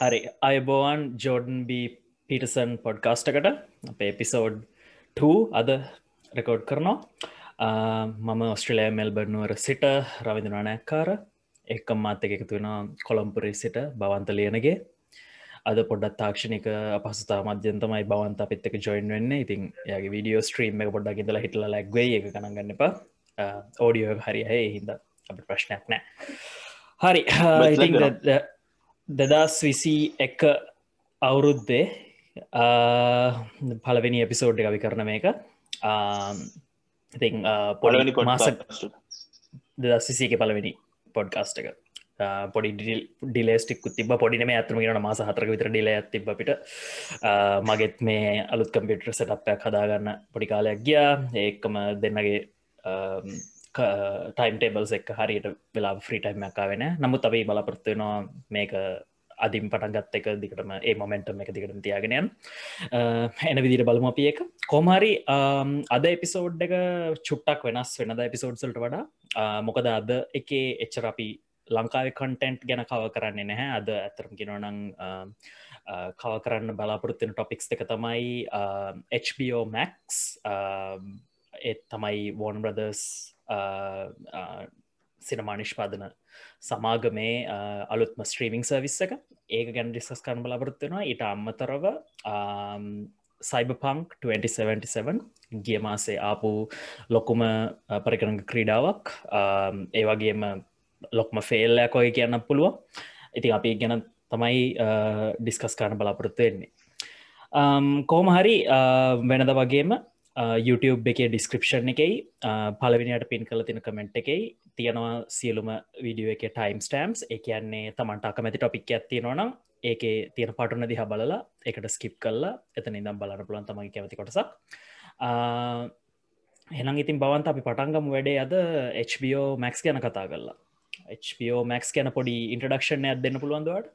හරි. අයබෝවන් ජෝඩන් බ පිටසන් පොඩ්කාස්ටකට අප එපිසෝඩ් 2 අද රෙකෝඩ් කරනවා. මම ඔස්ට්‍රලයා මෙල්බර්නුවර සිට රවිඳනානෑක්කාර එක්කම් මාත එක එකතු වෙන කොළම්පුරේ සිට බවන්ත ලියනගේ. අද පොඩත් තාක්ෂණක අපහසතා මධ්‍යන්තමයි බවන්ත පිත්තක ජොයින් වෙන්න. ඉතින් යාගේ විඩියෝ ස්ට්‍රීම් එක පොඩ්ඩක් ඉඳලා හිටල ලැක්වේ එක කනගන්න එපා. ඕඩියෝ හරි හ හිද අප ප්‍රශ්නයක් නෑ හරි දෙදස් විසි එක අවුරුද්දේ පලවෙනි එපිසෝඩ් එකවි කරන මේක. ඉති පොලනි මාස දෙදස් විසික පලවෙනි පොඩ්කාස්ට එක. පොඩි ඩිලේස්ටික් තිබ පොඩිනම ඇතම න මාස හතරක විතර ඩිල තිබ්බිට මගෙත් මේ අලුත් කම්පියටර් සටප්යක් හදාගන්න පොඩි කාලයක් ගියා. ඒකම දෙන්නගේ ටයිම් ටේබල්ස් එක් හරියට වෙලා ෆ්‍රීටයිම් එකා වෙන නමුත් අපයි බලාපොරත්තුවෙනවා මේක අදිම් පටන් ගත්ත එක දිකටම ඒ මොමෙන්ටම් එක දිකට තියාගෙනයන් එන විදිට බලම අපිය එක කොමරි අද එපිසෝඩ් එක චුට්ටක් වෙනස් වෙනද එපිසෝඩ්සල්ට වඩා මොකද අද එක එච්චර අපි ලංකාව කන්ටෙන්ට් ගැන කව කරන්නේ නැහැ. අද ඇතරම් ගෙනනං කව කරන්න බලාපොරත්තින ටොපික්ස් එක තමයි HBO Max ඒත් තමයි වෝන් බ්‍රදර්ස් සිනමා නිෂ්පාදන සමාගමේ අලුත්ම ස්ත්‍රීමිං සර්විස් එක ඒක ගැන ඩිස්කස් කරන බලාපොරත්වෙනවා ඉට අම්මතරව සයිබපංක් 2077 ගිය මාසේ ආපු ලොකුම පරිකරග ක්‍රීඩාවක් ඒ වගේම ලොක්ම ෆෙල්ලයක් ඔය කියන්න පුළුව ඉතින් අපි ගැන තමයි ඩිස්කස් කරන බලාපොරොත්තු වෙන්නේ කෝම හරි වෙනද වගේම YouTube එකේ ඩිස්ක්‍රපෂන් එකයි පලවිනිට පින් කල තින කමෙන්ට් එකයි තියෙනවා සියලුම වීඩියෝ එක ටයිම් ස්ටම්ස් එක කියන්නේ තමන්ට අකමැති ටොපික් ඇත්තියෙනවනම් ඒක තියෙන පටුන දිහ බලලා එකට ස්කිප් කල්ලා එතන ඉදම් බලන්න පුළන් තමයි කැමති කොටසක්. එනම් ඉතින් බවන්ත අපි පටන්ගම වැඩේ අද HBO මැක්ස් ගැන කතා කරලා. HBO මැක්ස් ගැන පොඩි ඉන්ටඩක්ෂණ ඇත් දෙන්න පුළුවන්දවට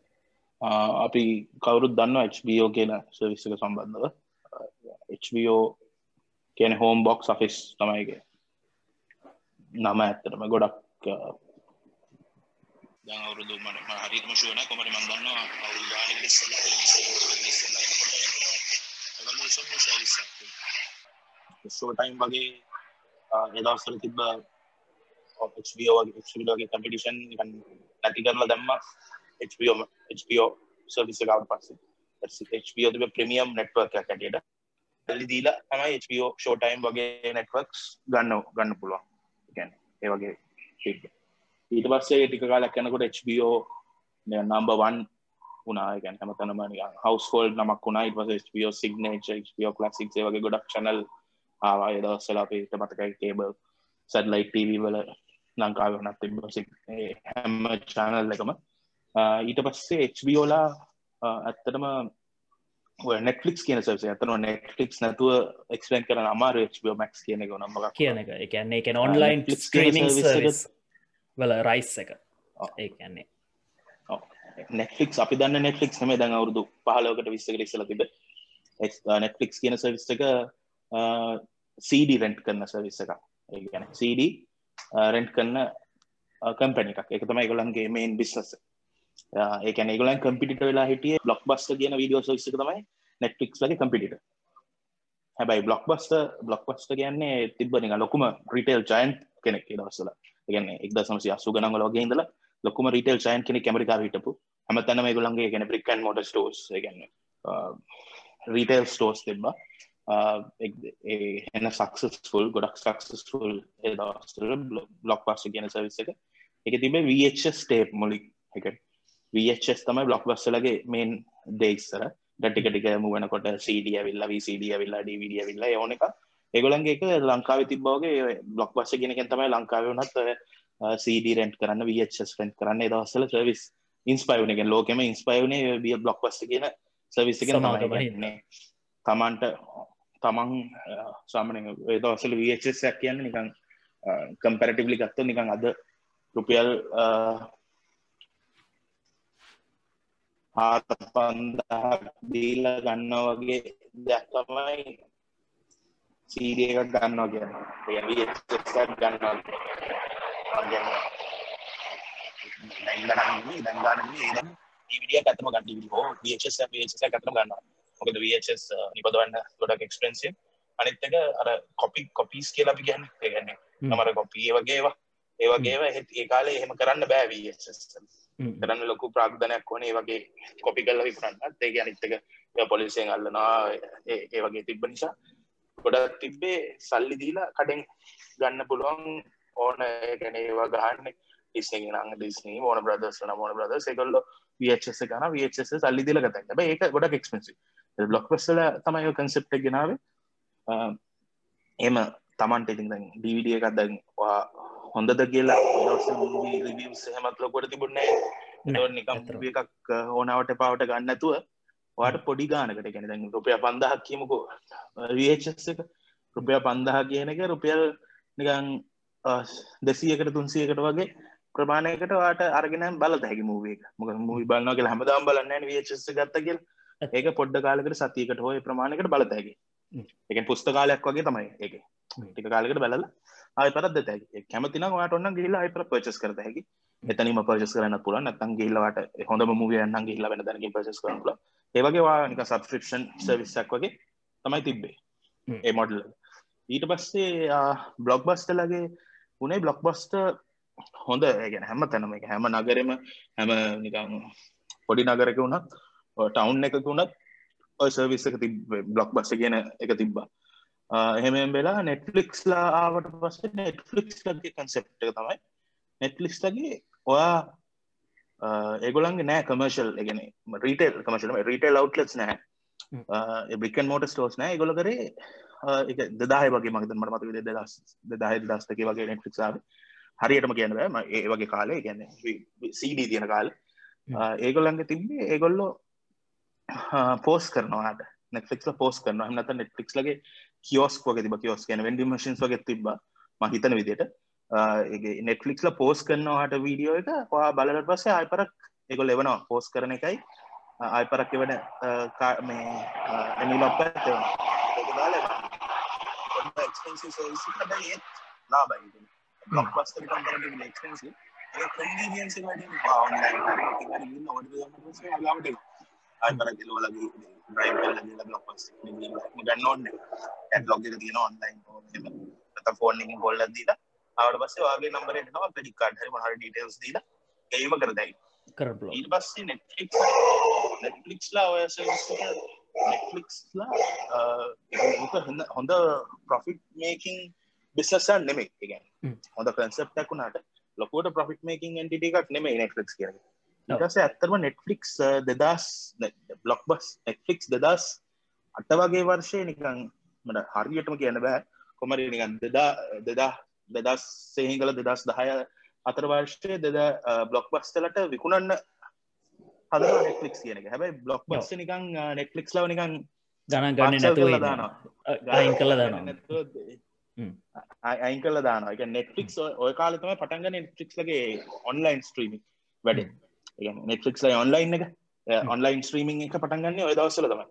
අපි කවුරුත් දන්න HBO කියන සවිස්සක සම්බන්ධව. HBO කියන හෝම් බොක්ස් ෆිස් තමයිගේ නම ඇත්තටම ගොඩක් අවුරුදු මට හරිම ශුවන කොමට මන්දන්න ෂෝටයිම් වගේ එදස්සල තිබ්බ වගේ කම්පිටිෂන් නැති කරලා දැම්ම HBO HBO සර්විස කවට පස්සේ HBO තිබ ප්‍රමියම් නෙට්වර්ක් ඇටට දලි දීලා තමයි HBO ෂෝටයිම් වගේ නෙට්වක්ස් ගන්න ගන්න පුළුවන්. ගැන ඒ වගේ ඊට පස්සේ ටික කාලක් යනකොට HBO නම්බවන් වුණා. ගැන හැමතනම හවස්කෝල් නමක් වුණා. ඉට පස HBO සිගනේච HBO ලසික් වගේ ගොඩක් චනල් ආවා. දවස්සලා අපිට මතකයි කේබල් සැඩලයි් TV වල ලංකාව නත් තිබ හැම චානල් එකම. ඊට පස්සේ HBෝලා ඇත්තටම නෙටලික් කියන සස ඇතන නෙටලික් නැතුව එක්ස්පෙන් කරන අමාර HBO මක් කියන එක නම්ම කියන එක. එකන්නේ එක ඔන්ලයින් ස්ක්‍රීමිං වල රයිස් එක. ඒන්නේ නෙටලික් අපි දන්න නෙටලික් හම දැන් අවුරදු පහලෝකට විස්සක ඉස්සල තිබ නෙටලික් කියන සවිස් එක CD රෙන්ට් කරන්න සවිස්ස එක ඒගැන CD රෙන්ට් කරන්න කම්පැනි එකක්. එක තමයි ගොලන්ගේ මේන් බිස්සස ඒකන ගලන් කම්පිට වෙලා හිටිය බ්ලොක් බස්ට කියන වීඩියෝ සොස්ක තමයි නෙට්ලික්ස් වගේ කම්පිට හැබයි බ්ලොක් බස්ට බ්ලොක් බස්ට කියන්නේ තිබ්බනික ලොකුම රිටේල් ජයන්් කෙනෙක් දවස්සල ගන්න එක්ද සමසි අසු ගනගල වගේදල ලොකුම රිටේල් ජයන් කෙනෙ කැමරිකා හිටපු. හම තැනම ගුලන්ගේ ගැන බ්‍රිකන් මොට ස්ටෝස් ගන්න රීටේල් ස්ටෝස් තිබ්බා. එන්න සක්සස්ෆුල් ගොඩක් සක්සස්ෆුල් දවස්තර බ්ලොක් පස්ට කියන සවිස එක. එක තිබේ වH ස්ටේප් මොලික් එක. වස් තමයි බ්ලොක් බස්සලගේ මේන් දේක්සර ඩටික ටික මුවනකොට සඩිය විල්ලා විසිඩිය විල්ලා ඩවිඩිය විල්ලා ඕන එක. ඒගොලන්ගේ එක ලංකාව තිබ්බෝගේ බ්ලොක් බස්ස ගෙනකෙන් තමයි ලංකාව වනත් සඩ රෙන්ට් කරන්න වස් රෙන්ට් කරන්න දවස්සල සවිස් ඉන්ස්පයවනගෙන් ලෝකෙම ඉන්ස්පයවනේ බිය බ්ලොක් පස්ස කියන සවිස එක තමයින්නේ තමන්ට තමන් සාමන දවසල වසක් කියන්න නිකං කම්පැරටිබලි ගත්ත නිකං අද රුපියල් හාත පන්දහක් දීල ගන්න වගේ දැක්තමයි සීඩිය එකක් ගන්නවා කියන්න. ගන්නවා දැන්ගන්න දැන්ගන්න DVD එක ඇත්තම ගන්න DVD හෝ VHS එක VHS එක ඇත්තම ගන්නවා මොකද VHS නිපදවන්න ගොඩක් එක්ස්පෙන්සිව් අනිත් එක අර කොපි කොපීස් කියලා අපි කියන්නේ. ඒ කියන්නේ. තමර කොපි ඒ වගේ ඒවා ඒ වගේ ඒවා ඒ කාලේ එහෙම කරන්න බෑ VHS හ්ම්. කරන්න ලොකු ප්‍රාග්ධනයක් ඕනේ. ඒ වගේ කොපි කරලා විකුණන්නත්. ඒක අනිත් එක ඒවා පොලිසියෙන් අල්ලනවා. ඒ ඒ වගේ තිබ්බ නිසා ගොඩක් තිබ්බේ සල්ලි දීලා කඩෙන් ගන්න පුළුවන් ඕන ඒ කියන්නේ ඒවා ගහන්න ඩිස්නි නම්. ඩිස්නි ඕන බ්‍රදර්ස් නම් ඕන බ්‍රදර්ස් ඒගොල්ලෝ VHS එක ගන්න VHS සල්ලි දීලා ගත්තා. හැබැයි ඒක ගොඩක් එක්ස්පෙන්සිව්. ඒ බ්ලොක්බස්ටර් තමයි ඔය concept එක ගෙනාවේ. එම තමන්ට ඉතින් දැන් DVD එකක් දැන් ඔයා හොඳද කියලා දවස් මූවී රිවිව්ස් එහෙමත් ලොකුවට තිබුණේ නැහැ. නෑ, ඒක නිකම් එකක් ඕනවට පාවට ගන්න නැතුව ඔයාට පොඩි ගානකට කියන්නේ දැන් රුපියල් 5000ක් කියමුකෝ VHS එක රුපියල් 5000 කියන එක රුපියල් නිකන් 200කට 300කට වගේ ප්‍රමාණයකට ඔයාට අරගෙන බලත හැකි මූවී එක. මොකද මූවී බලනවා කියලා හැමදාම බලන්නේ නැහැ නේ VHS එක ගත්තා කියලා. ඒක පොඩ්ඩ කාලෙකට සතියකට හෝ ඒ ප්‍රමාණයකට බලත හැකි. හ්ම්. ඒ කියන්නේ පුස්තකාලයක් වගේ තමයි. හ්ම්. ටික කාලෙකට බලලා ආයෙ පරත් දෙත හැකි. ඒ කැමති නම් ඔයාට ඕන නම් ගිහිල්ලා ආයෙ පරත් පර්චේස් කරත හැකි. එතනින්ම පර්චේස් කරන්නත් පුළුවන්. නැත්නම් ගිහිල්ලා ඔයාට හොඳම මූවී එකක් නම් ගිහිල්ලා වෙන තැනකින් පර්චේස් කරන්න පුළුවන්. ඒ වගේ ඔයා නිකන් සබ්ස්ක්‍රිප්ෂන් සර්විස් එකක් වගේ තමයි තිබ්බේ. ඒ මොඩල් එක. ඊට පස්සේ බ්ලොක්බස්ටර්ලගේ උනේ බ්ලොක්බස්ටර් හොඳ ඒ කියන්නේ හැම තැනම ඒක හැම නගරෙම හැම නිකන් පොඩි නගරක වුණත් ටවුන් එකක වුණත් ඔය සර්විස් එක තිබ්බ බ්ලොක්බස්ටර් කියන එක තිබ්බා. එහෙම වෙලා නෙට්ෆලික්ස් ලා ආවට පස්සේ නෙට්ෆලික්ස් ලගේ කන්සෙප්ට් එක තමයි. නෙට්ෆලික්ස් ලගේ ඔයා ඒගොලන්ගේ නෑ කමර්ශල් එකන රීටල් කමශල රීටල් අවට්ලස් නෑ. බිකන් මෝට ස්ටෝස් නෑ. ගොල කරේ එක දෙදාහ වගේ මගත මට මත විද දස් දෙදාහ දස්තක වගේ නෙට්ෆික්ාව හරියටම කියන බෑ. ම- ඒ වගේ කාලේ ගැන සීඩී තියෙන කාල. ඒගොල්ලන්ගේ තිබේ ඒගොල්ලෝ පෝස් කරනවාට නෙට්ලික්ල පෝස් කරන නත නෙට්ලික්ස් ලගේ කියෝස් වගේ තිබ කියෝස් කියන වෙන්ඩි මශන් වගේ තිබ මහිතන විදියට නෙට්ලික්ල පෝස් කරනවාට වීඩියෝ එක. පවා බලට පස්සේ අයිපරක් එකොල් එවනවා පෝස් කරන එකයි. අයිපරක් එවන මේ එනිලොප් ඇ ලාබයි ඔඩ ලාවට අයිපර කිලෝලගේ ්‍රයිව බ්ලොක්ස් ගන්න ඕන්න ඇඩ්ලොග තියෙන ඔන්ලයින් ෆෝන් ගොල්ල දීල අවට පස්සේ වගේ නම්බර නවා පෙඩි කාඩ හරි ඩීටල්ස් දීල ඒම කරදයි. ඊට පස්සේ නෙට්ලික් නෙට්ලික්ස්ලා ඔය නෙට්ලික්ස්ලා හොඳ හොඳ ප්‍රොෆිට් මේකින් බිස්නසන් නෙමෙයි ඉගැන් හ්ම්. හොඳ කන්සප්ටකුණට ලොකෝට ප්‍රොෆිට් මේකින් ඇන්ටිටිකක් නෙමෙයි නෙට්ලික්ස් කියන ඊටසේ ඇත්තරම නෙට්ෆලික්ස් දෙදස් බ්ලොක් බස් නෙට්ෆලික්ස් දෙදස් අට වගේ වර්ෂය නිකං මට හරියටම කියන්න බෑ. කොමරි නිකන් දෙදා දෙදා දෙදස් සේහිංගල දෙදස් දහය අතර වර්ෂය දෙද බ්ලොක් බස්ටලට විකුණන්න හද නෙට්ලික්ස් කියන එක. හැබයි බ්ලොක් බස් නිකං නෙට්ලික්ස් ලව නිකන් ගණන් ගන්න නැතුව. දානවා. අයින් කළ දානවා. අයින් කල දාන එක නෙට්ලික්ස් ඔය කාලතම පටන්ග නෙට්ලික්ස් ලගේ ඔන්ලයින් ස්ට්‍රීමික් වැඩ නෙට්ලික්ස් ඔන්ලයින් එක ඔන්ලයින් ස්ට්‍රීමිං එක පටන්ගන්න ඔය දවසල තමයි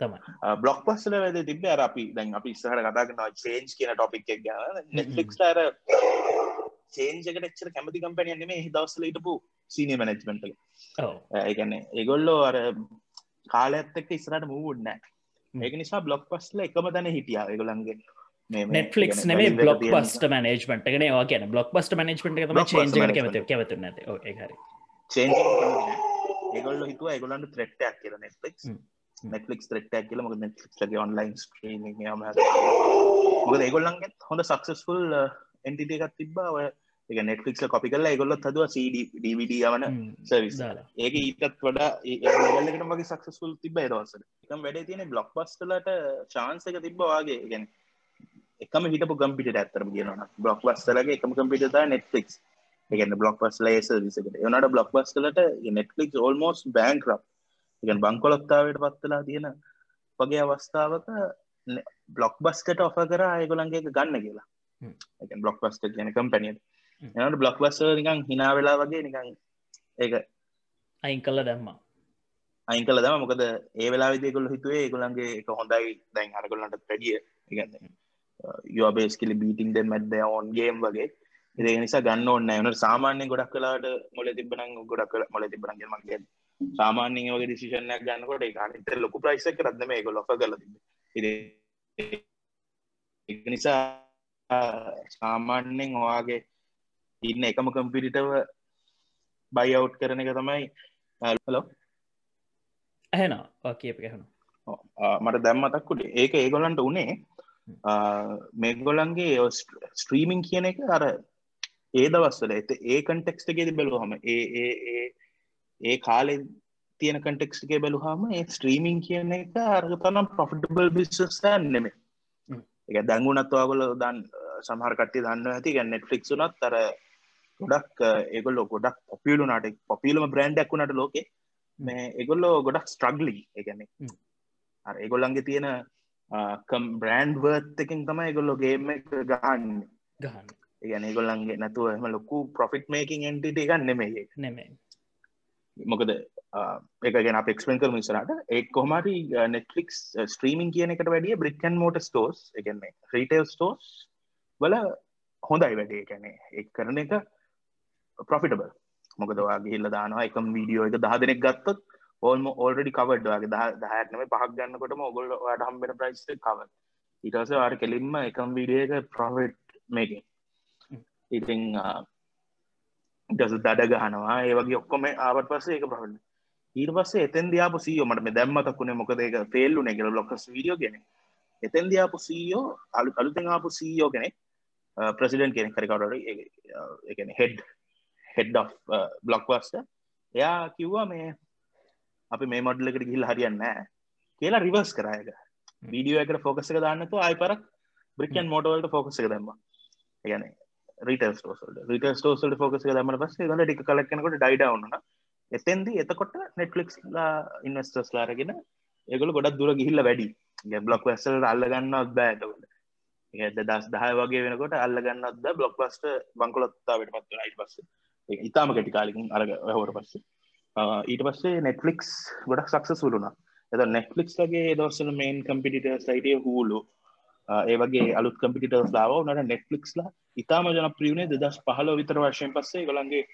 තමයි. බ්ලොක් පස්සල වැද තිබ අපි දැන් අපි ඉස්සහට කතාගන්න චේන්ජ් කියන ටොපික් එක නෙට්ලික්ස් අර චේන්ජකට එච්චර කැමති කම්පැනියන් නෙමේ එහි දවසල හිටපු සීනිය මැනෙජ්මන්ට් එක ඔව්. ඒගැන ඒගොල්ලෝ අර කාලඇත් එක්ක ඉස්සරට මූුඩ් නෑ හ්ම්. ඒක නිසා බ්ලොක් පස්ල එකම තැන හිටියා ඒගොලන්ගේ නෙට්ලික්ස් නෙමේ බ්ලොක් පස්ට මනේජ්මට වා කියන බ්ලොක් පස්ට මනේජ්මට Blockbuster චේජ කැමත management. කැවතු නැත හරි චේන්ජ ඒගොල්ල හිතුව ඒගොලන්ට ත්‍රෙට්ටයක් කියල නෙට්ලික්ස් හ්ම්. නෙට්ලික්ස් ත්‍රෙට්ටයක් කියල මොක නෙට්ලික්ස් ලගේ ඔන්ලයින් ස්ට්‍රීම මොකද ඒගොල්ලන්ගේ හොඳ සක්සස්ෆුල් එන්ටිට එකක් තිබ්බා ඔය එක නෙට්ලික්ස් කොපි කල්ලා ඒගොල්ලොත් හදුව CD යවන සර්විස් දාලා ඒක ඊටත් වඩා ඒලකට මගේ සක්සස්ෆුල් තිබ දවසට එකම් වැඩ තියෙන බ්ලොක් පස්ටලට චාන්ස එක තිබ්බ වගේ ගැන එකම හිටපු කම්පිට ඇත්තරම කියනවා බ්ලොක් පස්ටලගේ එකම කම්පිට නෙට්ලික්ස් එකන බ්ලොක් පස් ලේස විසකට එනට බ්ලොක් පස්ටලට නෙට්ලික් ඕල්මෝස් බෑන්ක්‍රප් එකන් බංකොලොත්තාවට පත්වෙලා තියෙන වගේ අවස්ථාවක බ්ලොක් බස්කට ඔෆ කර අයගොලන්ගේ ගන්න කියලා. එක බ්ලොක් පස්ට කියන කම්පැනියට හ්ම්. එනට බ්ලොක් බස්ස නිකං හිනා වෙලා වගේ නිකං ඒක අයින් කල්ල දැම්මා අයින් කල දම මොකද ඒ වෙලා විදිකොල හිතුවේ ඒගොලන්ගේ එක හොඳයි දැන් අරගොලන්ට පැඩිය ඉගන්න යෝබේස්කිලි බීටිං දෙ මැද ඔවන් ගේම් වගේ ඒ නිසා ගන්න ඔන්න එනට සාමාන්‍ය ගොඩක් කලාට මොල තිබන ගොඩක් කල මොල තිබනගේ මගේ සාමාන්‍යෙන් වගේ ඩිසිෂන්යක් ගන්නකොට අනිත ලොකු ප්‍රයිස් එක රද්ද මේ ගොල්ල ඔෆර් කරලා තිබ්බේ. ඒක නිසා සාමාන්‍යෙන් ඔයාගේ ඉන්න එකම කම්පිටිටව බයිව් කරන එක තමයි හලෝ ඇහෙනවා. කියප හැන මට දැම්මතක්කුට ඒක ඒගොලන්ට උනේ මේගොලන්ගේ ස්ට්‍රීමිං කියන එක අර ඒ දවස්සල ඇත ඒ කන්ටෙක්ස්ට ගෙද බැලුහම ඒ ඒ කාලෙ තියෙන කටෙක්ස්ගේ බැලුහම ඒ ස්ට්‍රීමිං කියන එක අර්ග තනම් පොෆිටබල් බිස්සස් නෙමේ එක දැංගුණත් වාගල දන් සමහර කට්ටි දන්න ඇති. ගැ නෙට්ෆික් වනත් තර ගොඩක් ඒගොල්ලො ගොඩක් පොපියලු නට පොපිලම බ්‍රන්ඩ්ක්ුණට ලෝකේ මේ එගොල්ලෝ ගොඩක් ස්ට්‍රග්ලි එකන ඒගොල්ලන්ගේ තියෙන කම් බ්‍රන්ඩ් වර්ත් එකින් තම ඒගොල්ලොගේම ගහන්න. ගහන්න ඒගැන ඒගොල්ලන්ගේ නැතුව එම ලොකු ප්‍රොෆිට් මේකින් එන්ටිට එකක් නෙමේ නෙමේ මොකද එක ගෙන පෙක්ස්පෙන් කරම ඉසරට එක් කොහමරි නෙට්ලික්ස් ස්ට්‍රීමින් කියන එකට වැඩිය බ්‍රික්කන් මෝට ස්ටෝස් එකන්නේ රීටේල් ස්ටෝස් වල හොඳයි වැඩේ. කැනේ එක් කරන එක ප්‍රොෆිටබල් මොකදවා ගිහිල්ල දානවා එකම වීඩියෝ එක දහ දෙනෙක් ගත්තත් ඕල්ම ඕල්ඩි කවඩ්වාගේ දහයක්නම පහක් ගන්නකොටම ඔගොල්ල ට හම්බෙන ප්‍රයිස් කව ඉටස වාර කෙලින්ම එකම් වීඩිය එක ප්‍රොෆිට් මේකින් ඉතිං ටස දඩ ගහනවා. ඒවගේ ඔක්කොම ආවට පස්සේ ඒක ප්‍රහන්න ඊට පස්සේ එතන් දයාපු සීෝ මට මේ දැම්මතක්ුණේ මොකද එක ෆෙල්ලු නැගල ලොක්කස් වීඩියෝ ගෙන එතන් දයාපු සීෝ අලු අලුතෙන් ආපු සීෝ කෙනෙක් ප්‍රසිඩන් කෙනෙක් කරිකවට එකන හෙඩ් හෙඩ් බ්ලොක් වස්ට එයා කිව්වා මේ අපි මේ මොඩ්ලකට ගිල් හරියන්න කියලා රිවර්ස් කරයක වීඩියෝ එකට ෆෝකස එක දාන්නතු අයි පරක් බ්‍රිකන් මෝටවලට ෆෝකස එක දම්ම. ගැන රිටල් ස්ටෝසල්ට රිට ස්ටෝසල්ට ෆෝකස දමට පස්ස ගල ටික කලක්නකොට ඩයිඩවන්න එතෙන්ද එතකොට නෙට්ලික්ස් ඉන්වස්ටර්ස් ලාරගෙන ඒගොල ගොඩක් දුර ගිහිල්ල වැඩි. බ්ලොක් වැස්සල් අල්ලගන්න ඔත්බෑතකට ඒද දස් දහය වගේ වෙනකොට අල්ලගන්නත්ද බ්ලොක් පස්ට බංකොලොත්තාවට පත්ව අයිට පස්ස. ඉතාම කැටි කාලිකින් අරග හවට පස්සේ. ඊට පස්සේ නෙට්ලික්ස් ගොඩක් සක්ස සුරුුණ එද නෙට්ලික්ස් වගේ දවසල මේන් කම්පිටිට සයිටය හූලු. ඒ වගේ අලුත් කම්පිටර්ස් ලාව නට නෙට්ලික්ස්ලා ඉතාම ජන ප්‍රියුණේ දස් පහල විතර වර්ශයෙන් පස්සේ ගොලන්ගේ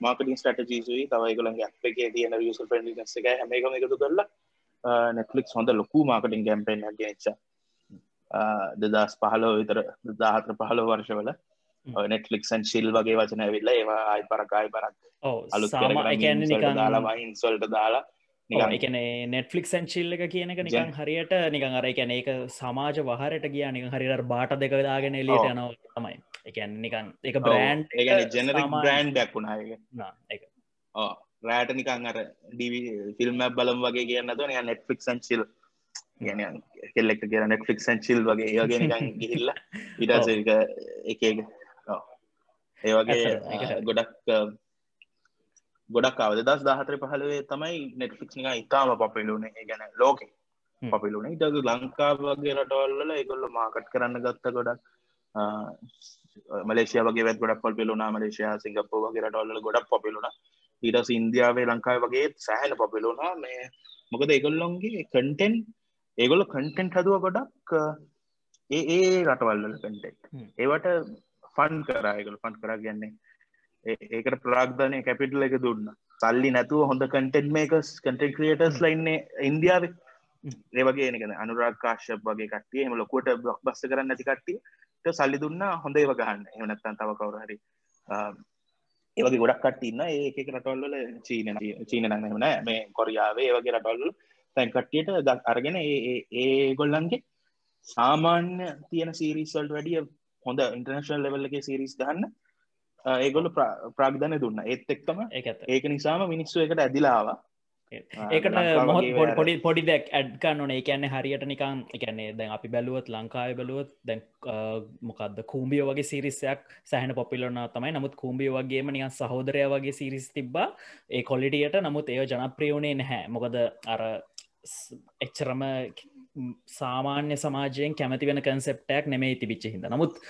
මාර්කටින් ස්ටටජීසුයි තවයි ගොලන්ගේ අපේ තියෙන වියස පෙන්ඩිනස් එක හැමේකම එකතු කරලා නෙට්ලික්ස් හොඳ ලොකු මාර්කටින් කැම්පෙන් ගෙනච්ච. දෙදස් පහලෝ විතර දාහතර පහලෝ වර්ෂවල නෙට්ලික්සන් ශිල් වගේ වචන ඇවිල්ල ඒවා ආයි පරකායි පරක්. අලු දාලා ඉන්සල්ට දාලා එකන නෙට්ලික්සන් චිල්ල එක කියනක නිකන් හරියට නිකන් අර එකැන ඒක සමාජ වහරට කිය නික හරිර බාට දෙකදාගෙන එලිට යනව තමයි. එකන් නිකන් එක බ්‍රෑන්් ජනරික් බ්‍රෑන්් දක්ුණාය එක රෑට නිකන් අර ඩිවි ෆිල්ම් බලම් වගේ කියන්න තුන නෙට්ෆික්සන් චිල් ගැන කෙල්ලෙක්ට කිය නෙට්ෆික්සන් චිල් වගේ ඒගේ නිකන් ගිහිල්ල ඉටසක එක ඒ වගේ ගොඩක් ගොඩක් අවද දස් දාහතර පහලවේ තමයි නෙට්ෆික්ස් නික ඉතාම පපිලුනේ ගැන ලෝකෙ පපිලුන ඉට ලංකා වගේ රටවල්ල එකොල්ල මාකට් කරන්න ගත්ත ගොඩක් මලේසිය වගේ වැත් ගොඩක් පොල් පිලුනා මලේසියා සිංගප්පු වගේ රටවල්ල ගොඩක් පොපිලුන ඊටස් ඉන්දියාවේ ලංකායි වගේ සෑහන පොපිලුනා මේ මොකද ඒගොල්ලොන්ගේ කන්ටෙන් ඒගොල්ල කන්ටෙන්ට් හදුව ගොඩක් ඒ ඒ රටවල්ල කන්ටෙක්් ඒවට ෆන් කරායගොල ෆන් කරා කියන්නේ ඒකට ප්‍රාග්ධනය කැපිටල එක දුන්න. සල්ලි නැතුව හොඳ කටෙන්් මේකස් කටෙන් ක්‍රියටර්ස් ලයින්න ඉන්දියාව. ඒවගේ නක අනුරාකාශ්‍යප වගේ කටිය එම ලොකොට බ්ලොක් බස්ස කරන්න නැති කට්ටිය සල්ලි දුන්න හොඳ ඒව ගහන්න. එමනත්තන් තව කවරහරි ඒවගේ ගොඩක් කටන්න ඒක රටවල්ල චීන චීන නහන මේ කොරියාවේ ඒවගේ රටවල්ල තැන් කට්ටියට දක් අරගෙන ඒ ගොල්ලන්ගේ සාමාන්‍ය තියෙන සීරිස්වල්ට වැඩිය හොඳ ඉන්ටර්නශල් ලෙවල්ලගේ සිරිස් ගන්න ඒගොල ප්‍රාග්ධන දුන්න. ඒත් එක්තම ඒක නිසාම මිනිස්සු එකට ඇදිලාවා ඒකට මොහොත් පොඩි පොඩි දැක් ඇඩ්කන්න ඕන. ඒකන්නේ හරියට නිකං එකන්නේ දැන් අපි බැලුවත් ලංකාය බැලුවත් දැන් මොකක්ද කූම්බියෝ වගේ සිරිස්සයක් සහන පොපිලොන තමයි. නමුත් කූම්බිය වගේම නිකන් සහෝදරය වගේ සිරිස් තිබ්බා. ඒ කොලිටියට නමුත් ඒ ජනප්‍රියෝණේ නැහැ. මොකද අර එච්චරම සාමාන්‍ය සමාජයෙන් කැමති වෙන කන්සෙප්ටක් නෙමේ තිබිච්ච හිද නමුත්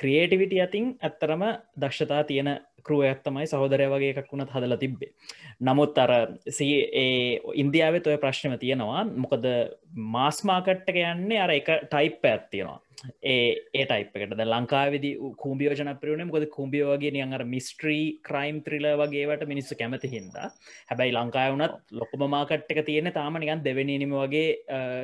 ක්‍රියේටිවිටි අතින් ඇත්තරම දක්ෂතා තියෙන කරුවයක් තමයි සහෝදරය වගේ එකක් වුණත් හදල තිබ්බේ. නමුත් අර ඒ ඉන්දියාව ඔය ප්‍රශ්නම තියෙනවා. මොකද මාස් මාකට්ක යන්නේ අර එක ටයිප් ඇත්තියෙනවා ඒ ඒ ටයිප් එකට ලංකාවිදි කූම්ියෝජන ප්‍රියන ගොද කුම්බියෝගේ නියන් අර මිස්ට්‍රී ක්‍රයිම් ත්‍රිල වගේවට මිනිස්සු කැමති හින්දා. හැබැයි ලංකාය වනත් ලොකම මාකට්ක තියෙන තාම නිකන් දෙවනීම වගේ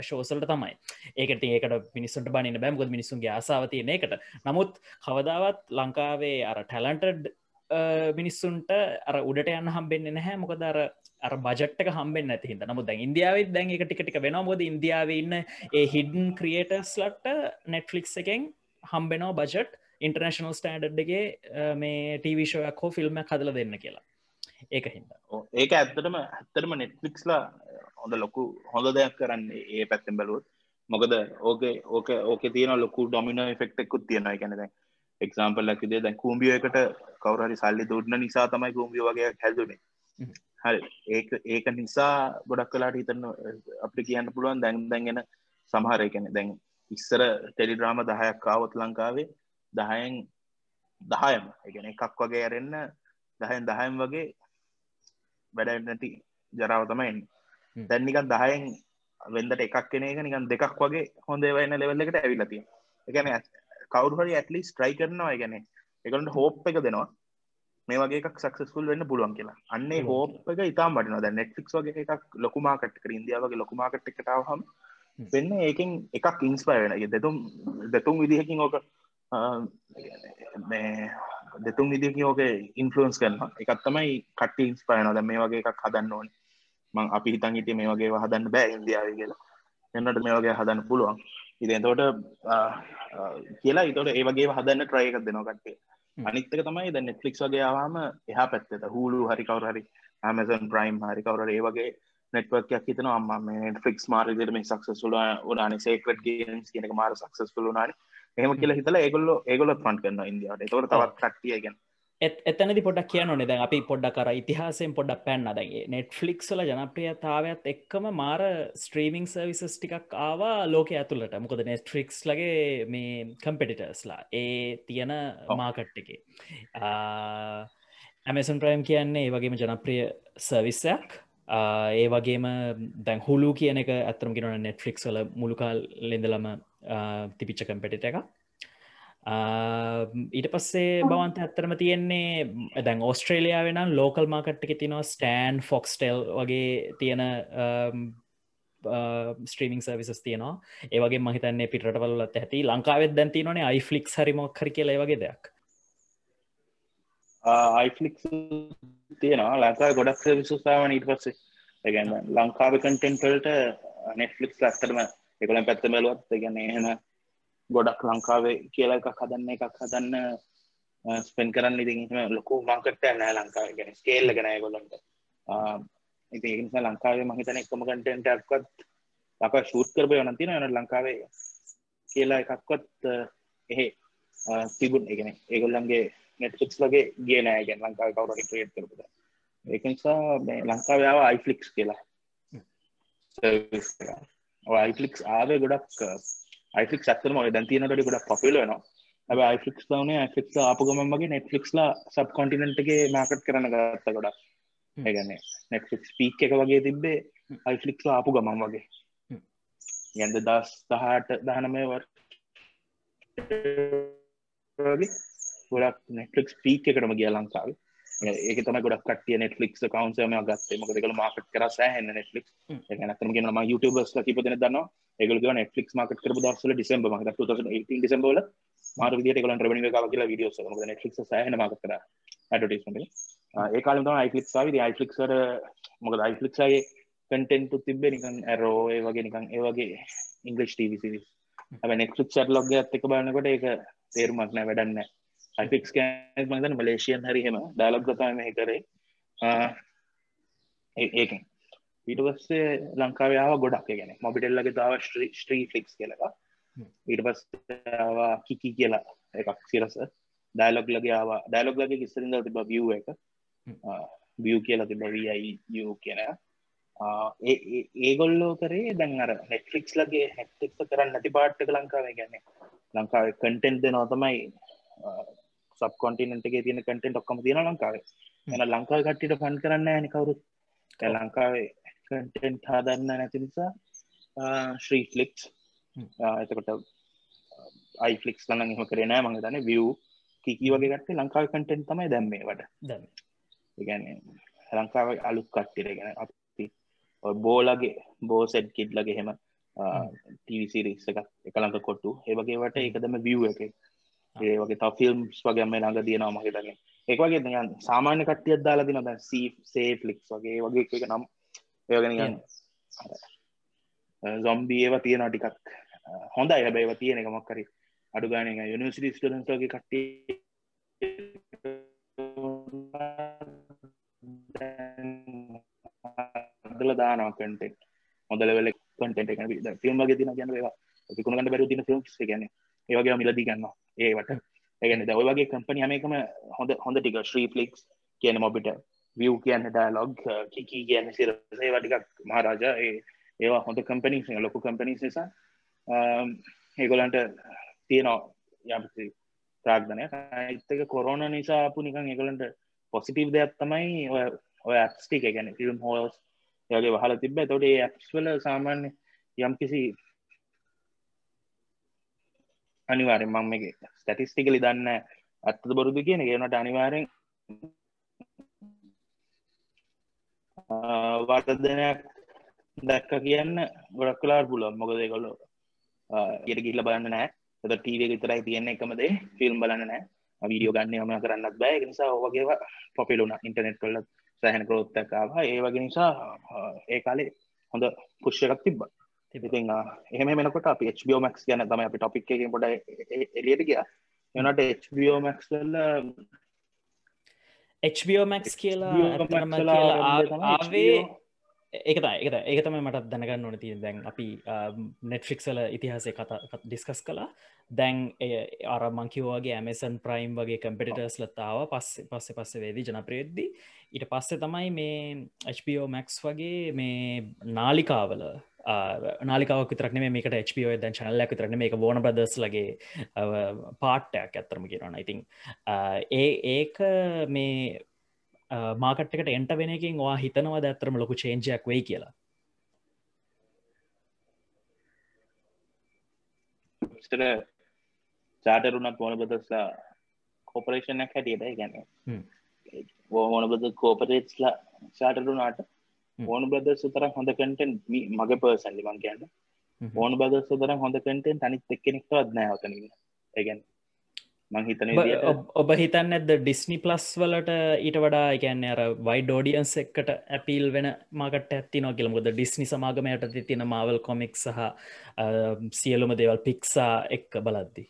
ශෝසල්ට තමයි. ඒකට ඒකට මිනිස්සුන්ට බනින්න බෑම් ගොද මිනිසුන්ගේ ආසාාව තියෙන එකට නමුත් කවදාවත් ලංකාවේ අර ටැලන්ටඩ් මිනිස්සුන්ට අර උඩට යන්න හම්බෙන්න්න නැහැ. මොකද අර බජට්ක හම්බෙන් නැති හිද නමුත් දැන් ඉන්දියාවත් දැන් එක ටිකට වෙන මොද ඉන්දියාව ඉන්න ඒ හිඩන් ක්‍රියටර්ස් ලට නෙට්ෆලික්ස් එකෙන් හම්බෙනෝ බජට් ඉන්ටර්නශනල් ස්ටන්ඩ්ගේ මේ ටීවිශෝයක් හෝ ෆිල්ම් හදල දෙන්න කියලා. ඒක හිද ඒක ඇත්තටම ඇත්තරම නෙට්ලික්ස්ලා හොඳ ලොකු හොඳ දෙයක් කරන්නේ ඒ පැත්තෙන් බැලුවත්. මොකද ඕක ඕක ඕක තියෙන ලොකු ඩොමින ෆෙක්ටෙකුත් තියෙනවා. ගැනද එක්සාම්පල් ලකිදේ දැන් කූම්බිය එකට කවරහරි සල්ලි දුන්න නිසා තමයි කූම්බිය වගේ හැදුනේ හරි. ඒක ඒක නිසා ගොඩක් කලාට හිතන්න අපි කියන්න පුළුවන් දැන් දැන්ගෙන සමහරය කැන දැන් ඉස්සර ටෙලිඩ්‍රාම දහයක් කාවත් ලංකාවේ දහයෙන් දහයම. එකන එකක් වගේ ඇරෙන්න දහයෙන් දහයම් වගේ වැඩ නැති ජරාව තමයින් දැන්නිකන් දහයෙන් වෙන්දට එකක් කෙන එක නිකන් දෙකක් වගේ හොඳේ වන්න ලෙවල්ලකට ඇවිලතිය එකන කවරුහරි ඇටලි ස්ට්‍රයි කරනවා. ගැන එකට හෝප් එක දෙනවා මේ වගේ එකක් සක්සස්කුල් වෙන්න පුළුවන් කියලා. අන්නේ හෝප් එක ඉතාම් බටිනවා දැන් නෙට්ෆික්ස් වගේ එකක් ලොකු මාකට් කර ඉන්දියාවගේ ලොකු මාකට් එකටාව හම. වෙන්න ඒකින් එකක් ඉන්ස්පය වෙන දෙතුම් දෙතුම් විදිහකින් ඕක මේ දෙතුම් විදිහකින් ඕක ඉන්ෆලන්ස් කරනවා. එකත් තමයි කට්ටි ඉන්ස්පයන ද මේ වගේ එකක් හදන්න ඕන. මං අපි හිතන් හිට මේ වගේ හදන්න බෑ ඉන්දියාව කියලා. එන්නට මේ වගේ හදන්න පුළුවන්. ඉතින් තෝට කියලා. ඉතොට ඒ වගේ හදන්න ට්‍රයකක් දෙනවා කට්ටේ අනිත්තක තමයි ද නෙට්ලික්ස් වගේ ආවාම එහා පැත්තට හූලු හරි කවර හරි ඇමසන් ප්‍රයිම් හරි කවර ඒ වගේ නෙට්වර්කයක් හිතන අම්ම මේ ෆික්ස් මාර්ගට මේ සක්සස්ුල උනාන සේකට ගේන්ස් කියනක මාර සක්සස්ුල නාන එහම කියල හිතල ඒගොල්ල ඒගොල ෆන්් කරන්න තවට තවත් කට්ටියගෙන එතනදි පොඩක් කියන්න. ඕනෙ දැන් අපි පොඩ්ඩ කර ඉතිහාසයෙන් පොඩක් පැන්න. දැගේ නෙට්ෆලික්ස්ල ජනප්‍රියතාවත් එක්කම මාර ස්ට්‍රීමිං සර්විසස් ටිකක් ආවා ලෝක ඇතුළට. මොකද නෙට්‍රික්ස් ලගේ මේ කම්පෙටිටර්ස්ලා ඒ තියෙන මාකට් එකේ. ඇමසන් ප්‍රයිම් කියන්නේ ඒ වගේම ජනප්‍රිය සර්විස්සයක් ඒ වගේම දැන් හුලු කියන එක ඇතරම් ගෙනන නෙට්ෆලික්ස් වල මුළුකාල් ලෙඳලම තිපිච්ච කම්පෙටිට එක ඊට පස්සේ බවන්ත ඇත්තරම තියෙන්නේ දැන් ඕස්ට්‍රේලියයා වෙන ලෝකල් මාකට් එක තිනවා ස්ටෑන් ෆොක්ස්ටෙල් වගේ තියෙන ස්ට්‍රීමිං සර්විසස් තියනවා. ඒවගේ මහිතන්නේ පිටවල්ලත් ඇති. ලංකාවෙත් දැන්ති නොනේ අයිෆලික් හරිමක් හරි කියල වගේ දෙයක්. අයිෆලික් තියෙනවා. ලංකා ගොඩක් විසුස්ථාවන ඊට පස්සේ. ඇගැන්න ලංකාව කන්ටෙන්ටල්ට නෙට්ලික්ස් ලස්තරම එකලම් පැත්ත බැලුවත් ගැන එහෙම ගොඩක් ලංකාවේ කියලා එකක් හදන්න එකක් හදන්න ස්පෙන් කරන්න. ඉතිම ලොකු මංකට්ට නෑ ලංකාව. ගැන ස්කේල්ල ගෙනය ගොලන්ට ඉති නිසා ලංකාවේ මහිතන එකම කටෙන්ටක්වත් ලක ශූත් කරපය යනතින යන ලංකාවේ කියලා එකක්වත් එහෙ තිබුන් එකන ඒගොල්ලන්ගේ නෙට්ෆික්ස් ලගේ ගේ නෑ ගැන ලංකාව කවරට ක්‍රියට් කරපුද ඒක නිසා ලංකාවයාව අයිෆලික්ස් කියලා. අයිෆලික්ස් ආවේ ගොඩක් යිෆික් ඇත්තම දැන් තියනට ගොඩක් පොපිල වෙනවා. ඇබ යිෆික්ස් වනේ ෆික් අප ගමන්ගේ නෙට්ලික්ස්ලා සබ් කොටිනට්ගේ මාකට් කරන ගත්ත ගොඩක්. ඒගන්නේ නෙට්ෆික් පීක් එක වගේ තිබ්බේ අයිෆලික්ස්ලා ආපු ගමන් වගේ. යන්ද දස් දහට දහනමය වර් ගොඩක් නෙට්ලික්ස් පීක් එකටම ගිය ලංකාව. ඒක තම ගොඩක් කටිය නෙට්ලික් කවන්සම ගත්තේ. මොක දෙකල මාකට් කර සෑහන්න නෙට්ලික් එකනතරම ගෙනම YouTubeබස් කිපදන දන්න ඒගල නෙට්ලික් මාකට් කර දස්සල ඩිසම්බ මක 2018 ඩිසම්බල මාර විදිට කල රවනි කාව කියලා විඩියෝ ම නෙට්ලික් සහන මක කර ඇඩටස්මට ඒ කාලම යිෆලික් සාවි යිෆලික්සර මොකද යිෆලික්සගේ කටෙන්ටු තිබේ නිකන් ඇරෝ ඒ වගේ නිකන් ඒ වගේ ඉංගලිස් ටීවිසි ඇ නෙක්ලික් සට් ලොග ඇත්තක බලන්නකොට ඒක තේරුමක් නෑ වැඩන්න ෆික්ස් මතන මලේෂයන් හරිහෙම ඩාලක් ගතම මෙහි කරේ. ඒකෙන්. ඊට පස්සේ ලංකාවයාව ගොඩක් ගැන මොබිටෙල්ලගේ තාව ස්ට්‍රී ෆික්ස් කියලක ඊට පස් කිකි කියලා එකක් සිරස. ඩයිලොග් ලගේාව ඩයිලොග් ලගේ කිස්සරින්ද තිබ විය් එක. විය් කියලා තිබ වයි කියන ඒගොල්ලෝ කරේ දැන් අර නෙට්ලික්ස් ලගේ හැක්ටික්ස කරන්න නැති පාට්ක ලංකාවේ ගැන්නේ ලංකාවේ කටෙන්ට් දෙනවා තමයි සබ් කොන්ටිනටගේ තියන කටෙන්ට ඔක්කම තියෙන ලංකාවේ. එන ලංකාව කට්ටිට ෆන් කරන්න ඇනි කවුරුත්. ලංකාවේ කටෙන්ට් හදන්න නැති නිසා ශ්‍රී ෆලික්ස් හ්ම්. එතකොට අයිෆලික්ස් ලන්න එහම කරනෑ මඟ තන විය් කිකී වගේ කටේ ලංකාව කටෙන් තමයි දැම්මේ වට ඉගැන ලංකාව අලුත් කට්ටිර ගැන අපි බෝලගේ බෝ සෙඩ් කිඩ් ලගේ හෙම. ටීවිසිරික්ස එකක් එකලංක කොට්ටු. ඒවගේවට ඒකදම විය් එක. ඒ වගේ ත ෆිල්ම්ස් වගේ මේ ළඟ දියනවා මගේ දගේ එක වගේ දයන් සාමාන්‍ය කට්ටියත් දාලා දැන් සී සේ ෆලික්ස් වගේ. වගේ එක නම් ඒගෙන සොම්බී ඒව තියෙනවා ටිකක්. හොඳ අය බැව තියෙන එක මොක්කරි අඩු ගාන යනිසිටි ස්ටඩන්ස්ගේ කට්ටිය දල දානවා කටෙක් හොඳ ලෙවල කටෙන්ට එක ෆිල්ම් වගේ තින ගැන ඒවා. තිකුණ ගන්න බැරු තින ෆිල්ම්ස් ගැන ඒවගේ මිලදී ගන්න ඒවට. ඒගැන දව වගේ කම්පනි හමකම හොඳ හොඳ ටික. ශ්‍රී ෆලික්ස් කියන මොබිට. විය් කියන්න ඩයිලොග් කිකී කියන්න සිරසේ වටිකක් මහරාජ ඒ ඒවා හොඳ කම්පනිස් ලොකු කම්පනිස් නිසා um, ඒගොලන්ට තියනවා යම්සි ප්‍රාග්ධනය අයිත්තක කොරෝන නිසා අපපු නිකන් ඒගොලන්ට පොසිටිව් දෙයක් තමයි ඔය ඔය ඇස්ටික ගැන ෆිල්ම් හෝස් යගේ වහල තිබ තොට ඇස්වල සාමාන්‍ය යම් කිසි අනිවාරෙන් මං මේ ස්ටටිස්ටිකලි දන්න අත්තද බොරුදු කියන කියනට අනිවාරෙන් වර්තදනයක් දැක්ක කියන්න ගොඩක් කලාට පුළුවන්. මොකද කොල්ලො යට ගිල්ල බලන්න නෑ එත ටීව විතරයි තියන්න එකමදේ ෆිල්ම් බලන්න නෑ වීඩියෝ ගන්න ම කරන්නත් බෑ. නිසා ඔවගේවා පොපිලුන ඉන්ටනෙට් කොල්ලත් සෑහන කරෝත්තකාව ඒ වගේ නිසා ඒ කාලේ හොඳ පුෂ්‍යකක් තිබ්බ. ඉතින් එහෙම මෙනකොට අප HBOමක්ස් ගැන තම අපි ටොපික් එක පොඩ එලියට ගිය. එනට HBOමක්ස් වල්ල HBOමක්ස් කියලා ඇත්තටම කියලා ආවේ ඒකත එක ඒක තම මට දැනගන්න ඕන තිය දැන් අපි නෙට්ෆික්සල ඉතිහාසේ කතා ඩිස්කස් කලා දැන් අර මංකිවෝගේ ඇමසන් ප්‍රයිම් වගේ කම්පිටර්ස් ලත්තාව පස්සේ පස්සේ පස්ස වේදී ජනප්‍රයද්දි ඊට පස්සේ තමයි මේ HBO මැක්ස් වගේ මේ නාලිකාවල නාලිකාවක් විතරක් මේ මේකට HBO දැන් චනල්ලක් විතරන මේක බෝන බදස් ලගේ පාට්ටයක් ඇත්තරම කියරන ඉතින් ඒ ඒක මේ මාකට්කට එන්ට වෙනකින් වා හිතනවා ඇත්තරම ලොකු චේන්ජයක් වෙයි කියලා චාටරුනත් ඕන බදස්ලා කෝපරේෂණයක් හැටියට ගැන ඕන බද කෝපරේට්ස්ලා චාටරුනාට ඕන බද සුතර හොඳ කටෙන් මග පර්සන්ලි මං කියන්න. ඕන බද සුතර හොඳ කටෙන් තනිත් එක්කෙනෙක්ට අත්නෑවතන ඒගැන් මං හිතන ඔබ හිතන්න ඇද ඩිස්නි ප්ලස් වලට ඊට වඩා එකන්න අර වයි ඩෝඩියන්ස් එක්කට ඇපිල් වෙන මකට ඇති නො කියලමුද ඩිස්නි සමාගමයට තින මවල් කොමික් සහ සියලුම දේවල් පික්සා එක්ක බලද්දි.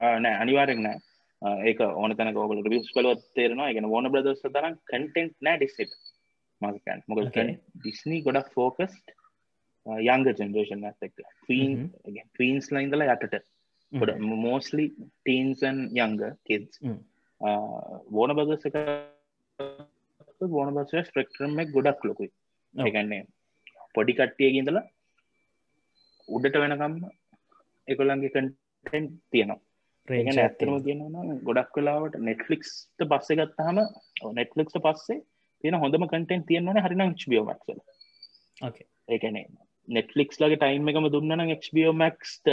නෑ අනිවාරෙක් නෑ ඒක ඕන තැන ගෝගල විස් කලොත් තේරෙනවා. ගෙන ඕන බ්‍රදර්ස තරම් කටෙන්ට් නෑ ඩිස්සට මකන් මොකල් ඩිස්නී ගොඩක් ෆෝකස්ට යංග ජෙනරේෂන් ඇත්තක් ෆීන් ෆීන්ස් ලයින්දල යටට. ගොඩ මෝස්ලි ටීන්සන් යංග කිස් ඕන බදස එක ඕන බස ස්පෙක්ට්‍රම ගොඩක් ලොකුයි. ඒගන්නේ පොඩි කට්ටියගින්දලා උඩට වෙනකම් එකොල්ලන්ගේ කටෙන්් තියෙනවා රේගන ඇත්තම තියෙනවා. ගොඩක් වෙලාවට නෙට්ලික්ස්ට පස්සේ ගත්තහම නෙට්ලික්ට පස්සේ තියෙන හොඳම කටෙන් තියෙනවන හරිනම් බියෝමක්ල ඒකනේ නෙට්ලික්ස් ලගේ ටයිම් එකම දුන්නන XBOමක්ස්ට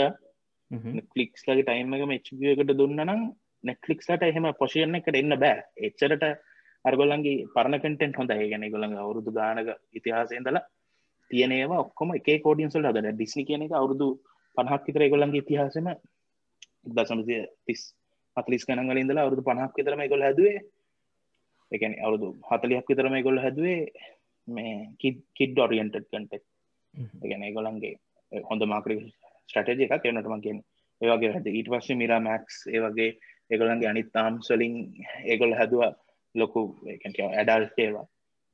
නෙට්ලික්ස් ලගේ ටයිම් එකම HB එකට දුන්නනම් නෙට්ලික්ස්ලට එහෙම පොෂයන එකට එන්න බෑ. එච්චරට අර්ගොල්ලන්ගේ පරණ කටෙන්ට් හොඳ ඒගැන ගොළඟ අවුරුදු ගානක ඉතිහාසයදලා තියනවා ඔක්කොම එක කෝඩියන්සල් අද ඩිස්නි කියන එක අවුරුදු පනහක් විතර ගොල්ලන්ගේ ඉතිහාසම දසමතිය තිස් හතලිස් කනගල ඉඳලා අවුදු පනහක් විතරම ගොල් හැදුවේ. එකන අවුරුදු හතලියක් විතරම ගොල් හැදුවේ මේ කිඩ් ොරියන්ට කටෙක් එකන ගොලන්ගේ හොඳ මාකරි ස්ටටජ එකක්. එනටම කියෙන් ඒවගේ හැද ඊට පස්සේ මිරා මැක්ස් ඒවගේ ඒගොලන්ගේ අනිත් තාම් සලින් ඒගොල් හැදවා ලොකු ඇඩල් ඒවා.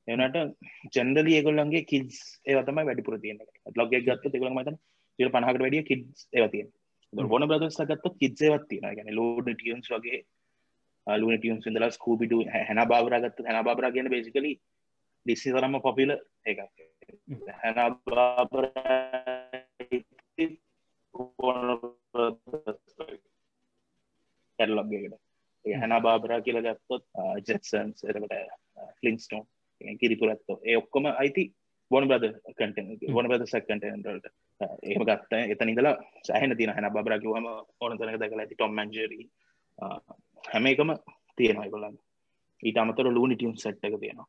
එනට ජෙන්ඩලි ඒගොල්ලන්ගේ කිස් ඒවතම වැඩිපුර තියෙන ලොග ගත්ත තිගල මතන තිර පහකට වැඩිය කිස් ඒවතියෙන් ඕන බ්‍රදස් ගත්ත කිද්සේවත් තියෙන ගැන ලෝඩ ටියන්ස් වගේ ලුන ටියන්ස් ඉදලා ස්කූපිටු හැන බාබර ගත්ත හැන බාබර කියන බේසිකලි ඩිස්සි තරම පොපිල එක හැන බාබර කැරලොක්ගේකට හැන බාබරා කියල ගත්තොත් ජෙක්සන්ස් එකට ෆලින්ස්ටෝන් කිරිපුරත්තෝ. ඒ ඔක්කොම අයිති වොන බද කටෙන් වොන බද සක් කටෙන්ටට ඒම ගත්ත. එත නිදලා සහන තින හැන බරකිවම ඕන තනක දකල ඇති ටොම් මන්ජරී හැම එකම තියෙනවා ගොලන් ඊට අමතර ලූනි ටියම් සට් එක තියෙනවා.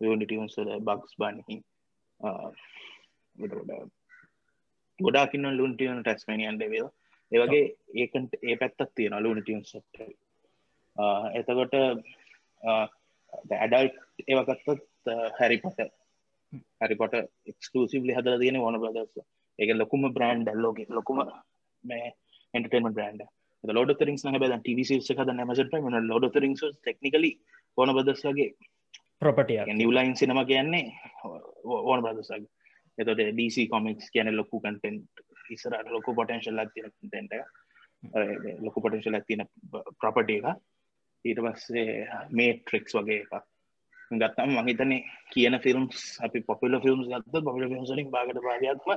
ලූනි ටියම්සල බක්ස් බානහි ගොඩාකින්න ලුන්ටියන ටැස්මනියන් ඩෙවල් ඒවගේ ඒකට ඒ පැත්තක් තියෙන ලූනි ටියම් සට් එතකොට ඇඩල් ඒවගත්තත් හැරිපොට හැරිපොට එක්ස්කලසිවලි හදර තියෙන ඕන බදස් එක ලොකුම බ්‍රන්ඩ් ලෝක ලොකුම මේ එන්ටර්ටේම බ්‍රන්ඩ් ලෝඩ රින් බ ටව හද මස ලෝඩ රින් ටෙක්නිකලි ඕන බදස්ගේ ප්‍රපටිය නිවලයින් සිනම කියන්නේ ඕන බදසගේ එතොට DC කොමික්ස් කියන ලොකු කටෙන්ට් ඉසරට ලොකු පොටන්ශල් තින ටෙන්ට ලොකු පොටන්ශල් ඇතින ප්‍රපටිය එක ඊට පස්සේ මේට්‍රික්ස් වගේ එකක්. ගත්තම මහිතනේ කියන ෆිල්ම්ස් අපි පොපිල ෆිල්ම්ස් ගත්ත පොපිල ෆිල්ම්සලින් බාගට භාගයක්ම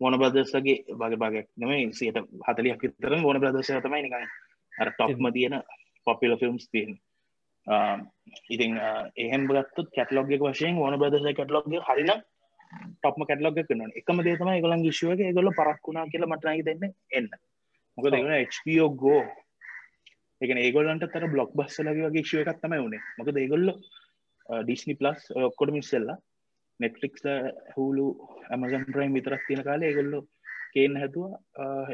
මොන ප්‍රදර්ශගේ බග භාගයක් නෙමයි සියට හතලියක් විතර ඕන ප්‍රදර්ශය තමයි නිකයි අර ටොප්ම තියෙන පොපිල ෆිල්ම්ස් තියෙන ඉතින් එහෙම ගත්තු කැටලොග්ග වශයෙන් ඕන ප්‍රදර්ශය කැටලොග්ග හරින ටොප්ම කැටලොග කරන එකම දේතම එකගලන් ශුවගේ ගොල පරක්ුණා කියලා මටනයි දෙන්න එන්න. මොක දෙන HPO ගෝ එක ඒගොල්ලන්ට තර බ්ලොක් බස්සලගේ වගේ ක්ෂය එකක් තමයි වුණේ මොක ඒගොල්ල ඩිස්නි පලස් ඔක්කොට මිස්සල්ලා නෙට්ලික්ස් හූලු ඇමසන් ප්‍රයිම් විතරක් තියෙන කාලේ ඒගොල්ලො කේන් හැතුවා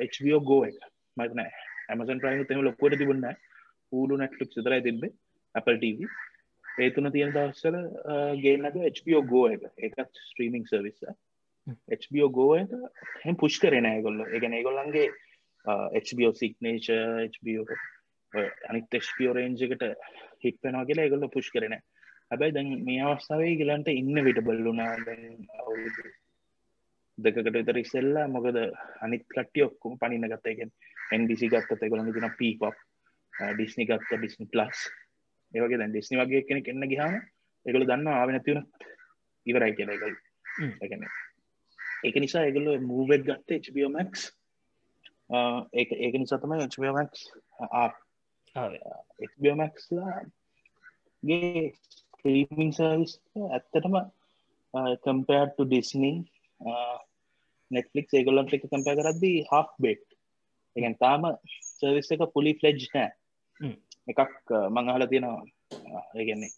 HBO ගෝ එක. මතන ඇමසන් ප්‍රයිම් තම ලොක්කොට තිබන්න හූලු නැට්ලික් විතරයි තිබේ Apple TV ඒ තුන තියෙන දවස්සල ගේනද HBO ගෝ එක. එකත් ස්ට්‍රීමිං සර්විස HBO ගෝ එක හෙම පුෂ් කරන ගොල්ල එක ඒගොල්ලන්ගේ HBO සික්නේච HBO අනිත් ෙක්ස්පියෝරේන්ජකට හිට වෙනවා කියලා එකගොල්ල පුෂ් කරන හැබැයි දැන් මේ අවස්ථාවේ ගලන්ට ඉන්න විට බල්ලුනා දෙකට විතර ඉස්සෙල්ලා මොකද අනිත් කට්ටිය ඔක්කොම පනින්න ගත්තයකෙන් එන්ඩිසි ගත්තත ගොළඟ තින පීපක් ඩිස්නි ගත්ත ඩිස්නි ප්ලස් ඒවගේ දැන් ඩිස්නි වගේ කෙනෙ එන්න ගහම එකගොල දන්න ආවෙන තිවුණ ඉවරයි කියන එකල් එකන ඒක නිසා එකගොල මූවෙක් ගත්ත HBOමක් ඒ ඒක නිසා තමයි HBOමක් එක්බියමක්ස්ලා ගේ ස්ට්‍රීමිං සර්විස් ඇත්තටම කම්පයාට ඩිස්නී නෙට්ලික් ඒගොල්ලන් එක කම්පය කරද්දී හක් බෙට් එකන් තාම සර්විස් එක පුලි ෆ්ලෙජ් නෑ. එකක් මංහල තියෙනවා. ඒගන්නේ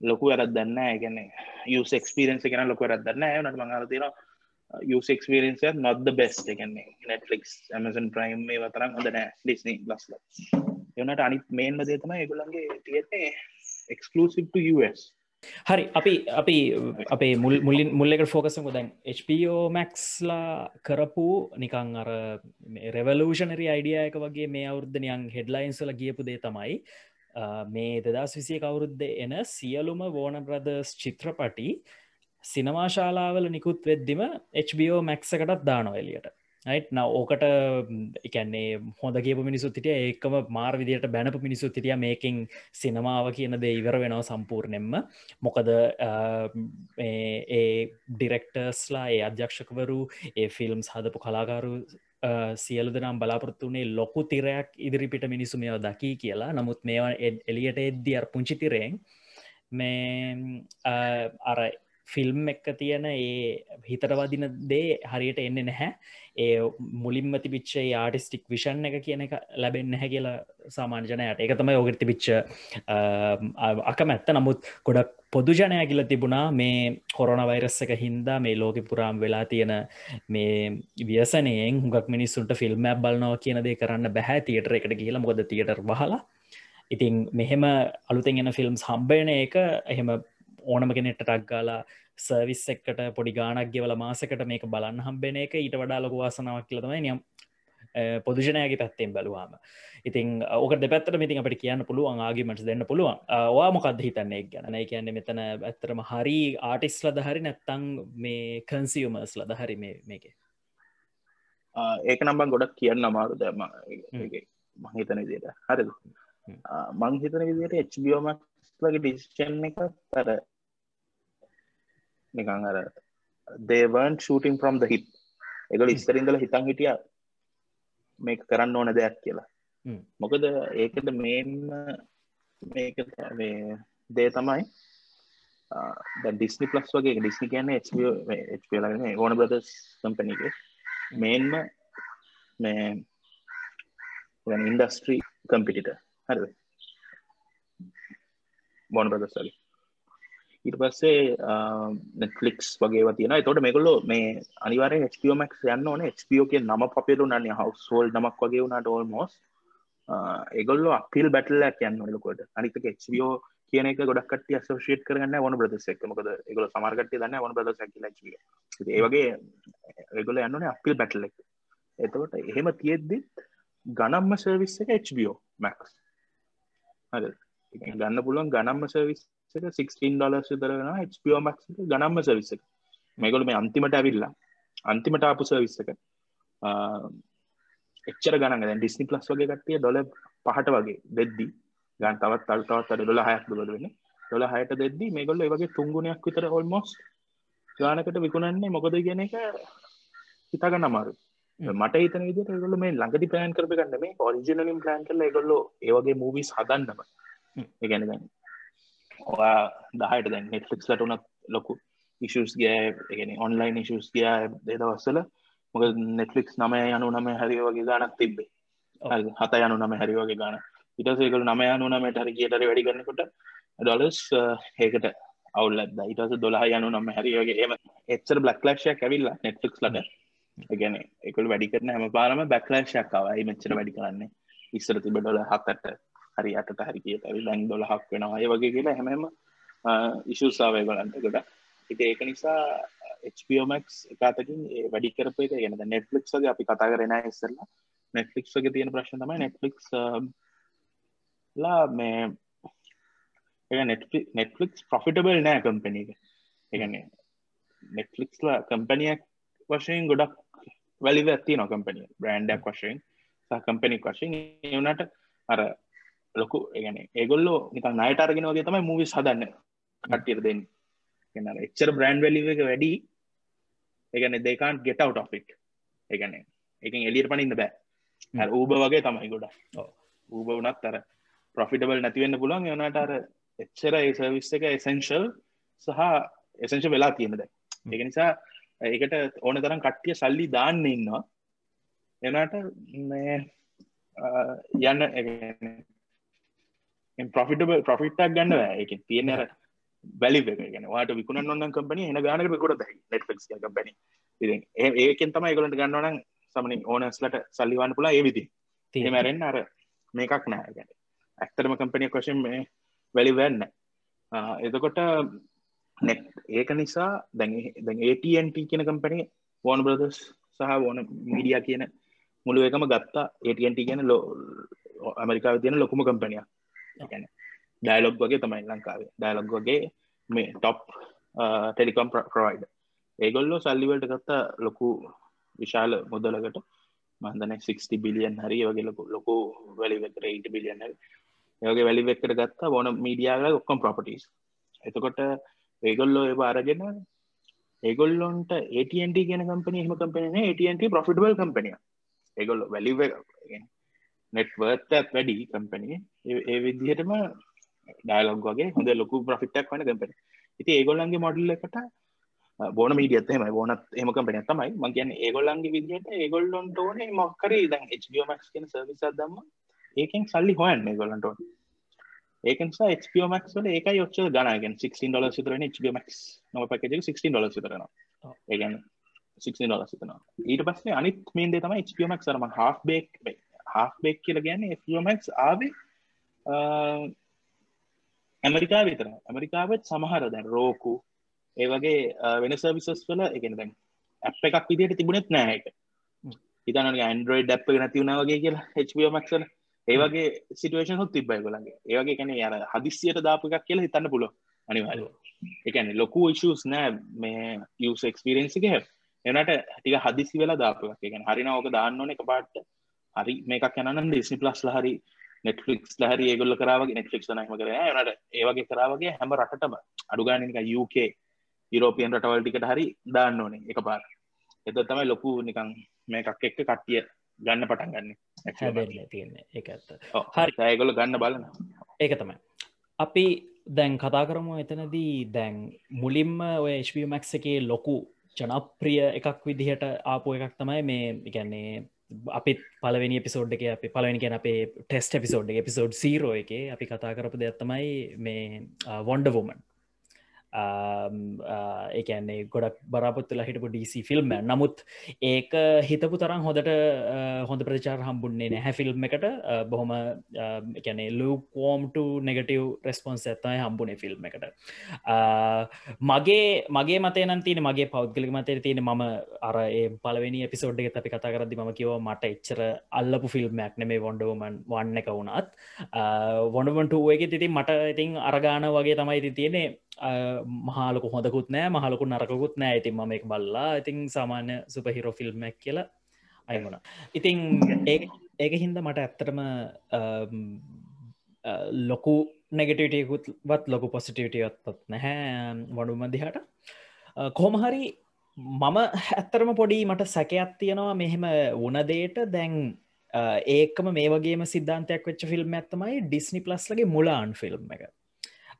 ලොකු වැරත් දන්න ඒගන්නේ යුස් එක්ස්පිරන්ස කෙන ලොක වැරත් දන්න නට මංහල තියෙනවා යුස් එක්ස්පිරන්ස නොත් බෙස් එකන්නේ නෙට්ලික්ස් ඇමසන් ප්‍රයිම් මේ වතරම් හොඳ නෑ. ඩිස්නී ලස්ල එවනට අනිත් මේන්ම දේතම ඒගොලන්ගේ තියෙන්නේ එක්ස්කලසිප් US හරි අපි අපි අපේ මුල් මුල්ලින් මුල්ලෙකට ෆෝකසම දැන් HPO මැක්ස්ලා කරපු නිකං අර රෙවලූෂනරි අයිඩිය එක වගේ මේ අවුද්ධනයන් හෙඩ්ලයින්ස්ල ගියපු දේ තමයි මේ දෙදස් විසිය කවුරුද්ද එන සියලුම වෝන බ්‍රදර්ස් චිත්‍රපටි සිනමාශාලාවල නිකුත් වෙද්දිම HBO මැක්සකටත් දානො එලියට යිට නව ඕකට එකන්නේ හොඳ කියපු මිනිසුත් හිටිය. ඒකම මාර් විදියට බැනපු මිනිසුත් හිටිය මේකින් සිනමාව කියන දේ ඉවර වෙනව සම්පූර්ණයෙන්ම. මොකද ඒ ඩිරෙක්ටර්ස්ලා ඒ අධ්‍යක්ෂකවරු ඒ ෆිල්ම්ස් හදපු කලාකාරු සියලු දෙනම් බලාපොරත්තුනේ ලොකු තිරයක් ඉදිරිපිට මිනිසු මෙෝ දකී කියලා. නමුත් මේවා එලියට එද්දි අර පුංචි තිරයෙන් මේ අර ෆිල්ම් එක්ක තියෙන ඒ හිතට වදින දේ හරියට එන්න නැහැ. ඒ මුලින්ම තිබිච්චේ ආටිස්ටික් විෂන් එක කියන එක ලැබෙන් නැහැ කියලා සාමාන්‍යජනයට එක තමයි ඔගට තිබිච්ච අකමැත්ත. නමුත් ගොඩක් පොදු ජනය කියල තිබුණා මේ කොරන වෛරස් එක හින්දා මේ ලෝක පුරාම් වෙලා තියෙන මේ ව්‍යසනයෙන් හුගක් මිනිස්සුන්ට ෆිල්ම් බලනවා කියන දේ කරන්න බැහැ තියටර එකට කියලා මොකද තියටර් වහලා. ඉතින් මෙහෙම අලුතෙන් එන ෆිල්ම්ස් හම්බයන එක එහෙම ඕනම කෙනෙට ටක්ගාලා සර්විස් එක්කට පොඩි ගානක් ගෙවල මාසකට මේක බලන්න හම්බෙන එක ඊට වඩා ලොක වාසනාවක් කියලතමයි නියම් පොදුෂණයගේ පැත්තෙන් බැලවාම. ඉතින් ඕක දෙපැත්තට මිතින් අපට කියන්න පුළුවන් ආගිමට දෙන්න පුළුවන්. වා මොකක්ද හිතන්නේ ගැන? කියන්න මෙතන ඇත්තරම හරි ආටිස් ලද හරි නැත්තං මේ කන්සියමර්ස් ලද හරි මේක. ඒක නම්බන් ගොඩක් කියන්න අමාරු දම මහිතන විදියට. හරිද? මංහිතන විදියට එච්බියෝමක් ලගේ ඩිස්ෂන් එක තර නිකං අර දේවන් ෂූටින් ෆ්‍රම් ද හිත් එකල ඉස්තරින්දල හිතන් හිටිය මේක කරන්න ඕන දෙයක් කියලා. මොකද ඒකද මේන්න මේක දේ තමයි ඩිස්නි පලස් වගේ ඩිස්නි කියන ලගන ඕන බ්‍රදස් කම්පනක මේන්ම මේ ඉන්ඩස්ට්‍රී කම්පිටිට හරද? බොන බ්‍රදස්වල ඊට පස්සේ නෙටලික්ස් වගේ තියෙන තොට මෙගොල්ලෝ මේ අනිවාර HPෝමක් යන්න ඕන. HPෝ කිය නම පපිරු නන්න හවස්ෝල් නමක් වගේ වුණට ඕල්මෝස් ඒගොල්ල අපිල් බැටල්ලක් යන්න ලකොට අනික HPෝ කියන එක ගොඩක් කට සෝෂේට කරන්න වන බ්‍රදසක් මොකද ඒගොල සමාර්ගටය දන්න වන බ්‍රදසක් ඒවගේ ඒගොල යන්නන අපිල් බැටල්ලෙක් එතකොට එහෙම තියෙද්දිත් ගනම්ම සර්විස් එක HBO මැක්ස් හරි ගන්න පුළුවන් ගනම්ම සර්විස් එක 16 ඩොලර් විතරන එක ගනම්ම සර්විස් එක. මේගොල්ලෝ මේ අන්තිමට ඇවිල්ලා අන්තිමට ආපු සර්විස් එක. එච්චර දැන් ඩිස්නි ප්ලස් වගේ කට්ටිය ඩොලර් පහට වගේ දෙද්දි ගන්න තවත් තව තවත් අර ඩොලර් 6ක් දුවද වෙන්නේ. ඩොලර් 6ට දෙද්දි මේගොල්ලෝ වගේ තුන් ගුණයක් විතර ඔල්මෝස්ට් ගානකට විකුණන්නේ මොකද කියන එක හිතා ගන්න අමාරුයි මට හිතන විදිහට ඒගොල්ලෝ මේ ළඟදි ප්ලෑන් කරපු ගන්න මේ ඔරිජිනලින් ප්ලෑන් කරලා ඒගොල්ලෝ ඒ වගේ මූවිස් හදන්නම. ඒ කියන්නේ ඔයා දහයට දැන් නෙට්ෆලික්ස් ලට උනත් ලොකු ඉශස් ගෑ ඔන්ලයින් ඉශස් ගයා දෙදවස්සල මොක නෙට්ලික්ස් නමය යනු නම හරි වගේ ගානක් තිබ්බේ. හත යනු නම හරි වගේ ගාන ඉටසේකල නම යනු නමට හරි කියටර වැඩි කරන්නකොට ඩොලස් ඒකට අවුල් ඇද ඉටස දොලා යනු නම හරි වගේ. එම එච්චර බ්ලක්ලක්ෂයක් ඇවිල්ලා නෙට්ලික්ස් ලට ගැන එකකල් වැඩි කරන හැම පාරම බැක්ලක්ෂයක්කාවයි මෙච්චර වැඩි කරන්නේ. ඉස්සර තිබ ඩොල හත්තට හරි අට හරි කියට ලැන් දොල හක් වෙනවා. අය වගේ කියලා හැමම ඉශුසාාවය බලන්ට ගොඩ හිට ඒක නිසා HPෝමක් එකතකින් වැඩි කරප එක ගෙන නෙට්ලික් වගේ අපි කතා කරෙන ඉස්සරලා නෙට්ලික් වගේ තියෙන ප්‍රශ්න තමයි නෙට්ලික් ලා මේ නෙට්ලික් ප්‍රොෆිටබල් නෑ කම්පන එක. එකන්නේ නෙට්ලික්ස්ලා කම්පනියක් වශයෙන් ගොඩක් වැලි ඇති නො කම්පනිය බ්‍රන්ඩක් වශයෙන් සහ කම්පනික් වශයෙන්. එවනට අර ලොකු ඒගන ඒගොල්ලෝ නික නයිටර්ගෙන වගේ තමයි මූවි සදන්න කට්ටිර දෙන්න. එන්න එච්චර බ්‍රන්් වැලි එක වැඩි ඒගන දෙකාන් ගෙට අවට් ඔෆික් ඒගන එක එලියට පනින්න බෑ. ඌබ වගේ තමයි ගොඩ ඌබ වනත් තර ප්‍රොෆිටබල් නැතිවෙන්න පුළුවන්. යනට අර එච්චර ඒ සර්විස් එක එසෙන්ශල් සහ එසංශ වෙලා තියෙනද එක නිසා ඒකට ඕන තරම් කට්ටිය සල්ලි දාන්න ඉන්නවා. එනට යන්න ප්‍රොෆිටබල් ප්‍රොෆිට්ක් ගන්න එක. තියෙන වැලි ගෙන වාට විකුණ ඔන්න කම්පනි එන ගානක කොට නෙට්ෆික්ස් කම්පනි ඒකෙන් තම එකගලට ගන්නවන සමනින් ඕනස්ලට සල්ලිවන්න පුලා ඒවිදි මැරෙන් අර මේකක් නෑ. ගැන ඇක්තරම කම්පනිය කොෂන් මේ වැලි වැන්න එතකොට නෙට් ඒක නිසා දැන් AT&T කියන කම්පනි වෝන බ්‍රදස් සහ ඕන මීඩිය කියන මුළු එකම ගත්තා AT&T කියන ලෝ ඇමරිකාව තියෙන ලොකුම කම්පනියක් ගැන ඩයිලොග් වගේ තමයි ලංකාවේ. ඩයිලොග් වගේ මේ ටොප් ටෙලිකොම් ප්‍රවයිඩ ඒගොල්ලෝ සල්ලිවලට ගත්තා ලොකු විශාල මුදලකට මන්දන 60 බිලියන් හරි වගේ ලොකු ලොකු වැලිවෙතර 8 බිලියන් හරි ඒගේ වැලිවෙක්කට ගත්තා බොන මීඩියාගල ඔක්කොම් ප්‍රපටස් එතකොට ඒගොල්ලෝ ඒ අරගෙන ඒගොල්ලොන්ට AT&T කියන කම්පනි හම කම්පන AT&T ප්‍රොෆිටබල් කම්පනිය ඒගොල්ල වැලිව නෙට්වර්ත් වැඩි කම්පනී ඒ විදිහටම ඩයිලොග් වගේ හොඳ ලොකු ප්‍රෆිට්ක් වන කම්පන ඉති ඒගොල්ලන්ගේ මොඩල්ල එකට බෝන මීඩියත්තම බෝනත් එම කම්පන තමයි. මගේන ඒගොල්ලන්ගේ විදිහට ඒගොල්ලොන්ට ඕන මොක්කර දන් HBOමක් කියන සර්විස දම්ම ඒකෙන් සල්ලි හොයන්න ගොල්ලන්ට ඒකසා HPOමක් වල ඒක යොච්ච ගනගෙන් 16 ඩොල සිතරන HBOමක් නොම පකජ 16 ඩොල සිතරන ඒගැන 16 ඩොල සිතනවා ඊට පස්සේ අනිත් මේන්දේ තම HPOමක් සරම හා බේක් හාබෙක් කියල ගැන්න ෆමක් ආවේ ඇමරිකා විතර ඇමරිකාවත් සමහර දැන් රෝකු ඒ වගේ වෙන සර්විසස් වල එකන දැන් ඇප් එකක් විදියට තිබුණෙත් නෑක ඉතන ඇන්ඩරෝයි ඩැප් නැතිවුණ වගේ කියලා HBමක්සල ඒවගේ සිටුවේෂන් හොත් තිබයි ගොලන්ගේ ඒවගේ කැන යර හදිසියට දාප එකක් කියලා හිතන්න පුලො අනිවාල එකන ලොකු ඉශස් නෑ මේ යස් එක්ස්පිරෙන්න්සික හැ එනට ටික හදිසි වෙලා දාපක් එකන හරින ඕක දාන්න ඕන එක පාට්ට හරි මේකක් යනන්න ඩිස්නි ප්ලස් හරි නෙට්ලික්ස් ලහරි ඒගොල්ල කරාවගේ නෙට්ලික්ස් නම කර නට ඒවගේ කරාවගේ හැම රටටම අඩුගානක UK යුරෝපියන් රටවල් ටිකට හරි දාන්න ඕනේ එක පාර එත තමයි ලොකු නිකං මේකක් එක්ක කට්ටිය ගන්න පටන් ගන්න. තියන්නේ. ඒ ඇත්ත. හරි. ඒගොල ගන්න බලන ඒක තමයි. අපි දැන් කතා කරමු එතනදී දැන් මුලින්ම ඔය HBමක් එකේ ලොකු ජනප්‍රිය එකක් විදිහට ආපු එකක් තමයි මේ ඉගැන්නේ අපි පලවෙනි පිසෝඩ් එක අපි පලවෙනි කියෙන අපේ ටෙස්ට පිසෝඩ් පිසෝඩ් සීරෝ එක අපි කතා කරපු දෙත්තමයි මේ වොන්ඩවෝමන් Um, uh, ඒකන්නේ ගොඩක් බරපොත්තුල හිටපු ඩීසි ෆිල්ම් නමුත් ඒක හිතපු තරම් හොඳට uh, හොඳ ප්‍රචාර හම්බුන්නේ නැහැ ෆිල්ම් එකට. Uh, බොහොම එකනේ ලූකෝම්ට නෙගටව් රෙස්පොන්ස් ඇත්තයි හම්බුනේ ෆිල්ම් එකට. මගේ මගේ මතය නතින මගේ පෞද්ගලික මතය තියෙන මම අර ඒ පලවෙනි පිසෝඩ් එක අපි කතා කරදි ම කිව මට එච්චර අල්ලපු ෆිල්ම්මයක් නෙමේ වොන්ඩෝමන් වන්න එක වුණත්. වොඩමන්ටුව එක තිති මට ඉතින් අරගාන වගේ තමයි ති තියෙන්නේ. මහලක හොඳකුත් නෑ මහලකු නරකුත් නෑ. ඉතින් මම එක බල්ලා ඉතින් සාමාන්‍ය සුපහිරෝ ෆිල්ම්මක් කියලා අයමුණ ඉතින් ඒක හින්ද මට ඇත්තටම ලොකු නෙගටටියකුත් වත් ලොකු පොසිටියටත් නැහැ වඩු මදිහට කොහොමහරි මම ඇත්තරම පොඩි මට සැකයක් තියෙනවා මෙහෙම වනදේට දැන් ඒකම මේ වගේම සිද්ධන්තයක් වෙච්ච ෆිල්ම් ඇත්තමයි ඩිස්නි ප්ලස්ලගේ මුලාන් ෆිල්ම් එක.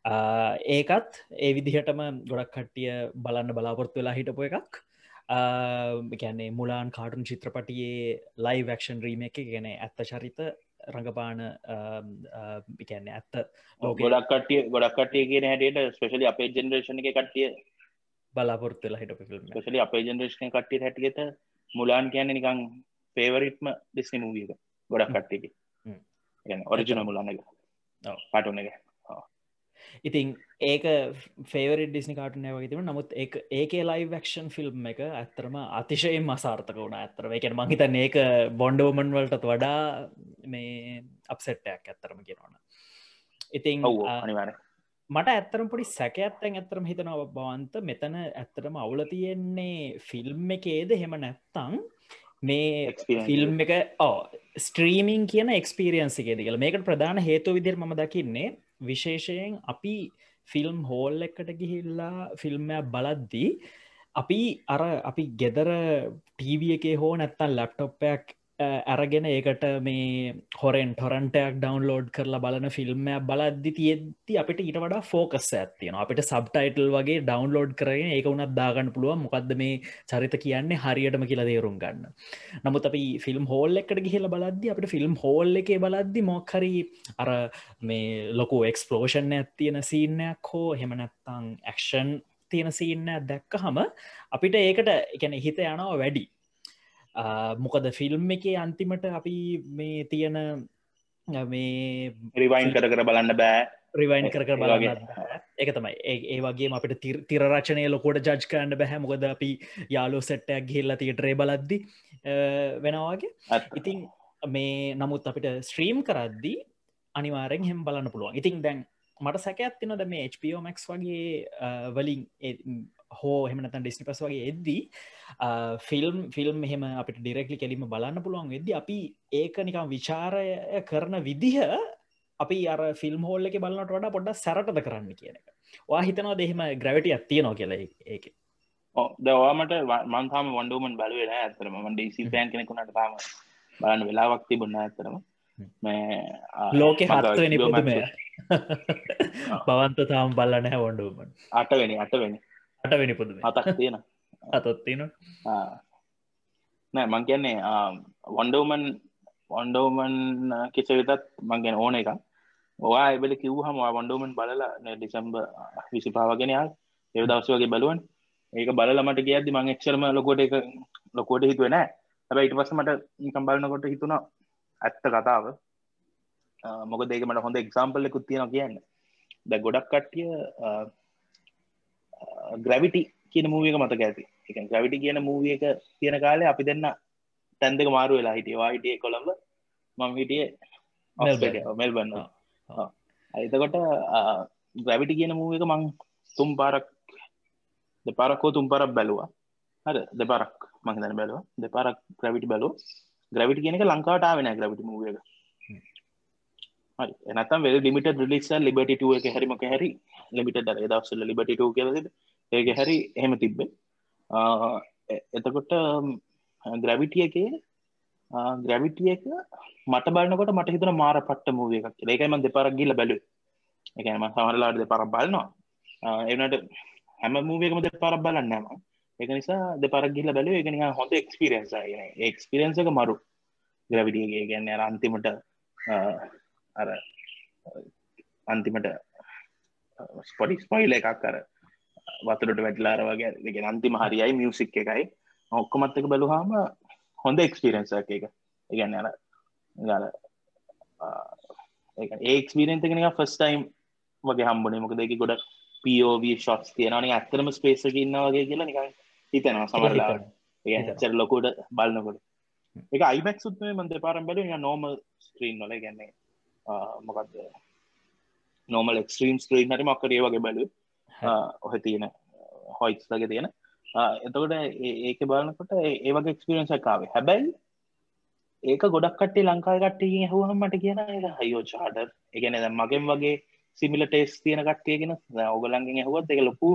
ඒකත් ඒ විදිහටම ගොඩක් කට්ටිය බලන්න බලාපොරත්තු වෙලා හිටපු එකක්. ගැන්නේ මුලාන් කාටුන් චිත්‍රපටියේ ලයි වැක්ෂන් රීම එක ගැන ඇත්ත චරිත රඟපාන ගැන්න ඇත්ත ගොඩක් කටිය ගොඩක් කටිය කියන හැටියට ස්පෙශලි අපේ ජෙනරේෂණ එක කට්ටිය බලාපොරත්තු වෙලා හිටපු ෆිල්ම් ස්පෙශලි අපේ ජෙනරේෂණ කට්ටිය හැටියට මුලාන් කියන්න නිකං පේවරිට්ම ඩිස්නි මූවියක ගොඩක් කට්ටියක ගැන ඔරිජින මුලාන එක. පාටුන එක ඉතින් ඒක ෆේවරි ඩිස්නි කාටන වගේතිම නමුත් ඒක ලයි වක්ෂන් ෆිල්ම් එක ඇත්තරම අතිශයෙන් මසාර්ථක වුණ ඇත්තර එකෙන් මහිතන් ඒක බොන්්ඩෝමන් වලටත් වඩා මේ අපසෙට්ටයක් ඇත්තරම කියෙනවන ඉතින් අනිවාර මට ඇත්තරම් පොඩි සැක ඇත්තැන් ඇත්තරම හිතනව බවන්ත. මෙතන ඇත්තරම අවුල තියෙන්නේ ෆිල්ම් එකේද? හෙම නැත්තං මේ ෆිල්ම් එක ඕ ස්ට්‍රීමිං කියන එක්ස්පිරියන්සි එකේද කියල. මේකට ප්‍රධාන හේතු විදිර ම දකින්නේ විශේෂයෙන් අපි ෆිල්ම් හෝල් එකට ගිහිල්ලා ෆිල්ම්මයක් බලද්දී අපි අර අපි ගෙදර ටීවිය එකේ හෝ නැත්තන් ලැප්ටොප්පයක් ඇරගෙන ඒකට මේ හොරෙන් ටොරන්ටයක් ඩවන්ලෝඩ් කරලා බලන ෆිල්ම්මයක් බලද්දි තියෙද්දි අපිට ඊට වඩා ෆෝකස් ඇත්තියෙන අපිට සබ්ටයිටල් වගේ ඩවන්ලෝඩ් කරගෙන ඒක උනත් දාගන්න පුළුව මොකක්ද මේ චරිත කියන්නේ? හරියටම කියලා දේරුම් ගන්න. නමුත් අපි ෆිල්ම් හෝල් එකට ගිහිල බලද්දි අපට ෆිල්ම් හෝල් එකේ බලද්දි මොක්හරි අර මේ ලොකු එක්ස්පලෝෂන් ඇත්තියෙන සීනයක් හෝ හෙමනැත්තං ඇක්ෂන් තියෙන සීන්න දැක්ක හම අපිට ඒකට එකැන හිත යනවා වැඩි. මොකද ෆිල්ම් එක අන්තිමට අපි මේ තියෙන මේ රිවයින් කර කර බලන්න බෑ. රිවයින් කර කර බලන්න එක තමයි. ඒ වගේ අපට තිරරචනය ලොකොට ජජ් කරන්න බැහැ මොකද අපි යාලෝ සෙට්ටයක් ගිල්ලා තියටරේ බලද්දි වෙනවාගේ ඉතින් මේ නමුත් අපිට ස්ත්‍රීම් කරද්දි අනිවාරෙන් හෙම බලන්න පුළුවන්. ඉතින් දැන් මට සැකඇත් තිනොද මේ HPOමක් වගේ වලින් හෝ හෙමනතන් ඩිස්නි පස් වගේ එද්දී ෆිල්ම් ෆිල්ම් මෙහෙම අපිට ඩිරෙක්ලි කෙලිම බලන්න පුළුවන් වෙද අපි ඒක නිකම් විචාරය කරන විදිහ අපි අර ෆිල්ම් හෝල්ල එක බලන්නට වඩා පොඩ්ඩ සැරටද කරන්න කියන එක. වා හිතනවා දෙහෙම ග්‍රවිටිය අත්තියනවා කියලා ඒක? දවාමට මන්තාම වන්ඩුවමන් බලුවෙන ඇතරම මන්ඩ සි පෑන් කෙනෙකුනට තාම බලන්න වෙලාවක් තිබුන්න ඇතරම ලෝක හත්වනි පුදුමය. බවන්ත තාම් බල්ල නැහැ වොන්ඩුවමන් අටවෙනි අටවෙනි අටවෙනි පුදුම අතක් තියෙන අතොත්තින නෑ මං කියන්නේ වන්ඩෝමන් වන්ඩෝමන් කිස විතත් මංගෙන ඕන එක ඔවා එබල කිව් හම වන්ඩෝමන් බලලා ඩිසම්බ විසිපාවගෙන යාල් ඒ දවස වගේ බලුවන්. ඒක බලමට කියද මං එක්ෂරම ලොකොට එක ලොකොට හිතුව නෑ. හැබ ඉට පස මට නිකම් බලනකොට හිතුණා ඇත්ත කතාව. මොක දෙක මට හොඳ එක්සාම්පල්ල කුත් තියෙන කියන්න. ද ගොඩක් කට්ටිය ග්‍රවිටි කියන මූවියක මතක ඇති. එක ග්‍රවිටි කියන මූවිය එක තියෙන කාලේ අපි දෙන්න තැන්දක මාරු වෙලා හිටියවා හිටිය කොළඹ මම හිටිය මෙල්බන්න එතකොට ග්‍රවිටි කියන මූව එක මං තුම් පාරක් දෙපාරක්කෝ තුම් පරක් බැලවා. හර දෙපාරක් මංදන බැලවා. දෙපාරක් ග්‍රවිටි බැලෝ ග්‍රවිටි කියනක ලංකාවට වෙන ග්‍රවිටි මූව එක. එනතම් වෙ ලිමිට ලිස් ලිබට එක හැරිමක හැරි ලිමිට දවසල ලිබට කියලද ඒක හැරි එහෙම තිබ්බේ. එතකොට ග්‍රැවිටිය එකේ ග්‍රැවිටිය එක මට බලන්නකොට මට හිතන මාර පට්ට මූුව එකක් ඒකයිම දෙපාරක් ගිල බැලු එකම සමරලාට දෙ පරක් බලනවා. එනට හැම මූවකම දෙ පරක් බලන්නම එක නිසා දෙ පරක් ගිල්ල බැලුව එකනි හොඳ එක්ස්පිරන්ස එක්ස්පිරන්සක මරු. ග්‍රවිඩියගේ ගැන්න අන්තිමට අර අන්තිමට ස්පොඩි ස්පොයිල එකක් කර වතුරට වැටලාර වගේ අන්තිම හරියි මියසික් එකයි. ඔක්කොමත්තක බලුහාම හොඳ එක්ස්පිරන්ස එක ඉගන්න අර ගල ඒක්ස්පිරෙන්තකෙන ෆස් ටයිම් වගේ හම්බනේ. මොක දෙක ගොඩ පෝව ශොට්ස් තියෙනවාන ඇත්තරම ස්පේසක ඉන්නවගේ කියලා නික හිතනවා සමරලා චර ලොකුට බලන්නකොට එක අයිමක් සුත්ම මන්ද පාරම් බැල නෝමල් ස්ක්‍රීන් නොල ගැන්නේ මොකක්ද නෝමල් එක්ස්ට්‍රීම් ස්ක්‍රීන් හරි මක්කරේ වගේ බලු ඔහ තියෙන හොයිස් ලගේ තියෙන එතකොට ඒක බලනකොට ඒ වගේ එක්ස්පිරන්ස කාවේ හැබැයි ඒක ගොඩක් කටේ ලංකායි කට්ටිය හුවහම මට කියන හයෝ චාඩර් එකන මගෙන් වගේ සිමිල ටේස් තියෙන කට්ටියගෙන ඔගලන්ගෙන් හුවත් එක ලොකු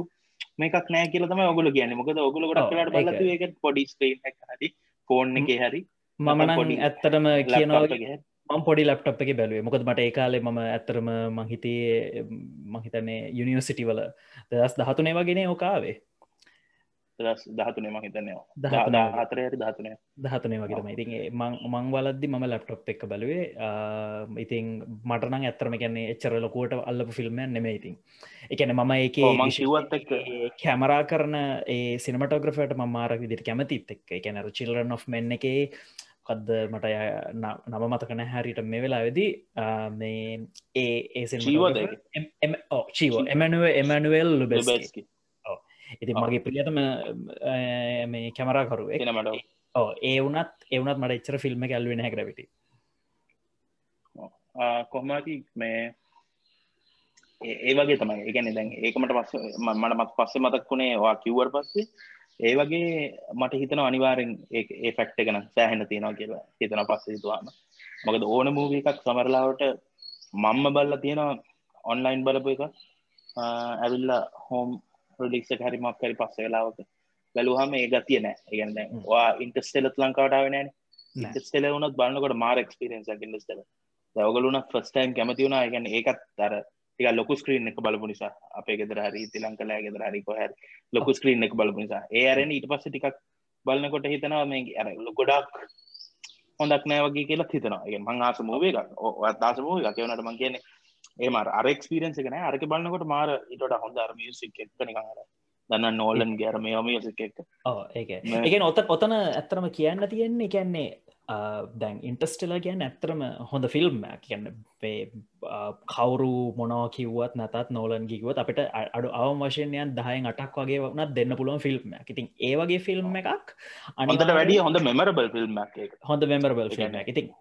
මේකක් නෑ කියල තම ඔගුල කියන්න. මොකද ඔගුල ගොඩක් ලට බලතු එක පොඩි ස්ටේන් හරි ෆෝන් එක හරි මම පොඩි ඇත්තටම කියනවා මම පොඩි ලප්ටප් එක බැලුවේ. මොකද මට ඒකාලේ මම ඇත්තරම මහිතයේ මහිතන්නේ යුනිවර්සිටිවල දස් දහතුනේ වගෙන ඕකාවේ දහතුනේ මහිතනය හතර හරි දහතුනය දහතුනේ වගේම ඉතින් මං මං වලද්දි මම ලැප්ටොප් එක බලුවේ. ඉතින් මටනං ඇත්තරම කියන්නේ එච්චර ලොකුවට අල්ලපු ෆිල්ම්මයන් නෙම ඉතින්. එකන මම ඒක මංශිවත් කැමරා කරන ඒ සිනමටෝග්‍රෆට මමාරක් විදිට කැමතිත් එක් එකැනර චිල්රන් of මෙන්න එක කදද මට නම මතකන හැරිට මේ වෙලා වෙදි මේ ඒ චීව එමනුව එමනුවල් ලුබෙස්කි ඉති මගේ පිළියතම මේ කැමරාකරු මට ඕ ඒ වනත් එවනත් මට එච්චර ෆිල්ම් ඇල්වෙන හැකරවිට කොහමති මේ ඒ වගේ තමයි. එකන දැන් ඒකමට පස්ස මට මත් පස්සේ මතක්කුණේ වා කිව්වර් පස්සේ ඒ වගේ මට හිතන අනිවාරෙන් ඒ ෆැක්ට එකන සෑහෙන තියෙනවා කියලා හිතන පස්සේ හිතුවාම. මොකද ඕන මූව එකක් සමරලාවට මම්ම බල්ල තියෙනවා ඔන්ලයින් බලපු එක ඇවිල්ලා හෝම් ප්‍රඩික්ෂ හරිමක් කරි පස්ස වෙලාවක බැලුහම ඒ ගතිය නෑ. ඒගන්න වා ඉන්ටස්ටෙලත් ලංකාවටාවනෑන ඉන්ටස්ටෙල වුනත් බලන්නකොට මාර එක්ස්පිරෙන්ස් ඉන්ටස්ටල දවගලුන ෆස්ටයිම් කැමති වුණා. ගැන ඒකත් තර එක ලොකු ස්ක්‍රීන් එක බලපු නිසා. අපේ ගෙදර හරි තිලංකලෑ ගෙදර හරි කොහැර ලොකු ස්ක්‍රීන් එක බලපු නිසා. ඒ අරෙන ඊට පස්ස ටිකක් බලන්නකොට හිතනවා මේ අර ගොඩක් හොඳක් නෑ වගේ කියලා හිතනවා. ඒ මං ආස මූවේ එකක් දාස මූව එකක්. කියවනට මං කියන්නේ ඒ මාර අරක්ස්පිරන්ස එකන අරක බලන්නකොට මාර ඉටට හොඳ අර්මියසික් එක්කන කර දන්න නෝලන් ගැරම යමියසික් එක්ක ඒක එක. ඔත ඔතන ඇත්තරම කියන්න තියෙන්නේ එකන්නේ දැන් ඉන්ටස්ටලා කියන්න ඇත්තරම හොඳ ෆිල්ම් කියන්න කවරු මොනව කිවත් නැතත් නෝලන් ගිකුවත් අපිට අඩු අවම වශයනයන් දහයෙන් අටක් වගේ වනත් දෙන්න පුළුවන් ෆිල්ම් ඉතින් ඒවගේ ෆිල්ම් එකක් අනිට වැඩිය හොඳ මෙමරබල් ෆිල්ම් හොඳ මෙමරබල් ෆිල්ම් ඉතින්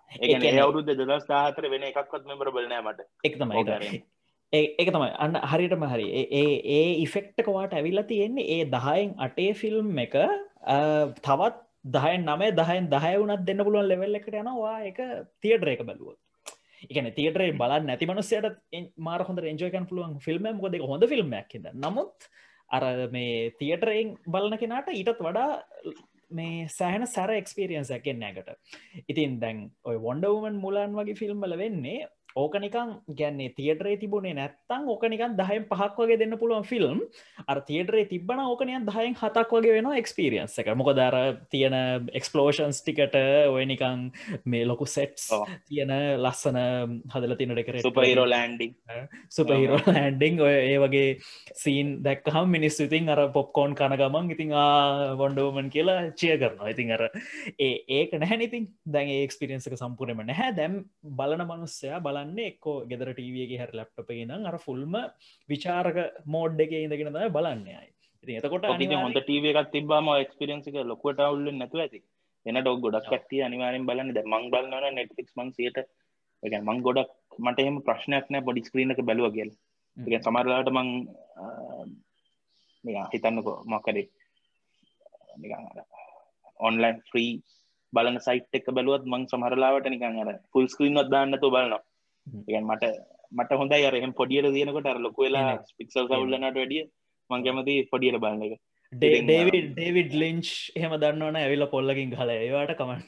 අවුරුද දස් දාහතර වෙන එකක්වත් මෙමරබල්නෑමට එක තමයි ඒක තමයි. අන්න හරිටම හරි. ඒ ඒ ඉෆෙක්ටකවාට ඇවිල්ල තියෙන්නේ ඒ දහයෙන් අටේ ෆිල්ම් එක තවත් දහයෙන් නමේ දහයෙන් දහය වුනත් දෙන්න පුළුවන් ලෙවල් එකට යනවා. එක තියටර එක බැලුවොත්. එකන තියටරේ බල නැති මනුස්සයට මාර හොඳ රෙන්ජෝකන් පුළුවන් ෆිල්ම් මොකද හොඳ ෆිල්ම්මක් ද නමුත් අර මේ තියටරෙන් බලන කෙනාට ඊටත් වඩා මේ සෑහන සැර එක්ස්පිරියන්ස් ඇකෙන් නැකට ඉතින් දැන් ඔය වොන්ඩවමන් මුලන් වගේ ෆිල්ම්බල වෙන්නේ ඕකනිකං ගැන්නේ තියටරේ තිබුණේ නැත්තං ඕකනිකන් දහයෙන් පහක් වගේ දෙන්න පුළුවන් ෆිල්ම් අර තියටරේ තිබන ඕකනයන් දහයෙන් හතක් වගේ වෙන එක්ස්පිරියන්ස් එක. මොක දර තියෙන එක්ස්පලෝෂන්ස් ටිකට ඔය නිකං මේ ලොකු සෙට්ස් තියෙන ලස්සන හදල තින ඩෙකර සුපහිරෝ ලෑන්ඩිං සුපහිරෝ ලෑන්ඩිං ඔය ඒ වගේ සීන් දැක්කහම් මිනිස් ඉතින් අර පොප්කෝන් කන ගමන් ඉතින් වොන්ඩෝමන් කියලා චිය කරනවා. ඉතින් අර ඒ ඒක නැහැ ඉතින්. දැන් ඒක්ස්පිරියන්සක සම්පූර්ණයම නැහැ. දැම් බලන මනුස්සයා බලන්න බලන්න එක්කෝ ගෙදර ටීවගේ හැර ලැප්ටප නම් අර ෆුල්ම විචාරක මෝඩ් එක ඉඳගෙන තම බලන්නයයි ඉති එතකොට හොඳ ටීව එකක් තිබාම එක්ස්පිරන්සික ලොකුවට අවුල්ල නැතු ඇති. එනට ඔක් ගොඩක් කට්ටිය අනිවාරෙන් බලන්න. ද මං බලන්නන නෙට්ලික් මං සියට එක මං ගොඩක් මට එම ප්‍රශ්නයක් නෑ පොඩි ස්ක්‍රීන එක බැලුව කියල. එක සමරලාට මං හිතන්නකෝ මොකරේ ඔන්ලයින් ්‍රී බලන සයිට් එක බැලුවත් මං සමහරලාවට නිකන් අර ෆුල් ස්ක්‍රීන්වත් දාන්නතු බලනවා ඒගන් මට මට හොඳයි අරහෙම පොඩියට තියෙනකොට අර ලොක වෙලා පික්සල් සවල්ලනට වැඩිය මං කැමති පොඩියට බලන්න එක. ඩේවිඩ් ඩේවිඩ් ලිංච් එහෙම දන්නවන ඇවිල පොල්ලකින් හල ඒවාට කමන්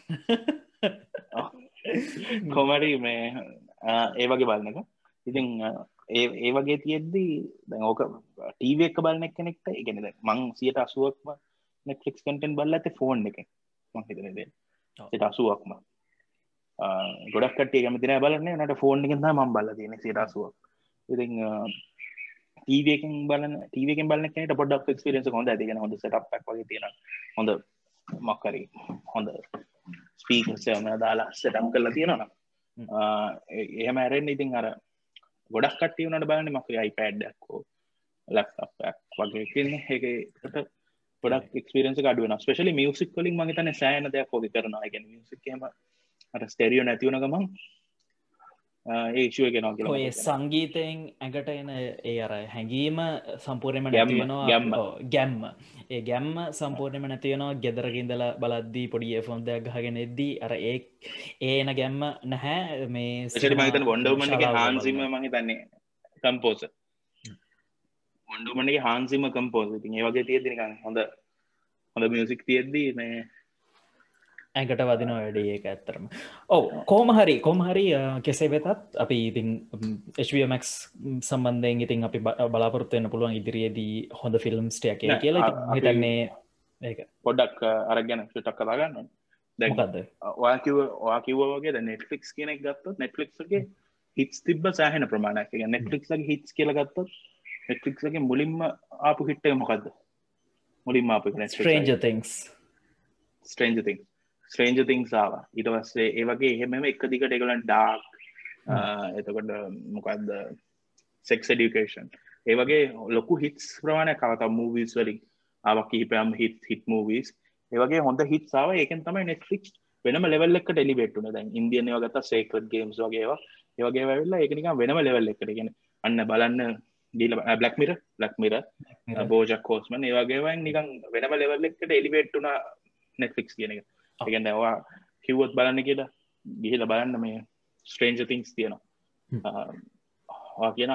කොමරි මේ ඒ වගේ බලන්න එක. ඉතින් ඒ වගේ තියෙද්දී දැන් ඕක ටීව එක බලන කෙනෙක්ට ඉගෙනද මං සියට අසුවක්ම නෙට්ලික්ස් කටෙන් බල්ල ඇත ෆෝන් එක මං හිතනද සිට අසුවක්ම ගොඩක් කටේ කමතින බලන්න. නට ෆෝන් එකෙන් ම බල තියෙන සිට අසුවක්. ඉති ටීවකෙන් බලන ටීවකෙන් බලන කෙනට පොඩක් ක්ස්පිරෙන්ස හොඳ ඇතිගෙන හොඳ සටක් වගේ තියෙන හොඳ මක්කරි හොඳ ස්පීකර්සයම දාලා සටම් කරලා තියෙනවා එහෙම ඇරෙන් ඉතින් අර ගොඩක් කට්ටිය වනට බලන්න මක අයිපඩ්ඩක්කෝ ලක්ක් වගේ කියන්නේ ඒකට ගොඩක් එක්ස්පිරන්ස අඩුවන ස්පේශලි මියසික් කලින් මගේතන සෑන දෙයක් හොදි කරනවා. ගෙන මියසික්ම අර ස්ටෙරියෝ නැතිවන ගමන් ඒශුව ගෙනවා කියලා ඔය සංගීතයෙන් ඇඟට එන ඒ අර හැඟීම සම්පූර්ණයම ගැම්ම, නැතිවෙනවා ගැම්ම. ගැම්ම. ඒ ගැම්ම සම්පූර්ණයම නැතිවෙනවා ගෙදරකින්දල බලද්දී පොඩි ෆොන් දෙයක් ගහගෙන එද්දී අර ඒ ඒන ගැම්ම නැහැ. මේ ට මහිතන ගොඩවමන එක ශාලාවල හාන්සිම. මහි තන්නේ කම්පෝස ගොඩුමනගේ හාන්සිම කම්පෝස ඉතින් ඒ වගේ තිය දිනික හොඳ හොඳ මියසික් තියෙද්දී මේ ඇඟට වදින වැඩ ඒක ඇත්තරම ඔව කෝම හරි කොම හරි කෙසේ වෙතත් අපි ඉතින් HMක් සම්බන්ධයෙන් ඉතින් අපි බලාපොරත්වයන්න පුළුවන් ඉදිරියේදී හොඳ ෆිල්ම්ස්ටයක් නෑ, කියලා. අපි- හිතන්නේ පොඩ්ඩක් අරගැන ටක් කතාගන්න දැන් මොකක්ද ඔයාකිව ඔයා කිව වගේ නෙට්ලික්ස් කෙනෙක් ගත්තොත් නෙට්ලික්ගේ හිස් තිබ සෑහන ප්‍රමාණයක්. නෙට්ලික්ගේ හිස් කියල ගත්තොත් නෙට්ලික්ගේ මුලින්ම ආපු හිට්ටය මොකක්ද මුලින්ම ආපු strange things strange thing strange thing සාව ඊට පස්සේ ඒ වගේ එහෙම එක දිකට එකලන් ඩාක් එතකොට මොකක්ද සෙක්ස් ඩිකේෂන් ඒ වගේ ලොකු හිටස් ප්‍රමාණය කවත මූවිස් වලින් ආවක් කිහිපයම් හිත් හිට මූවිස් ඒවගේ හොඳ හිත් සාව ඒකෙන් තමයි නෙට්ලික් වෙනම ලෙවල් එක ටෙලිබෙට්ුන දැන් ඉන්දියන වගත සේකර් ගේම්ස් වගේවා ඒවගේ වැල්ලා එකනික වෙනම ලෙවල් එකටගෙන අන්න බලන්න දීල බ්ලක් මිර ලක් මිර බෝජක් කෝස්මන් ඒවගේවන් නිකන් වෙනම ලෙවල් එකට එලිබෙට්ටුන නෙට්ෆික්ස් කියන එක එකගන්න වා කිව්වොත් බලන්න කියලා ගිහිල බලන්න මේ ස්ට්‍රේන්ජ තිංස් තියෙනවා. කියන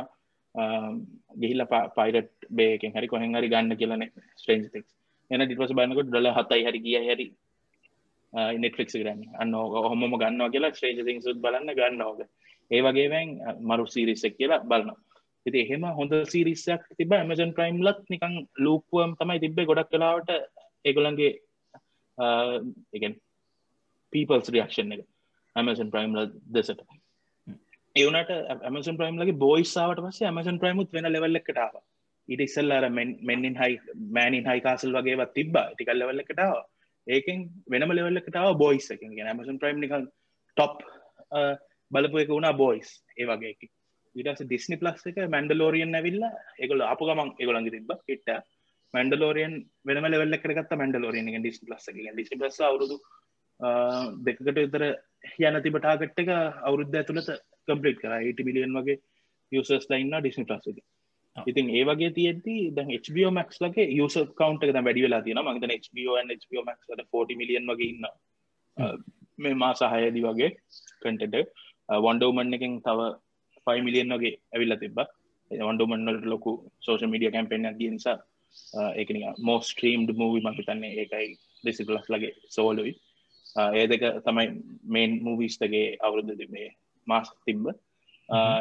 ගිහිල පයිරට් බේකෙන් හරි කොහෙන් හරි ගන්න කියලන ස්ට්‍රේන්ජ තික්ස් එන ටිපස බන්නකොට ඩොල හතයි හරි ගිය හැරි නෙට්ෆික්ස් ගරන්න අන්න හොම ගන්නවා කියලා ශ්‍රේජ තිංසුත් බලන්න ගන්නවග ඒ වගේවැන් මරු සිරිසක් කියලා බලන්න ඉති එහෙම හොඳ සිරිසක් තිබ ඇමජන් ප්‍රයිම් ලත් නිකං ලූපුවම් තමයි තිබ්බේ ගොඩක් කලාවට ඒගොලන්ගේ එකෙන් පීපල්ස් රියක්ෂන් එක. ඇමසන් ප්‍රයිම් දෙසට. ඒවනට ඇමසන් ප්‍රයිම් ලගේ බෝයිස්සාාවට පස්ස ඇමසන් ප්‍රයිමුත් වෙන ලෙවල්ල එකටාව ඊට ඉස්සල්ලාර මෙන්නින් හයි මෑනින් හයි කාසල් වගේවත් තිබ්බ. ටිකල් ලෙවල්ල එකටාව ඒකෙන් වෙනම ලෙවල්ල එකටාව බොයිස් එක ගෙන ඇමසන් ප්‍රයිම් නික ටොප් බලපු එක වුණා බොයිස් ඒ වගේ ඉටස ඩිස්නි ප්ලස් එක මැන්ඩලෝරියන් ඇවිල්ලා එකගොල අප ගමන් එගොලන්ගේ තිබ හිට මැන්ඩලෝරියන් වෙනම ලෙවල්ල කරගත් මැන්ඩලෝරියන් එක ඩිස් ලස් ඩිසි ලස් අවුරුදු දෙකට විතර යන තිබටාගට්ට එක අවුරුද්ධ ඇතුළත කම්පලිට් කර. 80 බිලියන් වගේ යසස් ලයින්න ඩිස්නි ප්ලස් එක. ඉතින් ඒ වගේ තියෙද්දි දැන් HBO Max ලගේ යස කවන්ට එක වැඩි වෙලා තියෙන මගතන HBO HBO වල 40 මිලියන් වගේ ඉන්න මේ මා සහයදි වගේ කටට වන්ඩෝමන් එකෙන් තව 5 මිලියන් වගේ ඇවිල්ල තිබ වන්ඩෝමන්වලට ලොකු සෝෂ මඩිය කැම්පෙන්න්න දී නිසා ඒකන මෝ ස්ට්‍රීම්ඩ මූවි මහිතන්නේ ඒකයි දෙසිපලස් ලගේ සෝලුයි. ඒ දෙක තමයි මේන් මූවිස්තගේ අවුරුද්ධ තිබේ මාස් තිබ්බ.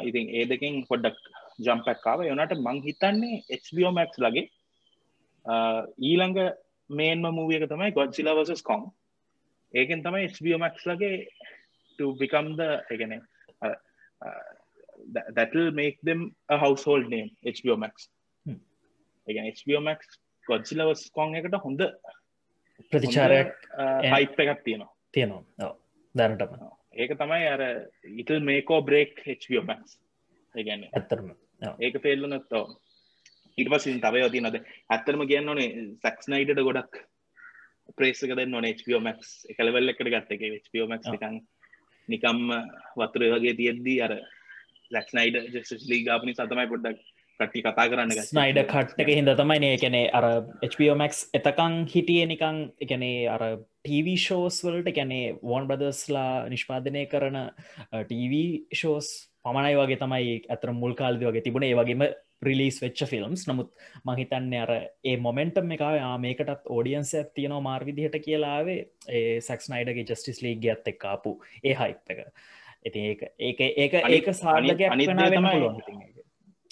ඉතින් ඒ දෙකින් පොඩ්ඩක් ජම්පැක්කාව යනට මං හිතන්නේ HBO Max ලගේ ඊළඟ මේන්ම මූවියක තමයි ගොඩ්සිලවසස් කොම් ඒකෙන් තමයි HBO Max ලගේ the එකන that'll make them a household name HBO Max එක HBO Max ගොඩ්සිලවස් කොන් එකට හොඳ ප්‍රතිචාරයක් හයිප් එකක් තියෙනවා. තියෙනවා. දැනටම. ඒක තමයි අර ඉටල් මේකෝ බ්‍රේක් Max. ඒගැන්න ඇත්තරම ඒක පෙල්ලනත්තෝ ඉට පසින් තවය ති නද ඇත්තරම කියන්න ඕනේ සැක්ස්නයිට ගොඩක් ප්‍රේසක දෙන්න ඕන HBO Max. එකලවල්ල එකට ගත්ත එක Max එකන් නිකම්ම වතුර වගේ තියෙද්දී අර ලක්නයිඩ ජෙස් ලීගාපනි සතමයි පොඩ්ඩක් කට්ටි කතා කරන්න ස්නයිඩ කට්ටක හිද තමයි නේ එකනේ අර HPOමක් එතකං හිටිය නිකං එකනේ අර ටීව ෂෝස් වලට ගැනේ වෝන් බදස්ලා නිෂ්පාදනය කරන ටීව ෂෝස් පමණයි වගේ තමයි ඇතර මුල් කාල්ද වගේ තිබුණ. ඒ වගේම ප්‍රිලිස් වෙච්ච ෆිල්ම්ස් නමුත් මහිතන්න අර ඒ මොමෙන්ටම් එක මේකටත් ඕඩියන්ස තියනෝ මාර්විදිහට කියලාවේ ඒ සැක්ස් නයිඩගේ ජස්ටිස් ලීග ඇත් එක්කාපු ඒ හයිප් එක. ඇති ඒක ඒක ඒක ඒක සාධකයක් අනිත්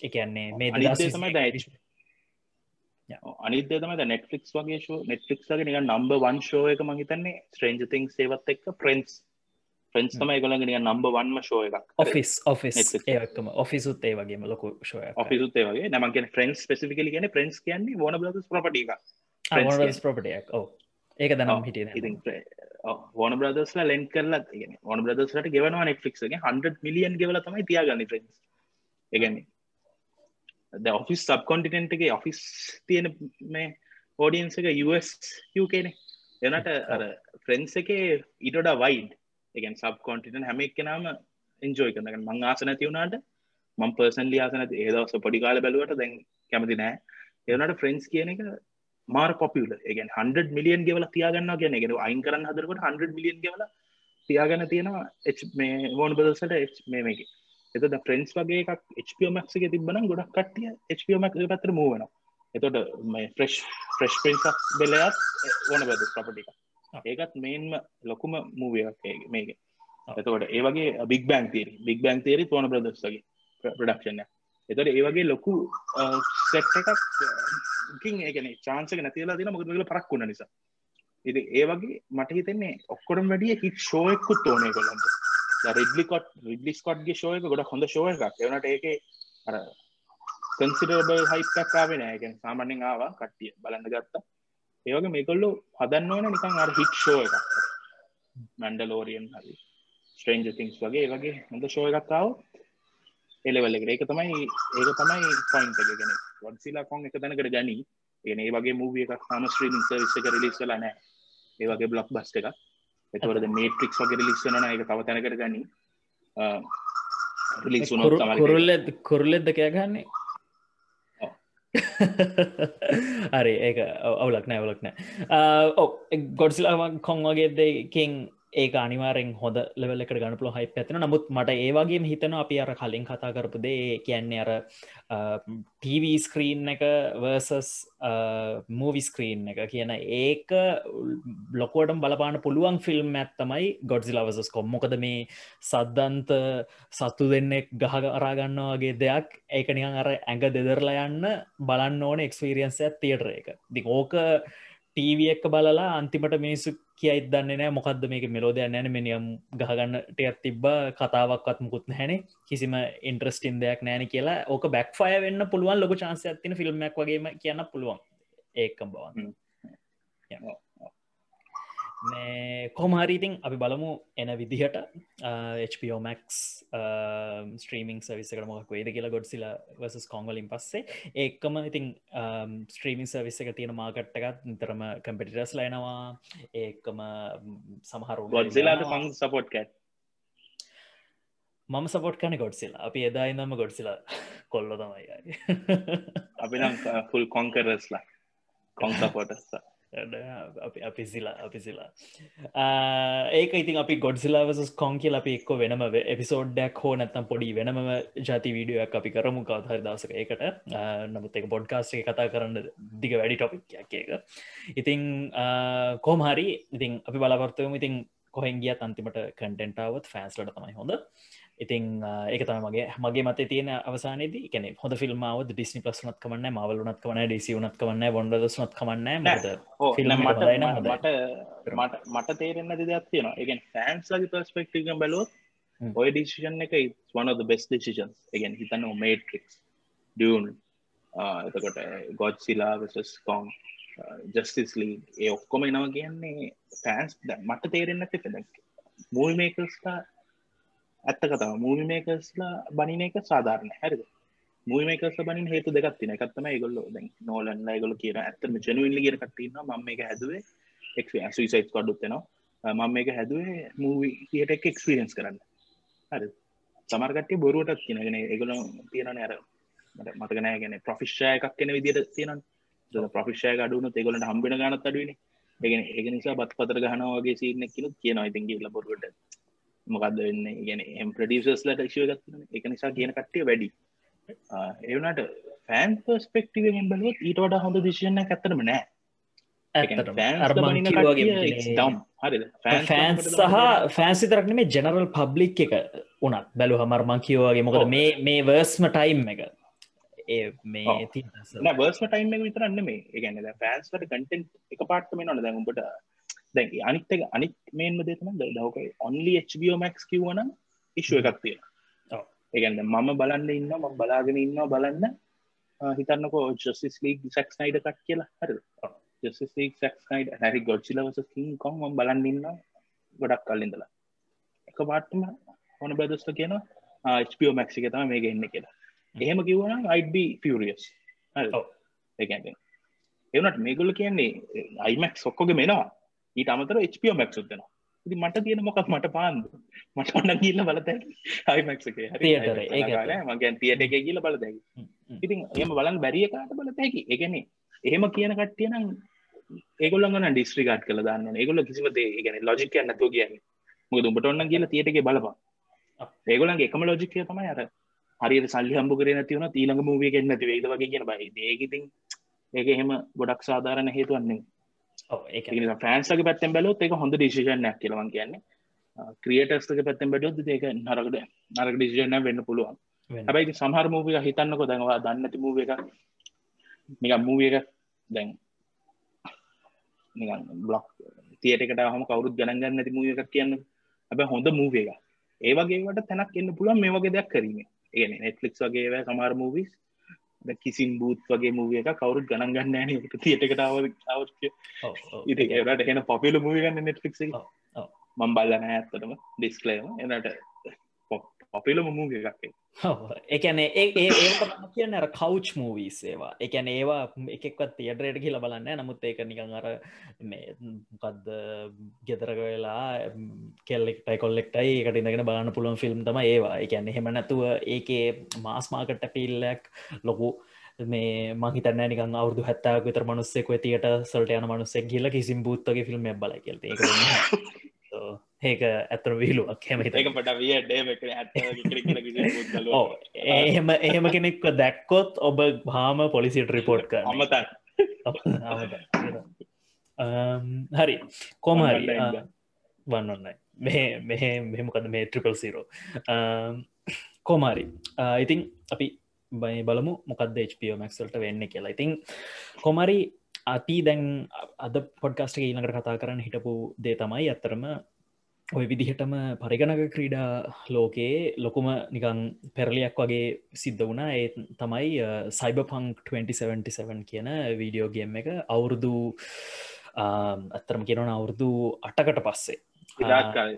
එකන්නේ මේ අනිත් දේ 2021 තමයි දැන් අනිදේ තමයි නෙට්ලික්ස් වගේ ෂෝ නෙට්ලික්ස් වගේ නික නම්බ වන් ෂෝ එක මහිතන්නේ ස්ට්‍රේන්ජ තිං සේවත් එක්ක ප්‍රෙන්ස් ප්‍රෙන්ස් තමයි ගොලගෙන නම්බ වන්ම ෂෝ එකක්. Office office. ඒකම ඔෆිසුත් ඒ වගේම ලොකු ෂෝය ඔෆිසුත් ඒ වගේ. නමගේ ෆ්‍රෙන්ස් පෙසිිකලි කියන ප්‍රෙන්ස් කියන්නේ වන බ්ලස් ප්‍රපටි එක Friends කියන්නේ. ප්‍රපටයක් ඕ ඒක දැනම් හිටිය ඕන බ්‍රදස්ලා ලෙන් කරලා ඕන බ්‍රදස්ලට ගෙවනවා නෙක්ෆික්ගේ හන්ඩ මිලියන් ගෙවල තමයි තියාගන්න ෆ්‍රෙන්ස් එකන්නේ ද ඔෆිස් සබ් කොන්ටිනෙන්ට්ගේ ඔෆිස් තියෙන මේ ෝඩියන්ස එක US යුකේන එනට අර ෆ්‍රෙන්න්ස් එක ඉටඩ වයිඩ් එකන් සබ් කොන්ටිටන් හැම එක්කෙනම එන්ජෝයි කරනක මං ආස නැතිවුණට මං පර්සන්ලි ආසන ඒදවස පොඩිකාල බැලුවට දැන් කැමති නෑ. එවනට ෆ්‍රෙන්ස් කියන එක මාර පොපියල එකන් හන්ඩ මිලියන් ගෙවල තියාගන්න කියන එක. අයින් කරන්න හදරකට හන්ඩ මිලියන් ගෙවල තියාගන්න තියෙනවා එච් මේ වෝන බදසට මේ මේක. එතට ෆ්‍රෙන්ස් වගේ එකක් HPමක්ගේ තිබන ගොඩක් කටිය HPමක් පැතර මූවන එතොට මේ ෆ්‍රෙස්් ෆ්‍රෙස්් පින්සක් බෙලයත් ඕන බද ප්‍රපටික ඒකත් මේන්ම ලොකුම මූවයක් මේක. එතකොට ඒවගේ බික් බෑන් තේරි බික් බෑන් තේරි තෝන ප්‍රදස්සගේ ප්‍රඩක්ෂණ එතට ඒවගේ ලොකු සෙට් එකක් ඒගන චාන්සක නැතිලා තින මොකදල පරක්කුණ නිසා. ඉති ඒවගේ මට හිතන්නේ ඔක්කොටම් වැඩිය හිත් ෂෝයක්කුත් ඕනය කොළන්ට රිඩ්ලිකොට් රිඩ්ලි ස්කොට්ගේ ෂෝයක ගොඩ හොඳ ෂෝය එකක්. එවනට ඒක අර කන්සිඩබල් හයිපක්කාවේ නෑගෙන් සාමන්‍යෙන් ආවා කට්ටිය බලන්න ගත්තා. ඒවගේ මේකොල්ලු හදන්න ඕන නිකන් අර හිට් ෂෝ එකක්. මැන්ඩලෝරියන් හරි ස්ට්‍රේන්ජ තිංස් වගේ ඒ වගේ හොඳ ෂෝ එකක්කාව එලෙවල්ල එක ඒක තමයි ඒක තමයි පොයින්ට ගෙන වඩසිලා කොන් එක තැනකට ගනී ඒ ඒ වගේ මූවිය එකක් හම ස්ත්‍රීමින් සවිස්ස එක රිලිස් කලා නෑ. ඒ වගේ බ්ලොක් බස්ට එකක්. එතවරද මේට්‍රික්ස් වගේ රිලිස්සන එක තව තැනකට ගනී. තමයි කුරුල්ල කුරුල්ලෙද්ද කෑගන්නේ. හරි ඒක අවුලක් නෑ අවුලක් නෑ. ඔ ගොඩ්සිලා කොන් වගේ දෙකින් ඒක අනිවාරෙන් හොද ලෙවල් එකට ගණපුල හයි පැතින නමුත් මට ඒවාගේ හිතන අපි අර කලින් කතා කරපු දේ කියන්නේ අර TV ස්ක්‍රීන් එක වර්සස් මූවි ස්ක්‍රීන් එක කියන ඒක ලොකෝටම් බලපාන පුළුවන් ෆිල්ම් ඇත්තමයි ගොඩ්සි ලවසස් කොම් මොකද මේ සද්ධන්ත සත්තු දෙන්නෙක් ගහ අරාගන්නවාගේ දෙයක්. ඒක නිකන් අර ඇඟ දෙදරලා යන්න බලන්න ඕන එක්ස්පිරියන්ස තියටර එක. දි ඕක ටීව එක්ක බලලා අන්තිමට මිනිස්සු කියයි දන්න නෑ. මොකක්ද මේක මෙලෝදය නෑන මිනිියම් ගහගන්න ටයක් තිබ්බ කතාවක්වත් මුකුත් හැනේ කිසිම ඉන්ට්‍රස්ටින් දෙයක් නෑන කියලා. ඕක බැක් ෆය වෙන්න පුළුවන් ලොක චාන්සය ඇතින ෆිල්ම්මක් වගේම කියන්න පුළුවන්. ඒකම් බවන් මේ කොමහරීතින් අපි බලමු එන විදිහට HPෝමක් ස්ත්‍රීමිං සවිසකට මොක් වේද කියලා ගොඩ්සිල වසස් කොංගලින් පස්සේ. ඒකම ඉතින් ස්ත්‍රීමින් සවිස්ස එක තියෙන මාකට්ටකත් නිතරම කම්පිටිටස් ලයිනවා ඒකම සමහරු ගොඩ්සිලාට පං සපෝට් කැට් මම සපොට් කන ගොඩ්සිලා අපි එදා ඉන්නම ගොඩ්සිලා කොල්ල තමයි. අපි නම් ෆුල් කොංකරස්ලා කොං සපෝටස්සා අපිසිලා අපිසිලා ඒක ඉතින් අපි ගොඩ්සිලාවසස් කොංකිල් අපි එක්ක වෙනම එපිසෝඩ්ඩක් හෝ නැත්තම් පොඩි වෙනම ජාති වීඩියක් අපි කරමු කවහර දසක ඒකට. නමුත් එක පොඩ්කාස්ේ කතා කරන්න දිග වැඩි ටොපික් එක ඉතිං කෝමහරි ඉතින් අපි බලාපොරත්තුවම ඉතින් කොහෙන් ගිය අන්තිමට කටෙන්ටාවත් ෆෑන්ස්ලට තමයි හොඳ. ඉතින් ඒක තම මගේ මගේ මත තියෙන අවසානද කන හොඳ ෆිල්මාව ඩිස්නි පලස්නත් කමන්න මවලුනත් කවන ඩිසි වනත් කවන්න බොන්ඩදස්නත් කමන්න මට මට මට තේරෙන්න දෙයක් තියෙනවා. එකෙන් ෆෑන්ස්ලගේ පස්පෙක්ටික බැලුවත් ඔය ඩිසිෂන් එක වන බෙස් ඩිසිෂන්ස් එකෙන් හිතන්න මේට්‍රික්ස් ඩියන් එතකොට ගොඩ්සිලා වෙසස් කොම් ජස්ටිස් ලී ඒ ඔක්කොම එනව කියන්නේ ෆෑන්ස් මට තේරෙන්න පෙද මූල් මේකස්ටා ඇත්ත කතාව. මූවි මේකස්ලා බනින එක සාධාරණ. හැරිද? මූවි මේකස් බනින් හේතු දෙකක් තින එකත්තම ගොල්ල දැ නෝලන්ලා ගොල කිය ඇත්තම ජනුවල්ලි කිය කටන්න ම එක හැදුවේ එක් සයිස් කොඩුත්තනවා මම මේක හැදුවේ මූවි තියට එක එක්ස්පිරියන්ස් කරන්න. හරි සමර්ගටේ බොරුවටත් කියනගෙන ඒගොල තියෙන අර මතකනෑ ගැන ප්‍රෆිශ්ෂය එකක් කෙන විදිට තියෙන ප්‍රෆිශ්ෂය අඩුන තෙගොලට හම්බෙන ගනත් අඩුවනි ඒගෙන ඒක නිසා බත් පතර ගහනවාගේ සිීනෙක් කියනු කියනවා. ඉතින්ගේ ලබොරුවට මොකක්ද වෙන්න? ගැන එම් ප්‍රඩියසස්ලට ක්ෂව ගත්න එක නිසා කියන කට්ටිය වැඩි. ඒවනට ෆෑන් පස්පෙක්ටිවෙන් බලුවත් ඊට වඩා හොඳ දිශයන්න ඇත්තරම නෑ. ෆෑන්ස් සහ ෆෑන්සි තරක්න මේ ජනරල් පබ්ලික් එක උනත් බැලු හමර්මං කියවගේ මොකද මේ මේ වර්ස්ම ටයිම් එක. ඒ මේ. ති වර්ස් ටයිම් එක විතරන්න මේ ඒගැන ෆෑන්ස්ලට කටෙන්් එක පාට්ම නොන දැන්ඹට දැන් අනිත්තක අනිත් මේන්ම දෙතම ලෝක ඔන්ලි HBෝ මැක්ස් කිව්වන ඉශ්ුව එකක් තියෙන ඔව්. ඒගැන්න මම බලන්න ඉන්න ම බලාගෙන ඉන්න බලන්න. හිතන්නකෝ ජොසිස් ලීක් සැක් නයිඩ කට් කියලා. හරි ඔව්. ජොසිස් ලීක් සැක් නයිඩ හැරි ගොඩ්සිලවස කින් කොම් ම බලන්න ඉන්න ගොඩක් කල්ලින්දලා එක පාටම හොන බදස්ට කියන HBෝ මැක්සික තම මේක එන්න කියලා. එහෙම කිව්වන අයිඩ ෆියරියස් ඔව්. ඒකැන එවනට මේගොල්ල කියන්නේ අයිමක් සොක්කොගේ මෙනවා ඊට අමතර HPෝ මැක් ුත්දෙනවා ඉති මට තියෙන මොකක් මට පාන්ද? මට ඔන්න කියල්ල බලතැ ඒක. මගන් තියට එක. කියල බලතැකි ඉතින් එම බලන් බැරිියකාට බලතැකි එකන එහෙම කියන කට්ටියනම් ඒගොල්ලගන ඩිස්ට්‍රිකාට් කළ දන්න ඒගොල්ල කිසිම දේ ගැන ලොජික නැතු කියන්න මුද උඹට ඔන්න කියලා තියටක බලපා. ඒගොලන්ගේ එකම ලෝජිකය තමයි අර හරි සල්ලි හම්බ කරන තිවන ඊළඟ මූවිය ගෙන් නැති වේද වගේ කියන බයි ඒකඉතින් ඒක එහෙම ගොඩක් සාධාරණ හේතුවන්නේ ඒක ෆෑන්ස්ගේ පැත්තෙන් බැලොත් එක හොඳ ඩිසිෂනයක් කියලවන් කියන්නේ. ක්‍රියටස්ක පැත්තෙන් බැඩොත් ඒක නරකට නරක ඩිසිෂන වෙන්න පුළුවන්. හැබයි සහර මූවික හිතන්නකො දැනවා දන්නති මූව එක නික මූවිය එක දැන් නිකන් බ්ලොක් තියටකට හම කවරුත් ගණගන්න ඇති මූිය එකක් කියන්න. හැබ හොඳ මූව එක ඒවගේට තැනක් එන්න පුළුවන් මේ වගේ දෙයක් කරීම. ඒන නෙට්ලික් වගේ සමාර මූවිස් කිසින් බූත් වගේ මූවිය එක කවරුත් ගණන් ගන්න න. තියටකටාව ඉති ඒට එන පොපිල මූවිගන්න නෙට්ලික්. මම් බල්ලන ඇත්තටම ඩිස්කලේම එනට පොපිලම මූවිය එකක් එකන ඒ ඒ කියන්න අර කවච් මූවී සේවා එකන ඒවා එකක්වත් තියටරයට කියල බලන්න නමුත් ඒක නිකං අර මේ මොකක්ද ගෙදරක වෙලා කෙල්ලෙක්ටයි කොල්ලෙක්ටයි එකට ඉඳගෙන බාන පුළුවන් ෆිල්ම් තම ඒවා. එකන්න හෙම නැතුව ඒකේ මාස්මාකට පිල්ලක් ලොකු මේ මහිතන්න නිකන් අවුදු හැත්තාක විතර මනුස්සෙක් තියට සල්ට යන මනුස්සෙක් කියල කිසිම් බූත්තගේ ෆිල්ම් බල කියල. ඒක ඇතර විලුවක් හෙමහිත ඒක පට විය එහෙම එහෙම කෙනෙක්ව දැක්කොත් ඔබ භාම පොලිසිට රිපෝට් කර අමතන්. හරි. කොමහරි Online වන්න ඔන්නයි මෙ මෙහ මෙහෙමකද මේ ට්‍රිපල් සිරෝ කෝමාරි ඉතින් අපි බයි බලමු මොකක්ද HPෝ මැක්සල්ට වෙන්න කියලා. ඉතින් කොමරි අපි දැන් අද පොඩ්කස්ට ඊනකට කතා කරන්න හිටපු දේ තමයි ඇත්තරම ඔය විදිහටම පරිගණක ක්‍රීඩා ලෝකයේ ලොකුම නිකං පෙරලියක් වගේ සිද්ධ වුණා. ඒ තමයි සයිබ පංක් 2077 කියන වීඩියෝගේම් එක. අවුරුදු අත්තරම කියෙනවන අවුරුදු අටකට පස්සේ.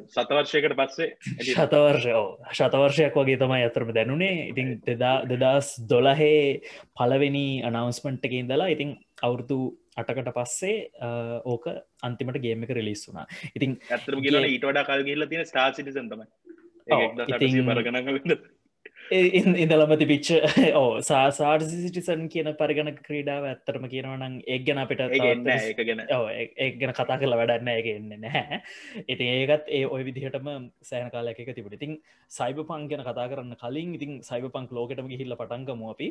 සතවර්ශයකට පස්සේ ශතවර්ෂයෝ ශතවර්ෂයක් වගේ තමයි අතරම දැනුනේ. ඉතින් දෙදා දෙදස් දොලහේ පලවෙනි අනවස්මන්ට් එක ඉඳලා ඉතින් අවුරුදු අටකට පස්සේ ඕක අන්තිමට ගේම එක රිලිස් වුනා ඉතින් ඇතරම කියල ඊට වඩා කල් කියල තියෙන ස්ටා සිටිසන් තමයි. ඔව්, ඉතින්- බරගනක ඉඳලමති පිච්ච ඕ සාසාර් සිටිසන් කියන පරිගණ ක්‍රීඩාව ඇත්තරම කියනවනම් එක් ගැන අපිට ගැන. ඒක ගැන කතා කළ වැඩන්න එක එන්න නැහැ. ඉතින් ඒකත් ඒ ඔය විදිහටම සෑන කාල එක තිබට ඉතින් සයිබ පං ගැන කතා කරන්න කලින් ඉතින් සයිබ පංක් ලෝකටම ගිහිල්ල පටන්ගම අපි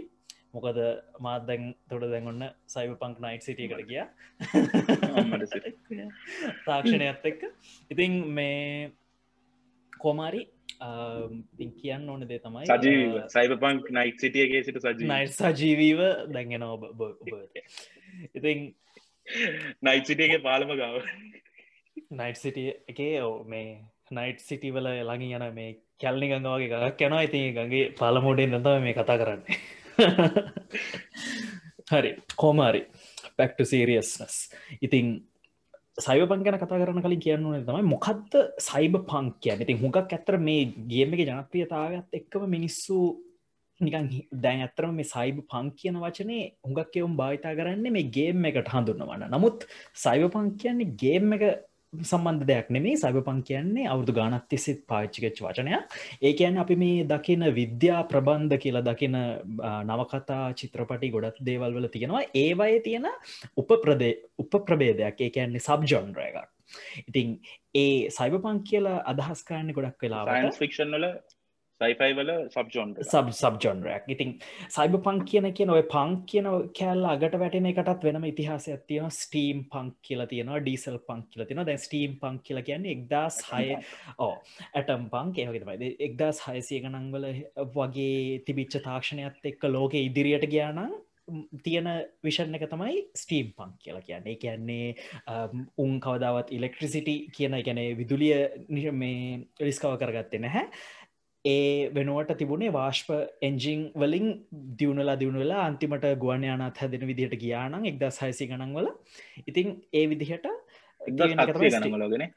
මොකද මාත් දැන් තොට දැන්ගන්න සයිබ පංක් නයිට් සිටියකට කිය තාක්ෂණයත් එක්ක. ඉතින් මේ කෝමාරි කියන්න ඕන දේ තමයි සජීව සයිබ පංක් නයිට් සිටියගේ සිට සජී නයිට් සජීවීව දැන්ගෙන ඔබ ඉතින් නයිට් සිටියගේ පාලම ගාව. නයිට් සිටිය එකේ ඕ මේ නයිට් සිටිවල ළඟි යන මේ කැල්ලි ගඟවාගේ ගක් යනවා. ඉතින් ගගේ පාලමෝඩෙන් නතම මේ කතා කරන්නේ හරි කෝමාරි පැක්ට සීරියස්නස් ඉතින් සයිව පං ගැන කතා කරන කලින් කියන්න ඕනේ තමයි මොකක්ද සයිබ පංක් කියන්න? ඉතින් හුඟක් ඇතර මේ ගේම එක ජනප්‍රියතාවත් එක්කම මිනිස්සු නිකන් හි- දැන් ඇතරම මේ සයිබ පංක් කියන වචනේ හුඟක් එවුම් භාවිතා කරන්න මේ ගේම් එකට හඳුන්නවන්න නමුත් සයිව පංක් කියන්නේ ගේම් එක සම්බන්ධ දෙයක් නෙමේ සයිබ පං කියන්නේ අවුදු ගානත් තිස්සෙත් පාච්චිකච් වචනයක්. ඒ කියන්න අපි මේ දකින විද්‍යා ප්‍රබන්ධ කියලා දකින ආ, නවකතා චිත්‍රපටි ගොඩක් දේවල් වල තියෙනවා. ඒවය තියෙන උප ප්‍රදේ උප ප්‍රබේදයක් ඒ කියන්නේ සබ් ජොන්ර එකක්. ඉතින් ඒ සයිබ පං කියලා අදහස් කරන්න ගොඩක් වෙලාවට සයින්ස් ෆික්ෂන් වල සයිෆයි වල සබ්ජොන් සබ් සබ්ජොන්රයක් ඉතින් සයිබ පංක් කියන කියන ඔය පංක් කියන කෑල්ල අගට වැටෙන එකටත් වෙනම ඉතිහාසයක් තියෙන ස්ටීම් පංක් කියලා තියෙනවා ඩීසල් පංක් කියල තියෙන දැ ස්ටීම් පංක් කියල කියන්නේ එක්දස් හය ඕ ඇටම් පංක් ඒවගේතමයි එක්දස් හයසිය ගනංවල වගේ තිබිච්ච තාක්ෂණයත් එක්ක ලෝක ඉදිරියට ගියානම් තියෙන විෂණ එක තමයි ස්ටීම් පංක් කියලා කියන්නේ. කියන්නේ උන් කවදාවත් ඉලෙක්ට්‍රිසිටි කියන එකැනේ විදුලිය මේ රිස්කව කරගත්තේ නැහැ ඒ වෙනුවට තිබුණේ වාශ්ප එන්ජිං වලින් දියුණලා දියුණුවෙලා අන්තිමට ගුවන් යානත් හැදෙන විදිහට ගියානම් එක්දස් හයිසි ගණන්වල ඉතින් ඒ විදිහට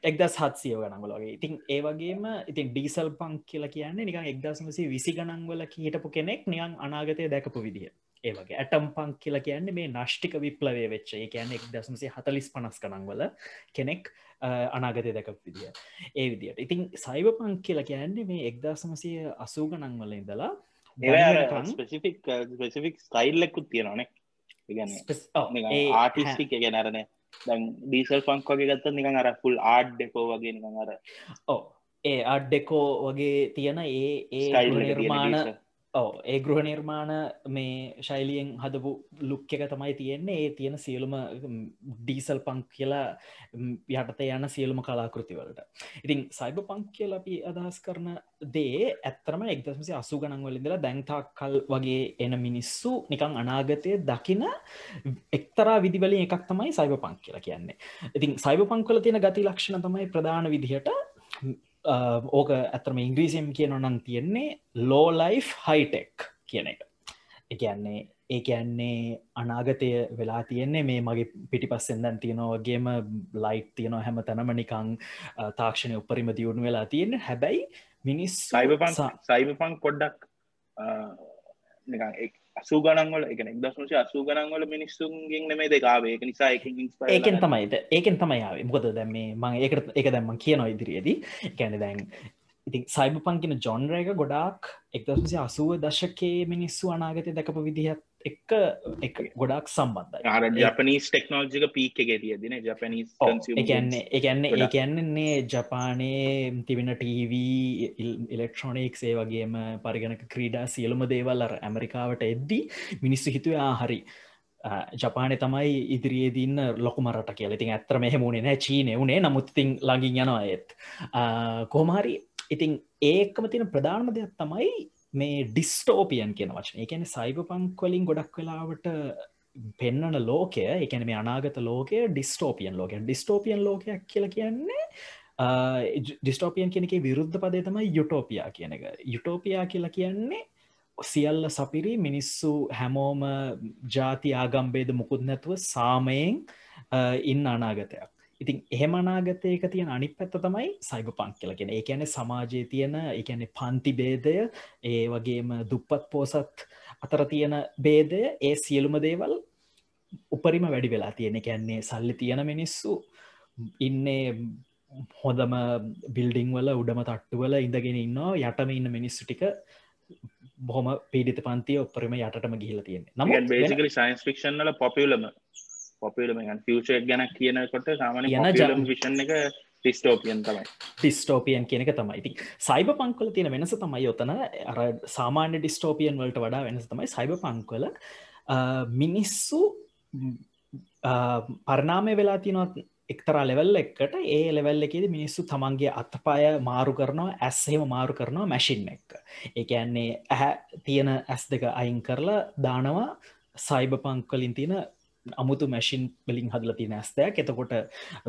එක්දස් හත්සිය ගනගලගේ ඉතින් ඒ වගේම ඉතින් ඩීසල් පංක් කියලා කියන්නේ නිකන් එක්දස්මසි විසි ගණන්වල හිටපු කෙනෙක් නියන් අනාගතය දැකපු විදිහ ඒවගේ ඇටම් පංක් කියලා කියන්නේ මේ නෂ්ටික විප්ලවේ වෙච්ච. ඒ කියන්න එක් දසමසේ හතලිස් පනස් කනංවල කෙනෙක් අනාගතය දැකප විදිිය. ඒ විදියට. ඉතින් සයිව පංක් කියලා කියන්නේ මේ එක්දසමසය අසූ ගණන්වල ඉඳලා ස්පෙසිෆික් ස්පෙසිෆික් ස්ටයිල්ලෙකුත් තියෙනනේ ආටිස්ටික් ගැනරන දැන් ඩීසල් පංක් වගේ ගත්ත නිකන් අර ෆුල් ආඩ් ඩෙකෝ වගේ නිකන් අර ඕ ඒ අඩ්ඩෙකෝ වගේ තියෙන ඒ ඒ නිර්මාණ ඔව. ඒ ගෘහ නිර්මාණ මේ ශෛලියෙන් හදපු ලුක් එක තමයි තියෙන්නේ. ඒ තියෙන සියලුම ඩීසල් පංක් කියලා යටත යන සියලුම කලාකෘතිවලට ඉතින් සයිබ පංක් කියල අපි අදහස් කරන දේ ඇත්තරම එක්දසමසි අසු ගණන්වලින්දලා දැන්තාක් කල් වගේ එන මිනිස්සු නිකං අනාගතය දකින එක්තරා විදිවලින් එකක් තමයි සයිබ පංක් කියලා කියන්නේ. ඉතින් සයිබ පංක්වල තියෙන ගති ලක්ෂණ තමයි ප්‍රධාන විදිහට ඕක ඇතරම ඉංග්‍රීසිම් කියන නම් තියෙන්නේ ලෝ ලයි් හයිටෙක් කියන එක. එකන්නේ ඒ කියන්නේ අනාගතය වෙලා තියෙන්නේ මේ මගේ පිටි පස්සෙන්දන් තියෙනවගේම ලයිට් තියෙනවා හැම තැනම නිකං තාක්ෂණය උපරිම දියුණු වෙලා තියෙන. හැබැයි මිනිස් සයිබ සයිබපං පොඩ්ඩක් අසූ ගනන්වල එක එක්දස්මශ අසූ ගනන්වල මිනිස්සුන්ගෙන් නෙමේ දෙකාවේ එක නිසා ඒකෙන් තමයිද ඒකෙන් තමයිාව මොකද දැම මං ඒකට එක දැම්ම කියන ඉදිරියේදී. එකැන දැන් ඉති සයිබ පංකින ජොන්රයක ගොඩාක් එක්දසි අසුව දශකයේ මිනිස්සු අනාගතය දැකපු විදිහත් එක ගොඩක් සම්බන්ධ ජපනීස් ටෙක්නෝජික පීක් එක තියදින ජපනීස් එකන්නේ එකන්නේ ඒ කියන්නන්නේ ජපානයේ තිබෙන ටීව ඉලෙක්ට්‍රොනික් ඒ වගේම පරිගණක ක්‍රීඩා සියලුම දේවල් අර ඇමරිකාවට එද්දී මිනිස්සු හිතුවා හරි. ජපානය තමයි ඉදිරියේ දින්න ලොකුමරට කියල. ඉතින් ඇත්තර මෙහෙමුණේ නෑ චීනය වුණේ. නමුත්තිං ලඟින් යනවා ඇත් කොහමහරි ඉතින් ඒකම තියෙන ප්‍රධානම දෙයක් තමයි මේ ඩිස්ටෝපියන් කියන වචන. එකන සයිබ පංක්වලින් ගොඩක් වෙලාවට පෙන්නන ලෝකය එකන මේ අනාගත ලෝකය ඩිස්ටෝපියන් ලෝක ඩිස්ටෝපියන් ලෝකයක් කියල කියන්නේ ඩිස්ටෝපියන් කෙනෙක විරුද්ධ පදේ තමයි යුටෝපියා කියන එක. යුටෝපියා කියලා කියන්නේ සියල්ල සපිරි මිනිස්සු හැමෝම ජාති ආගම්බේද මුකුත් නැතුව සාමයෙන් ඉන්න අනාගතයක්. ඉතින් එහෙමනාගතයක තියෙන අනි පැත්ත තමයි සයිබ පංක් කියලගෙන ඒ ඇන සමාජයේ තියෙන එකන පන්ති බේදය ඒ වගේම දුප්පත් පෝසත් අතර තියෙන බේදය ඒ සියලුම දේවල් උපරිම වැඩි වෙලා තියෙන. කැන්නේ සල්ලි තියෙන මිනිස්සු ඉන්නේ හොඳම බිල්ඩිං වල උඩම තට්ටුවල ඉඳගෙන ඉන්නවා. යටම ඉන්න මිනිස්සු ටික බොහොම පීඩිත පන්තිය ඔපරම යටම ගිහිල තියෙන නම බේසිකලි සයින්ස් ෆික්ෂන්ල පොපියලම පොපිලම ෆියචර් ගැන කියනකොට සාමන යන විෂන් එක ටිස්ටෝපියන් තමයි. ටිස්ටෝපියන් කියනක තමයිති සයිබ පංකල තියෙන වෙනස තමයි යොතන අර සාමාන්‍ය ඩිස්ටෝපියන් වලට වඩා වෙනස තමයි සයිබ පංකල මිනිස්සු පරණාමය වෙලා තිනොත් එක්තරා ලෙවල් එක්කට ඒ ලෙවල් එකෙද මිනිස්සු තමන්ගේ අත්පාය මාරු කරනවා ඇස්සහෙම මාරු කරනවා මැසින් එක්ක ඒඇන්නේ ඇහැ තියෙන ඇස් දෙක අයින් කරලා දානවා සයිබ පංකලින් තියෙන අමුතු මැසින් වලින් හදල තින ඇස්තයක්. එතකොට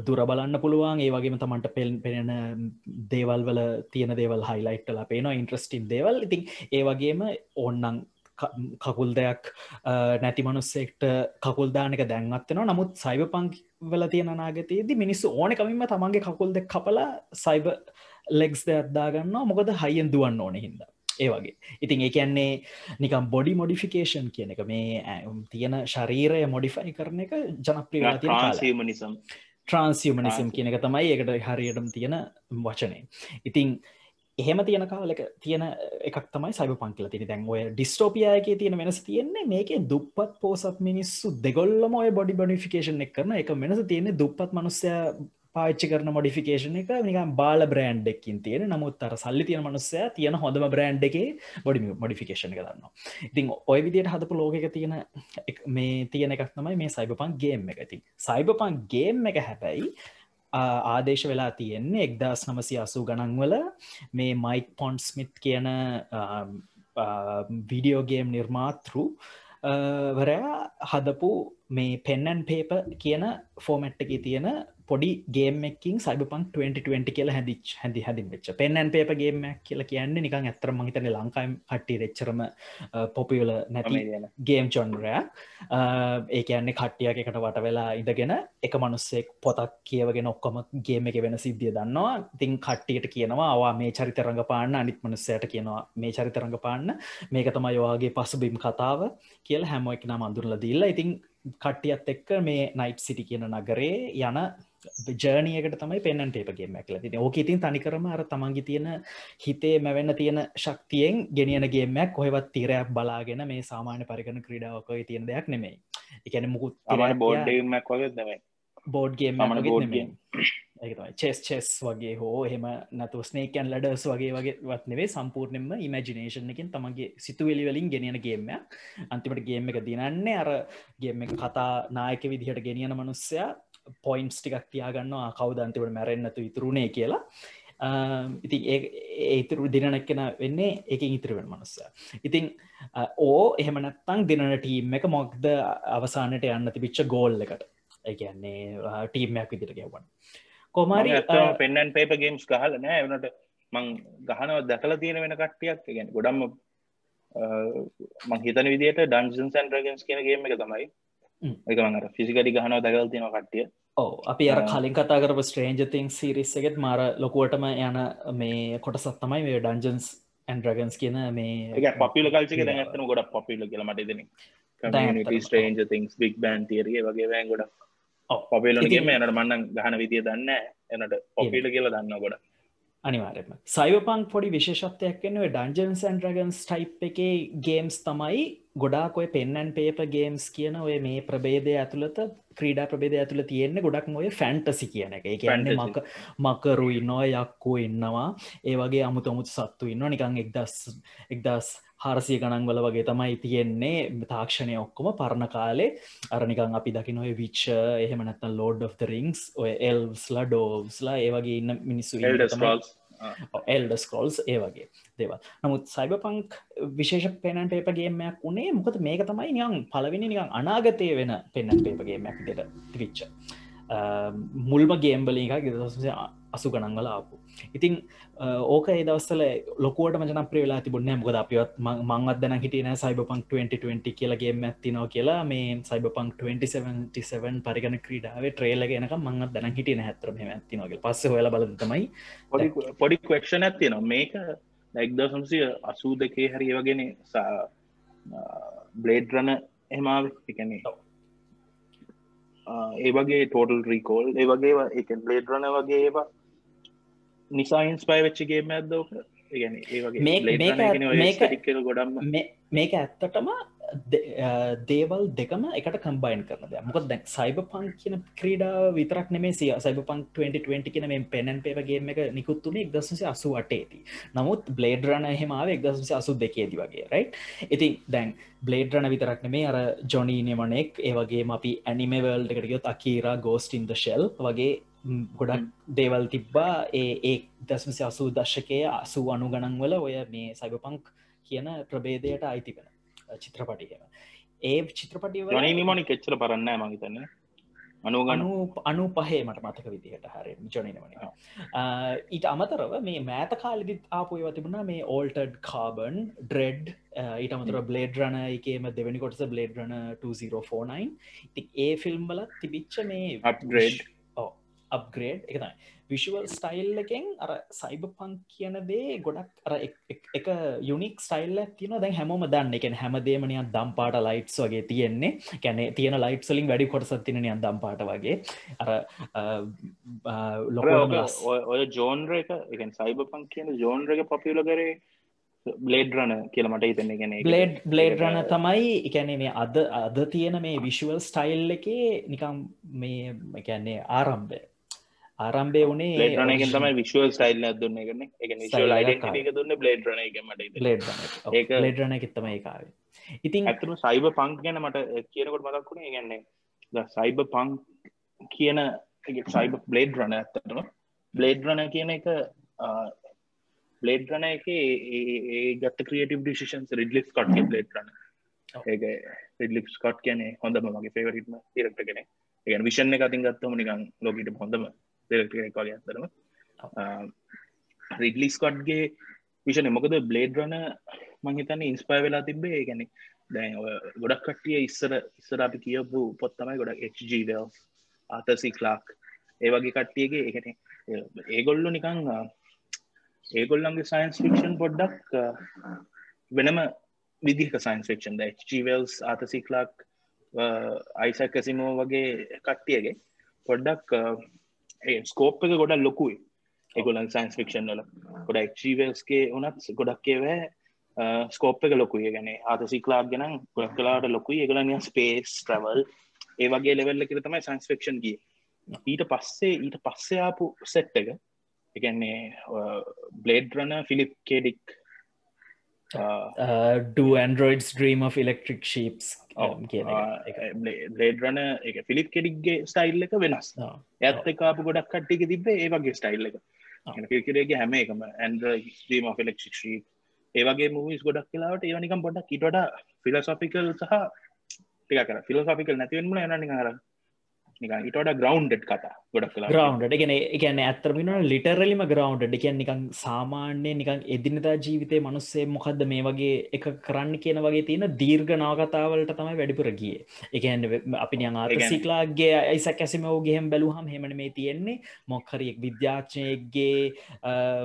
දුර බලන්න පුළුවන්. ඒ වගේම තමන්ට පෙල් පෙනෙන දේවල් වල තියෙන දේවල් හයිලයිට්ටල පේනවා. ඉන්ට්‍රස්ටින් දේවල්. ඉතින් ඒ වගේම ඔන්නන් කකුල් දෙයක් නැති මනුස්සෙක්ට කකුල්දානක දැන්වත්වෙනවා නමුත් සයිබ පංක් වල තියෙන නාගතයේද මිනිස්සු ඕනකමින්ම තමන්ගේ කකුල් දෙක් කපලා සයිබ ලෙක්ස් දෙයක්දාගන්න මොකද හයියෙන් දුවන්න ඕන හින්දා. ඒ වගේ. ඉතින් ඒ කියන්නේ නිකම් බොඩි මොඩිෆිකේෂන් කියන එක. මේ තියෙන ශරීරය මොඩිෆයි කරන එක ජනප්‍රිය නිසම් ට්‍රන්සිමනිසම් කියන එක තමයි ඒකට හරියටම තියෙන වචනේ ඉතිං එහෙම තියෙන කාලක තියෙන එකක් තමයි සයිබ පංකල තින දැන් ඔය ඩිස්ටෝපියයක තියෙන වෙනස් තියෙන්නේ මේක දුප්පත් පෝසත් මිනිස්සු දෙගොල්ලම ඔය බොඩි බොඩිෆිකේෂන් එක් කරන එක වෙනස තියෙන්නේ දුප්පත් මනුස්සය පාච්චි කරන මොඩිෆිකේෂන එක නිකම් බාල බ්‍රෑන්් එක්කින් තියෙන. නමුත් අර සල්ලි තියෙන මනුස්සය තියෙන හොඳම බ්‍රෑන්් එකේ බොඩි මොඩිෆිකේෂන කරන්න ඉතින් ඔය විදියට හදපු ලෝකක තියෙන මේ තියෙන එකක් තමයි මේ සයිබපන් ගේම් එක. ඉතින් සයිබපන් ගේම් එක හැබැයි ආදේශ වෙලා තියෙන්නේ එක්දස් නමසි අසූ ගණන්වල මේ මයික් පොන්් ස්මිත් කියන විඩියෝගේම් නිර්මාතෘ වරයා හදපු මේ පෙන්නන් පේප කියන ෆෝමැට් එක තියෙන පොඩි ගේමකින් සයිබපන් 2020 කියලා හැදිච් හැදි හැදින් වෙච්ච පෙන්නන් පේපගේම කියල කියන්නේ නිකන් ඇත්තර මහිතන ලංකායිම් හට්ටි රෙච්චරම පොපියල නැති ගේම් චොන්රය ඒ කියන්නේ කට්ටියක එකට වට වෙලා ඉඳගෙන එක මනුස්සෙක් පොතක් කියවගෙන ඔක්කොම ගේම එක වෙන සිද්ධිය දන්නවා. තින් කට්ටියට කියනවා අවා මේ චරිතරඟ පාන්න අනිත් මනුස්සයට කියනවා මේ චරිතරඟ පාන්න මේක තමයි යවාගේ පසුබිම් කතාව. කියල හැමෝ එක නම් අඳුරල දීල්ලා ඉතින් කට්ටියත් එක්ක මේ නයිට් සිටි කියන නගරේ යන ජර්නියකට තමයි පෙන්න්න ටේපගේ මැක්ල ති ඕක ඉතින් තනිකරම අර තමන්ගි තියෙන හිතේ මැවෙන්න තියෙන ශක්තියෙන් ගෙනියනගේමක් කොහෙවත් තිරයක් බලාගෙන මේ සාමාන්‍ය පරිකන ක්‍රඩාවකයි තියෙන දෙයක් නෙමෙයි. එකන මුකුත් බෝඩ්මක් වගේ නෙමයි. බෝඩ්ගේ මන චෙස් චෙස් වගේ හෝ එහෙම නතු ස්නේකන් ලඩස් වගේ වගේ වත් නෙවේ සම්පූර්ණයම ඉමජිනේෂන් එකින් තමගේ සිතුවෙලි වලින් ගෙනියන ගේමයක් අන්තිමට ගේම එක දිනන්නේ අර ගේම කතා නායක විදිහට ගෙනියන මනුස්සයා පොයින්ස් ටිකක් තියාගන්නවා. කවදන්තිවට මැරෙන්න්නතු ඉතුරුණේ කියලා. ඉතින් ඒතුරු දිනනක්කෙන වෙන්නේ එක ඉතිරවෙන මනුස්ස ඉතින් ඕ එහෙමනත්තං දිනන ටීම් එක මොක්ද අවසානට යන්න තිබිච්ච ගෝල් එකට? එකන්නේ ටීම්මයක් විදිර ගෙවන් කොමරි පෙන්න්නන් පේප ගේම්ස් ගහල නෑ වනට මං ගහනව දැකල තියෙන වෙන කට්ටියක්. ගැන ගොඩම්ම මං හිතන විදිට ඩන්සන් සන්ඩ්‍රගන්ස් කියන ගේම එක තමයි එක මඟට ෆිසිකඩි ගහනව දැකල් තියෙන කට්ටිය. ඕ අපි අර කලින් කතා කරපු ස්ට්‍රේන්ජ තින් සිරිස් එකෙත් මාර ලොකුවටම යන මේ කොටසත් තමයි මේ ඩන්ජන්ස් ඇන්ඩ්‍රගන්ස් කියන මේ පපිල කල්චක ඇතම ගොඩ පපිල කියල මට දෙන ස්ටේන්ජ තිංස් බික් බෑන් තිරිය වගේ වෑන් ගොඩ පොපිලගේ මේනට මන්න ගහන විදිිය දන්න එනට පොපිල කියලා දන්න ගොඩ අනිවාරම සයිවපං පොඩි විශේෂත්වයක් එන්නුව ඩන්ජන්ස් ඇන්ඩ්‍රගන්ස් ටයිප් එක ගේම්ස් තමයි ගොඩාකොය පෙන්න්නන් පේප ගේම්ස් කියන ඔය මේ ප්‍රබේදය ඇතුළත ක්‍රීඩා ප්‍රබේද ඇතුළ තියෙන්නේ ගොඩක් ඔය ෆැන්ටසි කියන එක. කියන්නේ මක මකරු ඉන්නවා යක්කෝ ඉන්නවා. ඒ වගේ අමුතමුතු සත්තු ඉන්න නිකං එක්දස් එක්දස් හාරසිය ගණන්වල වගේ තමයි තියෙන්නේ. තාක්ෂණය ඔක්කොම පරණ කාලේ. අරනිකං අපි දකිනොය විච්ච එහෙමනැත්තන් ලෝඩ් of රිංස් ඔය එල්ස්ලා ඩෝවස්ලා ඒවගේ ඉන්න මිනිස්සු එල්ඩ ස්කෝල්ස් ඒ වගේ දේවල්. නමුත් සයිබ පංක් විශේෂ පෙනන් පේපගේමයක් උනේ මොකද මේක තමයි නියන් පලවෙනි නිකන් අනාගතය වෙන පෙන්නන් පේපගේමයක් දෙට විච්ච මුල්ම ගේම්බලි එකක් ගෙදසේ අසු ගණන්වල ආපු. ඉතින් ඕක ඒදවස්සල ලොකුවට මජන ප්‍රේලා තිබුණ මොකද අපිවත් මංවදන හිටන සයිබපංක් 2020 කියලගේ ඇත්තිනෝ කියලා මේ සයිබපංක් 2077 පරිගන ක්‍රීඩාවේ ට්‍රේල ගෙනක මංත් දැන හිටින හැතරම ඇතිනෝගේ පස්ස හොල බලතමයි පොඩි කක්ෂණ ඇත්තින මේක දැක්ද සම්සිය අසූ දෙකේ හරි වගෙන බ්ලේඩ් රන එහමාව එකනේ ඒ වගේ ටෝටල් රීකෝල් ඒ වගේ එක බ්ලේඩ් රන වගේ ඒවා නිසා ඉන්ස්පයි වෙච්චිගේම ඇදෝක මේක ඇත්තටම දේවල් දෙකම එකට කම්බයින් කරන මොක දැක් සයිබ පං කියන ක්‍රීඩා විතරක් නෙමේ සිය සයිබ පං 2020 කියන මේ පෙනන් පේවගේම එක නිකුත්තුනේ එක්දසසේ අසු අටේති නමුත් බ්ලේඩ්රන හෙමාව එක්දසසේ අසු දෙකේදි වගේ රයි් ඉතින් දැන් බ්ලේඩ්රන විතරක් නෙමේ අර ජොනී නෙමනෙක් ඒවගේ අපි ඇනිමවල්ඩ එකටගයොත් අකීරා ගෝස්ටින්ද ශෙල් වගේ ගොඩක් දේවල් තිබ්බා. ඒ දස්මසි අසූ දශකය අසූ අනු ගණන්වල ඔය මේ සයිබපංක් කියන ප්‍රබේදයට අයිතිපෙන චිත්‍රපටියම ඒ චිත්‍රපටිය නිමනි කෙච්චර පරන්න මහිතන්න අනුගනු අනු පහේ මට මතක විදිහට හරි ජොනිනවන ඊට අමතරව මේ මෑත කාලිදිත් ආපුය තිබුණා මේ ඕල්ටඩ් කාබන් ඩ්‍රෙඩ් ඊට අමතර බ්ලේඩ් රන එකේම දෙවැනි කොටස බ්ලේඩ් රන 2049 ති ඒ ෆිල්ම්බල තිබිච්ච මේ අප්ග්‍රේඩ් අප්ග්‍රේඩ් එකතයි විශුවල් ස්ටයිල් එකෙන් අර සයිබ පං කියන දේ ගොඩක් අර එක යුනික් ස්ටයිල් තින දැන් හැමෝම දන්න. එකෙන් හැමදේමනියන් දම්පාට ලයිට්ස් වගේ තියෙන්නේ. කැනෙ තියෙන ලයිට් සලින් වැඩි කොටසත් තිනනියන් දම්පාට වගේ. අර ලො ඔය ජෝන්ර එක එක සයිබ පං කියන ජෝන්ර එක පපිල කරේ බ්ලේඩ් රන කියල මට හිතන්න. ගෙන බ්ලේඩ් බ්ලේඩ් රන තමයි. එකැනේ මේ අද අද තියෙන මේ විශුවල් ස්ටයිල් එකේ නිකම් මේ එකන්නේ ආරම්භය ආරම්භය වනේ ලේටරනගෙන් තමයි විශුවල් ස්ටයිල් දුන්න. එකන එක එක දුන්න බ්ලේඩ් රන එක. මට ලේඩ් ලේඩරන එකත්තම ඒකාව ඉතින් ඇතුම සයිබ පංක් ගැන මට කියනකොට මතක්ුණේ ගැන්නේ සයිබ පංක් කියන සයිබ බ්ලේඩ් රන ඇත්තටම. බ්ලේඩ් රන කියන එක බ්ලේඩ් රන එක ඒ ගත්ත ක්‍රියටව ඩිසිෂන් රිඩලිස් කොට බ්ලේඩ් රන ඒක රිඩලික් ස්කොට් කියන හොඳම මගේ ෆේවරිටම තිරක්ට කෙනෙ එක විෂණ එක අතින් ගත්තම නිකං ලෝකට හොඳම කොල අතරම රිඩලි ස්කොට්ගේ විෂණ මොකද බ්ලේඩ් රන මංහිතන්න ඉන්ස්පයි වෙලා තිබේ ගැන දැන් ගොඩක් කට්ටිය ඉස්සර ඉස්සර අපි කියපු පොත්තමයි ගොඩක් HGවල් ආතසි ලාක් ඒ වගේ කට්ටියගේ එකන ඒගොල්ලු නිකං ඒගොල්ලන්ගේ සයින්ස් ෆික්ෂන් පොඩ්ඩක් වෙනම විදිහ science fiction HGවල්ස් Arthur C Clarke Isaac Asimov වගේ කට්ටියගේ පොඩ්ඩක් ස්කෝප් එක ගොඩක් ලොකුයි. එගොලන් සයින්ස් ෆික්ෂන් වල. ගොඩ එක්වල්ස්ගේ උනත් ගොඩක් ඒවෑ ස්කෝප් එක ලොකුයි. ගැන ආතසික්ලාක් ගෙනම් ගොඩක් කලාට ලොකුයි. ඒගලනිය ස්පේස් ට්‍රවල් ඒ වගේ ලෙවල්ල කර තමයි සයින්ස් ෆික්ෂන් ගිය. ඊට පස්සේ ඊට පස්සයාපු සෙට් එක එකන්නේ Blade Runner Philip K Dick androids dream of electric sheeps Blade Runner එක. ෆිලිප් කෙඩික්ගේ ස්ටයිල් එක වෙනස්. ඇත්ත කාපු ගොඩක් කට්ටික තිබේ ඒ වගේ ස්ටයිල් එක. පිල්කරේගේ හැම එකම ඇන්ඩ්‍රීම of ඉලෙක්ට්‍රික් ශීප් ඒවගේ මූවිස් ගොඩක් කියලාවට ඒවනිකම් පොඩක් ඉටට ෆිලසොෆිකල් සහ ටික කර. ෆිලසොෆිකල් නැතිවෙන්ම යනනි නිකන් ඉටට ග්‍රවන්්ඩ් කතා ගොඩක් ග්‍රවන්්ඩ ගෙන එකන ඇත්තරමින ලිටරලිම ග්‍රවන්්ඩ එකන් නිකන් සාමාන්‍යය නිකන් එදිනතා ජීවිතය මනුස්සේ මොකක්ද මේ වගේ එක කරන්න කියන වගේ තියෙන දීර්ඝ නාගතාවලට තමයි වැඩිපුර ගිය. එකන් අපි ආසිකලාගේ ඇයිසක් ඇසිමෝගේහෙම බැලුහම් හෙමන මේ තියෙන්නේ. මොක්හරියෙක් විද්‍යාචනයගේ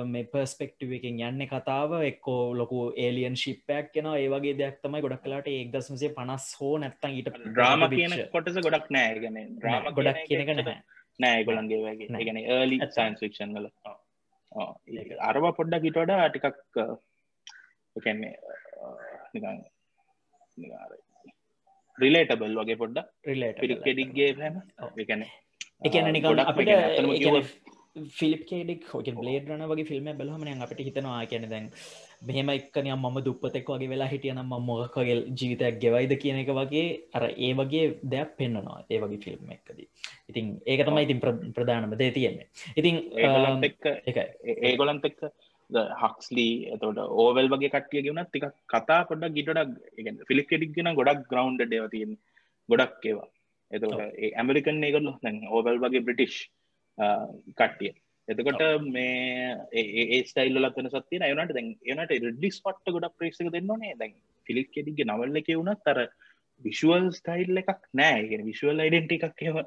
මේ පර්ස්පෙක්ටව එකෙන් යන්න කතාව. එක්කෝ ලොකු ඒලියන් ශිප්පයක් කෙන ඒවගේ දෙයක් තමයි ගොඩක් කලාට ඒක්දස්මසේ පනස් හෝ නැත්තන් ඊට ්‍රාම කියන කොටස ගොඩක් නෑ. ගැන ්‍රාම ගොඩක් කියනක නැහැ. නෑගොලන්ගේ වගේ. ගැන ඒලි සයින්ස් ෆික්ෂන් වල. අරවා පොඩ්ඩක් ඉට වඩා ටිකක් එකන්නේ නිකන් රිලේටබල් වගේ පොඩ්ඩ රිලේට පිරික්කෙඩික්ගේ හැම එකන එකන නිකන් අපිට ෆිලිප් කේඩෙක් හෝක බ්ලේඩ් රන වගේ ෆිල්ම් බලහමන අපට හිතනවා කියන දැන් මෙහෙම එක්කන ම දුපතෙක් වගේ වෙලා හිටියනම් මොකකගේ ජීවිතයක් ගෙවයිද කියන එක වගේ අර ඒ වගේ දෙයක් පෙන්න්නනවා ඒ වගේ ෆිල්ම් එක්කදී. ඉතින් ඒක තමයි ඉතින් ප්‍රධානම දේ තියෙන්නේ. ඉතින් ඒගොලන්ත එක්ක හක්ස්ලී එතට ඕවල් වගේ කටිය ගෙවනත් තික කතා පොඩක් ගිටඩක් ෆිලික් කෙඩික් ගෙන ගොඩක් ග්‍රවන්් ඩව තියෙන් ගොඩක් ඒවා. එතකොට ඒ ඇමරිකන් ඒගොල්ල ඕවල් වගේ බ්‍රිටිෂ් කට්ටිය. එතකොට මේ ඒ ස්ටයිල් ලත්වන සත්තිය යනට දැන් එනට රඩිස් පට්ට ගොඩ ප්‍රේසක දෙන්නනේ දැන් ෆිලික් කෙටිගේ නවල්ල එක වුණත් තර විශුවල් ස්ටයිල් එකක් නෑ. විශුවල් අයිඩෙන්ට එකක් එම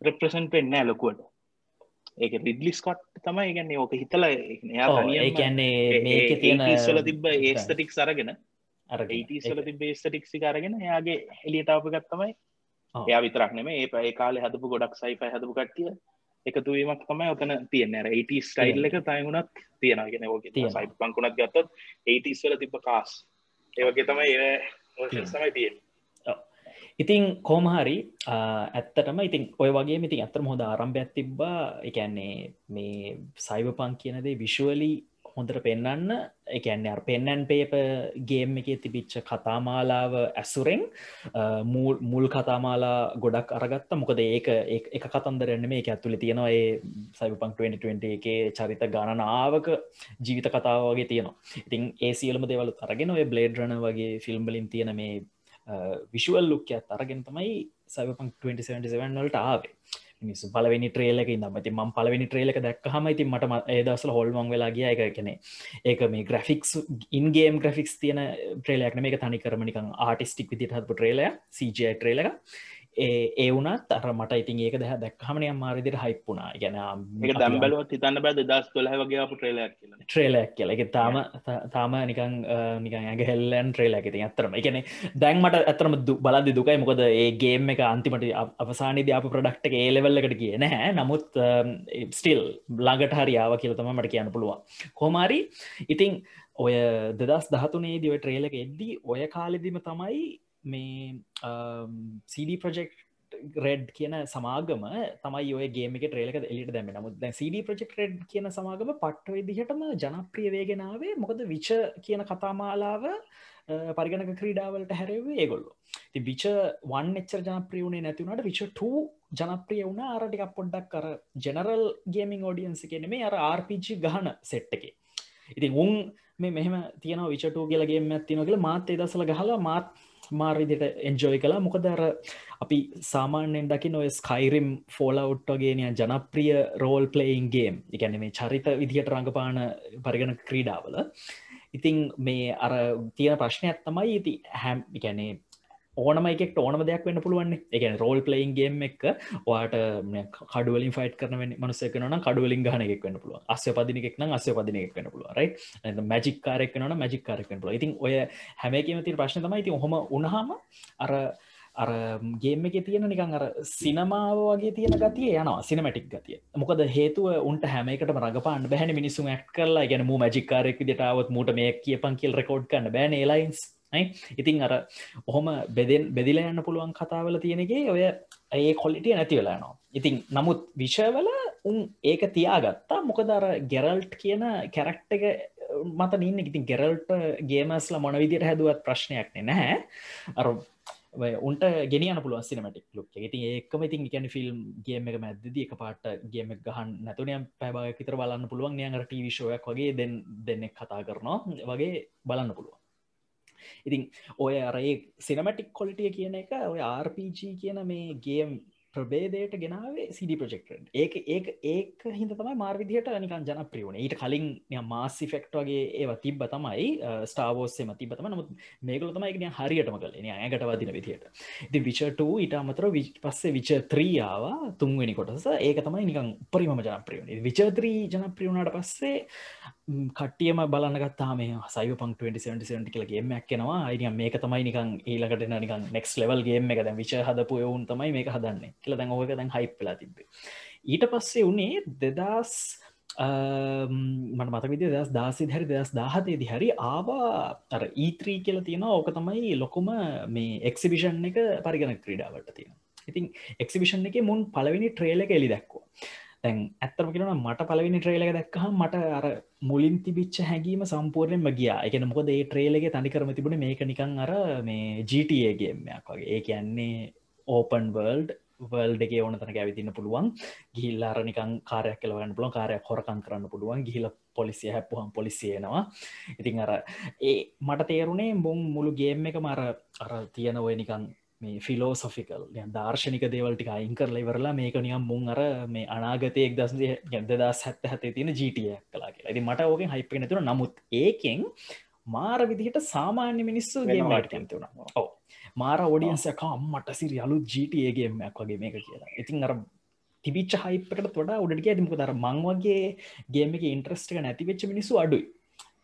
රෙප්‍රසන් පෙන් නෑ ලොකුවට. ඒක රිඩලිස් කොට් තමයි ගන්න ඕක හිතල ඒකන්නේ මේක තියෙන සල තිබ ඒස්තටික් සරගෙන සල තිබ ඒස්තටික්සි කරගෙන එයාගේ එලියටාප ගත්තමයි එයා විතරක් නෙම ඒ ඒ කාලෙ හදපු ගොඩක් සයිපයි හදපු කට්ටිය එකතුවීමක් තමයි ඔතන තියෙන ඒට ස්ටයිල් එක තයිමුණත් තියෙනගෙන සයි පංකුණත් ගත්තත් ඒටස්වල තිබ කාස් ඒවගේ තමයි ඒ තමයි තියෙන ඉතිං කෝමහරි ඇත්තටම ඉතින් ඔය වගේ ඉතින් ඇත්තම හොඳ ආරම්භයක් තිබ්බා. එකන්නේ මේ සයිව පං කියනදේ විශුවලි හොඳට පෙන්නන්න එකන්න අ පෙන්නන් පේප ගේම් එක තිබිච්ච කතාමාලාව ඇසුරෙන් මුල් කතාමාලා ගොඩක් අරගත්ත. මොකද ඒක එක කතන්දරන්න මේ ඇතුළි තියෙනවා ඒ සයිපං 2020 එක චරිත ගණනාවක ජීවිත කතාව වගේ තියෙනවා. ඉතින් ඒ සියලම දෙවලු අරගෙන ඔය බ්ලේඩ්රන වගේ ෆිල්ම්බලින් තියෙන මේ විශුවල් ලුක්කයක් අරගෙන තමයි සයිපං 2077 වලට ආවේ. මිනිස්සු පලවෙනි ට්‍රේලක ඉන්නමති ම පලවෙනි ට්‍රේලක දැක් හම ඉතින් මට ඒදසල හොල්මං වෙලා ගිය. එක කෙනෙ ඒක මේ ග්‍රෆික්ස් ඉන්ගේම් ග්‍රෆික්ස් තියන ට්‍රේලයක් මේක තනි කරමනිකං ආටිස්ටික් විදිට හත්පු ට්‍රේලය CJ ට්‍රේලක ඒ වුණත් අර මට ඉතින් ඒක දැහ දැක්හමනය මාරිදිර හයිප්පුුණා ගැන දම්බලුවත් හිතන්න බැද දස් කොල වගේ ට්‍රේලයක් ට්‍රේලයක් කියල. එක තාම තාම නිකං නිකන් ඇග හෙල්ලන් ට්‍රේලක ඉතින් ඇතරම එකන දැන්මට ඇතරම බලදි දුකයි. මොකද ඒ ගේම් එක අන්තිමට අවසානද අප ප්‍රඩක්ට ඒලෙවල්ලකට කිය නැහැ. නමුත් ස්ටිල් ළඟට හරියාව කියලතම මට කියන්න පුළුවන්. කොමාරි ඉතිං ඔය දෙදස් දහතුනේ දිව ට්‍රේලක එද්දී ඔය කාලෙදිම තමයි මේ CD ප්‍රජෙක්් රෙඩ් කියන සමාගම තමයි ඔය ගේම එක ට්‍රේලක එලිට දැම නමුත් දැ CD ප්‍රජෙක්් රෙඩ් කියන සමාගම පට්ට විදිහටම ජනප්‍රිය වේගෙනාවේ. මොකද විච කියන කතාමාලාව පරිගණක ක්‍රීඩාවලට හැරවේ ඒගොල්ලු. ති විච වන් එච්චර ජනප්‍රියුණේ නැතිවුණට විච 2 ජනප්‍රිය වුණ. අරටිකක් පොඩ්ඩක් කර ජෙනරල් ගේමින් ෝඩියන්ස කියන මේ අර RPG ගහන සෙට් එක. ඉතින් උන් මේ මෙහම තියන විචටූ කියලගේ ඇත්තින කියල මාත් එදසල ගහලා මාත් මාර්විදිට එන්ජෝයි කලා මොකදර අපි සාමාන්‍යෙන් දකි නොය ස්කයිරම් ෆෝලවට්ටගේනය ජනප්‍රිය රෝල් පලයින්ගේම් එකැන මේ චරිත විදිහට රඟපාන පරිගණ ක්‍රීඩාවල. ඉතිං මේ අර තියෙන ප්‍රශ්නයක් තමයි ඉති හැම් ගැනේ ඕනම එකෙක් ඕනම දෙයක් වෙන්න පුළුවන් එක රෝල් පලයින් ගේම් එක වාට කඩුවලින් ෆයිට කරන මනුසකන කඩුවලින් ගහන එකක් වන්න පුළුව අස්ය පදිනෙක් න අස්ය පදින එකක් වන්න පුළුව රයි මැජික් කාරක් න මැජික් කාරක් පුල ඉතින් ඔය හැමකම ති ප්‍රශ්න තමයි ති හොම උනහම අර අර ගේම එක තියෙන නිකන් අර සිනමාව වගේ තියෙන ගතිය යනවා සිනමටික් ගතිය. මොකද හේතුව උන්ට හැමකට රඟපාන්න බැහන මිනිසුන් ඇක් කරලා. ගැන මූ මජිකාරෙක් දිටාවත් මූට මේ කියපන් කියල් රකෝඩ් කන්න බෑන ලයින්ස් ඉතින් අර ඔහොම බෙදෙන් බෙදිල යන්න පුළුවන් කතාවල තියෙනගේ ඔය ඒ කොලිටිය නැති වෙලානවා ඉතින් නමුත් විෂයවල උන් ඒක තියාගත්තා. මොකදර ගෙරල්ට් කියන කැරක්ට එක මත නින්න ඉතින් ගෙරල්ට ගේමස්ල මොන විදියට හැදුවත් ප්‍රශ්නයක් නැහැ. අර උන්ට ගෙනියන පුළුව සිනමටික් ලුක් ඉතින් ඒකම ඉතින් ගැන ෆිල්ම් ගේම එක මැදද එක පාට ගේම ගහන් නැතුනයම් පැබාය විතර බලන්න පුළුවන්. නියඟට ටීවිශෝයක් වගේ දෙන්න දෙන්නෙක් කතා කරනවා. වගේ බලන්න පුළුවන්. ඉතින් ඔය අරඒ සිනමටික් කොලිටිය කියන එක ඔය RPG කියන මේ ගේම් ප්‍රබේදයට ගෙනාවේ සිඩි ප්‍රජෙක්ට ඒක ඒක ඒක හිද තමයි මාර්විදිහට නිකන් ජනප්‍රියුණ ඊට කලින් මාසි ෆෙක්ට වගේ ඒව තිබ්බ තමයි ස්ටාවෝස්සේම තිබතම නමුත් මේකල තමයි එකන හරියටම කල ඇයට වදින විදිහට. ඉති විචට ඊට අමතර පස්සේ විච ත්‍රියාව තුන්වෙනි කොටස. ඒක තමයි නිකන් උපරිම ජනප්‍රියුණ විචත්‍රී ජනප්‍රියුණට පස්සේ කටියම බලන්නගත්තා මේ සයිව පං 2077 කියලගේ මැක්කෙනවා අයිනිය මේක තමයි නිකන් ඒලකට නිකන් නෙක්ස් ලෙවල්ගේ එක. දැ විච හදපු ඔවුන් තමයි මේක හදන්නේ. කියල දැන් ඕක දැන් හයිප්ලා තිබේ ඊට පස්සේ වනේ දෙදස් මට මත විදි දස් දාසි හැරි දස් දාහතේදි හරි ආවා. අර e ඊත්‍රී කියල තියෙන ඕක තමයි ලොකුම මේ එක්සිබිෂන් එක පරිගණ ක්‍රීඩාවට තියෙන ඉතින් එක්සිබිෂන් එක මුන් පලවෙනි ට්‍රේල එක එලි දැක්වා තැන් ඇත්තරම කියෙන මට පලවිනි ට්‍රේලක දැක්කහ මට අර මුලින් තිබිච්ච හැඟීම සම්පූර්ණයෙන් මගියා එක මොකද ඒ ට්‍රේලගේ තනිකරම තිබුණ මේක නිකං අර මේ ජටගේමයක් වගේ. ඒ කියන්නේ ඕපන් වර්ල්ඩ් වර්ල්ඩ එක ඕන තන ඇවිතින්න පුළුවන්. ගිහිල්ල අරනිකං කාරයක් කලවන්න පුළුවන් කාරයක් හොරකන් කරන්න පුළුවන්. ගිහිල පොලිසිය හැපුහම් පොලිසියනවා ඉතින් අර ඒ මට තේරුණේ මුං මුළු ගේම් එක මර අර තියෙන ඔය නිකං මේ ෆිලෝසොෆිකල් දර්ශනික දේවල්ටි අයින් කර ලෙවරලා මේක නියම් මුන් අර මේ අනාගතයක් දස් ගැදදා සැත්ත හතේ තියෙන ජීටිය කලා කියලා. ඇති මට ඕකෙන් හයිප නැතුර නමුත් ඒකෙන් මාර විදිහට සාමාන්‍ය මිනිස්සු ගේමට කැමතිවුණ ඕ මාර ෝඩියන්සක අම්මට සිරි අලු ජීටයගේමයක් වගේ මේක කියලා. ඉතින් අර තිබිච්ච හයිපකට තොඩ උඩට ඇතිමක දර මංවගේ ගේම එක ඉන්ට්‍රස්ටක නැතිවෙච්ච මිනිසු අඩුයි.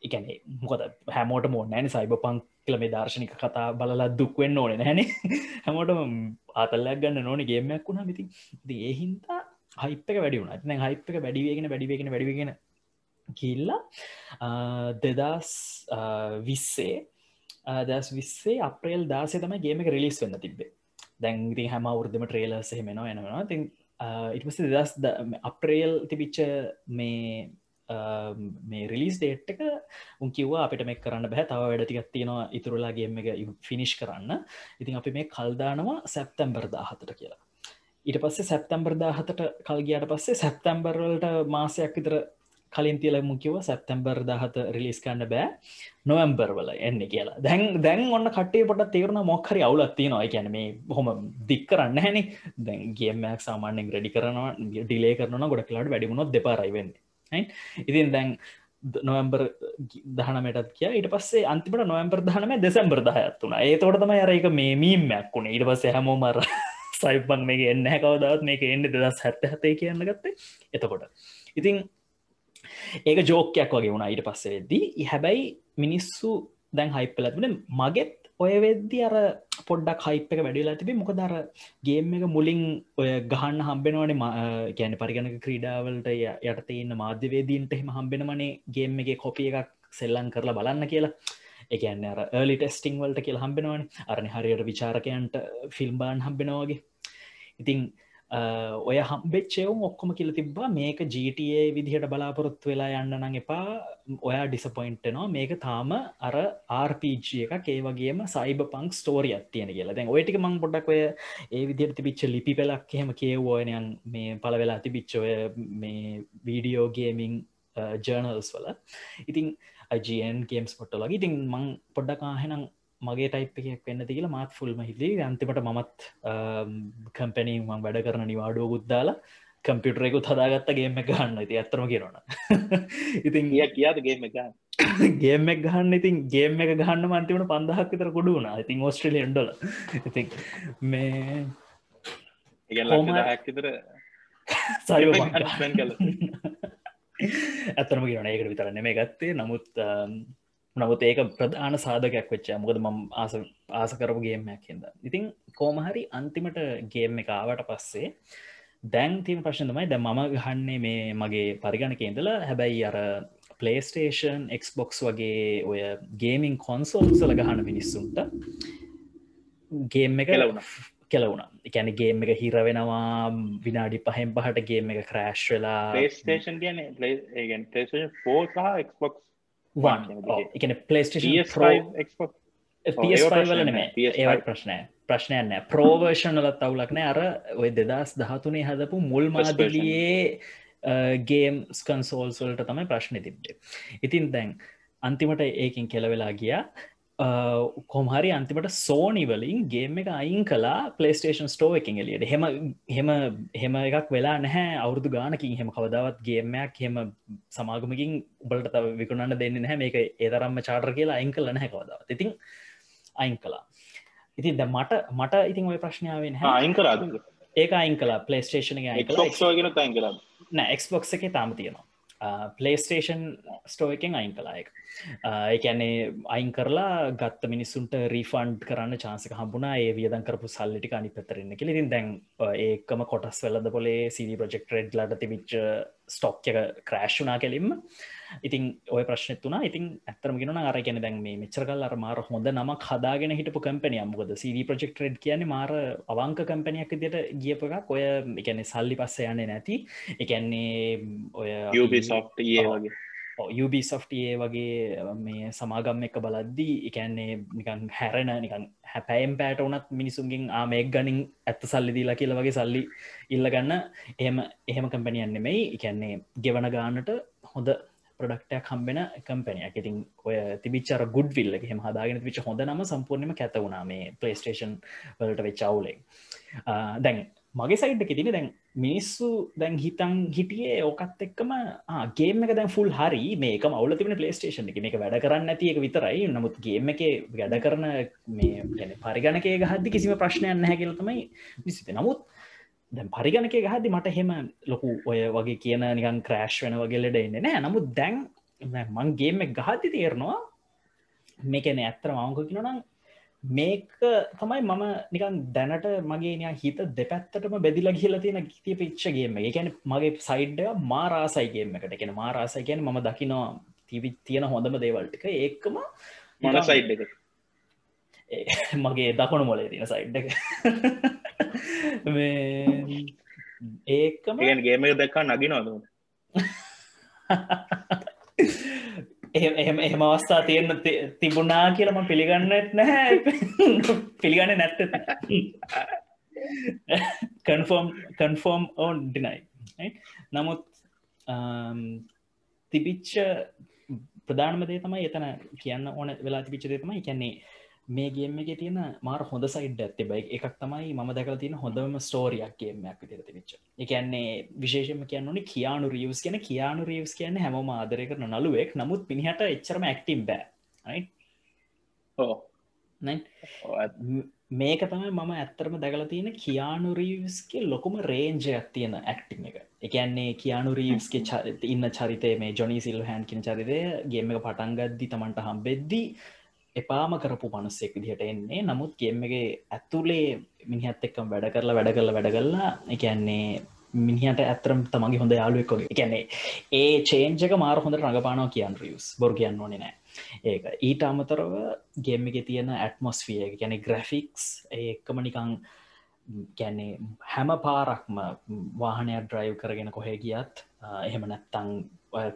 එකැනේ මොකද හැමෝට මෝ නෑන සයිබ පං කල මේ දර්ශනික කතා බලලා දුක්වෙන්න ඕන නැන හැමෝට ආතල්ලයක් ගන්න නොන ගේමයක් වුණා. මිති ඒහින්තා හයිපක වැඩි වුණ ඇතින හයිපක වැඩිවගෙන වැඩිවගෙන වැඩිගෙන කිල්ලා දෙදස් විස්සේ දස් විස්සේ අප්‍රේල් දාසේ තම ගේම රිලිස් වෙන්න තිබේ දැන්ති හැම වුරදම ට්‍රේලර් සහෙමෙනවා එනවා තින් ඉටපස දෙදස් අප්‍රේල් තිබිච්ච මේ මේ රිලිස් ඩේට් එක උන් කිව්වා අපිට මේ කරන්න බැහ තව වැඩටිකක් තියෙනවා ඉතුරලාගේම එක ෆිනිශ් කරන්න. ඉතින් අපි මේ කල්දානවා සැප්තැම්බර් දාහතට කියලා. ඊට පස්සේ සැප්තැම්බර් දාහතට කල්ගියට පස්සේ සැප්තැම්බර්වලට මාසයක් විතර කලින් තියල මුකිව සැප්තැම්බර් දහත රිලිස් කන්න බෑ. නොවම්බර්වල එන්න කියලා. දැන් දැන් ඔන්න කටේ පොට තේරුණ මොක්හරි අවුලත්ති නවා ගැන මේ හොම දික් කරන්න හැනි දැන් ගේමක් සාමාන්‍යෙන් රඩි කරනවා ඩිලේ කරන ගොඩ කලාට වැඩිමුණොත් දෙපාරයිවෙන්නේ ඉතින් දැන් නොවම්බර් දහනමටත් කිය ඊට පස්සේ අන්තිමට නොවම්බර් දහනම දෙසම්බර් දහයත් වුණ ඒ තොට තමයි අර එක මේ මීමයක් වුණ ඊට පස්සේ හැමෝ මර සයිපන් මේ එන්න කවදත් මේක එන්න දෙදස් හැත්ත හතේ කියන්න ගත්තේ. එතකොට. ඉතින් ඒක ජෝකයක් වගේ වුණ ඊට පස්සේ වෙද්දී හැබැයි මිනිස්සු දැන් හයිපලත්වන මගෙත් ඔය වෙද්දි අර පොඩ්ඩක් හයිප් එක වැඩිලා තිබේ මොක දර ගේම් එක මුලින් ඔය ගහන්න හම්බෙනවනේ ගැන පරිගණක ක්‍රීඩාවලට යට තියන්න මාධ්‍යවේදීන්ට එහෙම හම්බෙනමනේ ගේම් එක කොපිය එකක් සෙල්ලං කරලා බලන්න කියලා. එකන්න අර ඒලි ටෙස්ටිං වලට කියල හම්බෙනවන. අරනි හරියට විචාරකයන්ට ෆිල්ම්බාන් හම්බෙනවාගේ ඉතිං ඔය හම්බෙච්චයවුම් ඔක්කොම කියල තිබ්බා. මේක GTA විදිහට බලාපොරොත්තු වෙලා යන්න නං එපා. ඔයා ඩිසපොයින්ට්නවා මේක තාම අර ආර්පG එක ඒ වගේම සයිබ පංක් ස්ටෝරිය තියෙන කියලා. දැන් ඔයටික මං පොඩක් ඔය ඒ විදිහට තිබිච්ච ලිපි පෙලක් එහෙම කියවෝයනයන් මේ පල වෙලා තිබිච්චෝය මේ වීඩියෝ ගේමිං ජර්නල්ස් වල. ඉතිං අජන් ගේම්ස් පොට්ටලගේ ඉතින් මං පොඩ්ඩකාහෙනම් මගේ ටයිප් එකක් වෙන්න තිකියලා මාත් ෆුල්ම හිදී අන්තිමට මමත් කම්පැනී මං වැඩ කරන නිවාඩුව ගුද්දාලා කම්පියුටරෙකුත් හදාගත්තගේම එක ගන්න. ඇති ඇත්තරම කියරන ඉතින් ගිය කියාද ගේම එක ගේමක් ගහන්න ඉතින් ගේම එක ගහන්න මන්තිවන පන්දහක් විතර කොඩු වුණ. ඉතින් ඔස්ට්‍රලියන්ඩල ඉති මේ සයි කල ඇතරම කියන ඒකට විතර නෙමේ ගත්තේ. නමුත් නමුත් ඒක ප්‍රධාන සාධකයක් වෙච්ච මොකද ම ආස ආස කරපු ගේමයක් හිද ඉතින් කෝමහරි අන්තිමට ගේම් එක ආවට පස්සේ දැන් තිීම ප්‍රශ්නතමයි ද මම ගහන්නේ මේ මගේ පරිගණක ඉඳලා. හැබැයි අර පලේස්ටේෂන් එක්බොක්ස් වගේ ඔය ගේමින් කොන්සෝල් සල ගහන මිනිස්සුන්ට ගේම් එක කෙලවුණ. කෙලවුණ. එකැන ගේම් එක හිර වෙනවා විනාඩි පහෙන් පහට ගේම් එක ක්‍රෑශ් වෙලා. පලේස්ටේෂන් ෆෝ සහ එක්බොක්ස් එකන පලේස්ටේෂන් ප්‍රශ්නය ප්‍රශ්නයන්න ප්‍රෝවර්ෂණල තවුලක්න අර ඔය දෙදස් දහතුනේ හදපු මුල් මාදිලියේ ගේම් ස්කන්සෝල්සල්ට තමයි ප්‍රශ්න තිබ්බේ ඉතින් දැන් අන්තිමට ඒකින් කෙලවෙලා ගියා කොමහරි අන්තිමට සෝනිවලින් ගේම් එක අයින් කලා පලේස්ටේෂන් ස්ටෝ එකින් එලියට හෙම හෙම හෙම එකක් වෙලා නැහැ අවුරදු ගානකින්. හෙම කවදාවත් ගේමයක් හෙම සමාගමකින් උබලට තව විකුණන්න දෙන්න නැහැ. මේක ඒතරම්ම චාටර් කියලා අයින් කල නැහැ කවදාවත්. ඉතින් අයින් කලා ඉතින් ද මට මට ඉතින් ඔය ප්‍රශ්නාවෙන් අයින් කරාද ඒක අයින් කලා පලේස්ටේෂන කලා නෑ එක්ස්බොක්ස එක තාම තියෙනවා Uh, පලේස්ටේෂන් ස්ටෝ එකෙන් අයින් කලායක එකැනේ uh, අයින් කරලා ගත්ත මිනිස්සුන්ට රීෆන්ඩ් කරන්න චාන්සක හම්බුණා. ඒ වියදන් කරපු සල්ලිටි අනි පතරන්න කෙලින් දැන් uh, ඒකම කොටස් වෙලද පොලේ සිඩි ප්‍රජෙක්් රෙඩ් ලට තිවිච් ස්ටොක් එක ක්‍රෑශ්ුනා කෙලින්ම. ඉතින් ඔය ප්‍රශ්නත් වනා ඉතින් ඇතරම ගෙන අරගෙන දැන් මේ මෙචරකල් අර මාර හොඳ නමක් හදාගෙන හිටපු කම්පනය මුකද සිඩ ප්‍රෙක්් රෙඩ් කියන මාර අවංක කම්පනයක් දිට ගියපකක් ඔය එකන සල්ලි පස්ස යන්නේ නැති. එකන්නේ ඔය ඒ වගේ. යුබිසොෆ්ටඒ වගේ මේ සමාගම් එක බලද්දී එකන්නේ නිකන් හැරෙන නිකන් හැපෑම් පෑට වනත් මිනිසුන්ගෙන් ආමෙක් ගනින් ඇත්ත සල්ලි දීලා කියල වගේ සල්ලි ඉල්ලගන්න එහෙම එහෙම කම්පැනියන්නෙමයි එකන්නේ ගෙවන ගානට හොඳ ප්‍රඩක්ටයක් හම්බෙන කම්පනයක් ඉතින් ඔය තිබිචර ගුඩ් විල්ල හෙම හදාගෙන විච හොඳ නම සම්පූර්ණම කැත වුණා මේ පලේස්ටේෂන් වලට වෙච්චවුලේ දැන් මගේ සයිඩ්ක තින දැන් මිනිස්සු දැන් හිතන් හිටියේ ඕකත් එක්කම ගේම එක දැන් ෆුල් හරි. මේක මවල තිබන පලේස්ටේෂන් එක. මේක වැඩ කරන්න ඇතියක විතරයි. නමුත් ගේම එක වැඩ කරන මේ ගැන පරිගණකය ගහද්දි කිසිම ප්‍රශ්නයන් හැකිලතමයි විසිත. නමුත් දැන් පරිගණකය ගහදදි මට හෙම ලොකු ඔය වගේ කියන නිකන් ක්‍රෑශ් වෙන වගේ ලෙඩ එන්න නෑ. නමුත් දැන් මංගේම ගහති තේරනවා මේකන ඇත්තර මංක කිනනම් මේක තමයි මම නිකන් දැනට මගේ නයා හිත දෙපැත්තටම බෙදිල කියල තියෙන ගිතිය පිච්චගේම එකැන මගේ සයිඩ්ඩ මාරාසයිගේම එකට. එකෙන මාරාසයි කියන ම දකිනවා තිවි තියෙන හොඳම දේවල්ටික ඒකම මන සයිඩ් එක. මගේ දකුණු මොලේ තියෙන සයිඩ් එක ඒකම ගේම දැක්කා නගි නොද? එහෙම එහෙම අවස්ථා තියෙන්න්න තිබුණා කියලම පිළිගන්නත් නැහැ. පිළිගන්න නැත්ත. කන්ෆෝම් කන්ෆෝම් ඕන් ඩිනයි නමුත් තිබිච්ච ප්‍රධානමදේ තමයි එතන කියන්න ඕන වෙලා තිබිච්චදේ තමයි කියන්නේ මේ ගේම එක තියෙන මාර හොඳ සයිඩ් ඇති බයි එකක් තමයි ම දැකල තින හොඳම ස්ටෝරියක් ගේමයක් විදිර තිවිච් එකන්නේ විශේෂම කියන්නනි කියානු රියවස් කියන කියානු රියවස් කියන්න හැම ආදරය කරන නලුවෙක් නමුත් පිනිහට එච්චරම ඇක්ටම් බෑ. මේක තමයි මම ඇත්තරම දැකල තියෙන කියානු රීවස්ගේ ලොකුම රේන්ජයක් තියෙන ඇක්ටිං එක. එකන්නේ කියානු රීවස්ගේ ඉන්න චරිතය මේ ජොනි සිල් හැන් කියෙන චරිතය ගේම එක පටන්ගද්දි තමන්ට හම්බෙද්දී එපාම කරපු මනුස්සෙක් විදිහට එන්නේ. නමුත් ගෙම්මගේ ඇතුලේ මිනිහත් එක්කම් වැඩ කරලා වැඩ කරලා වැඩ කරලා එකන්නේ මිනිහට ඇතරම් තමගේ හොඳ යාලුවෙක් වගේ. එකන්නේ ඒ චේන්ජක මාර හොඳ රඟපානෝ කියන් රියස් බොර කියන්න ඕනෙ නෑ. ඒක. ඊට අමතරව ගෙම්ම එක. තියෙන ඇටමොස්ෆිය ගැන ග්‍රෆික්ස් ඒකම නිකං ගැන්නේ හැම පාරක්ම වාහනයක් ඩ්‍රයිව් කරගෙන කොහේ ගියත් එහෙම නැත්තං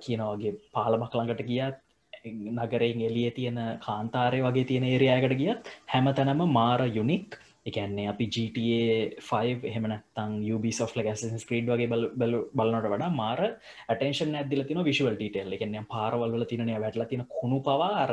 කියනවගේ පාලමක් ළඟට ගියත් නගරෙන් එලිය තියෙන කාන්තාරය වගේ තියෙන ඒරයාකට ගියත් හැම තැනම මාර යුනික් එකන්නේ අපි GTA5 එහෙමනත්තං Ubisoft ගැස ස්ක්‍රීඩ් වගේ බල බලනට වඩා මාර ඇටේෂන් ඇදල තින විශවල් ටේල් එකන්නේ පාරවල්ල තිනය වැටල තින කුණු පවා අර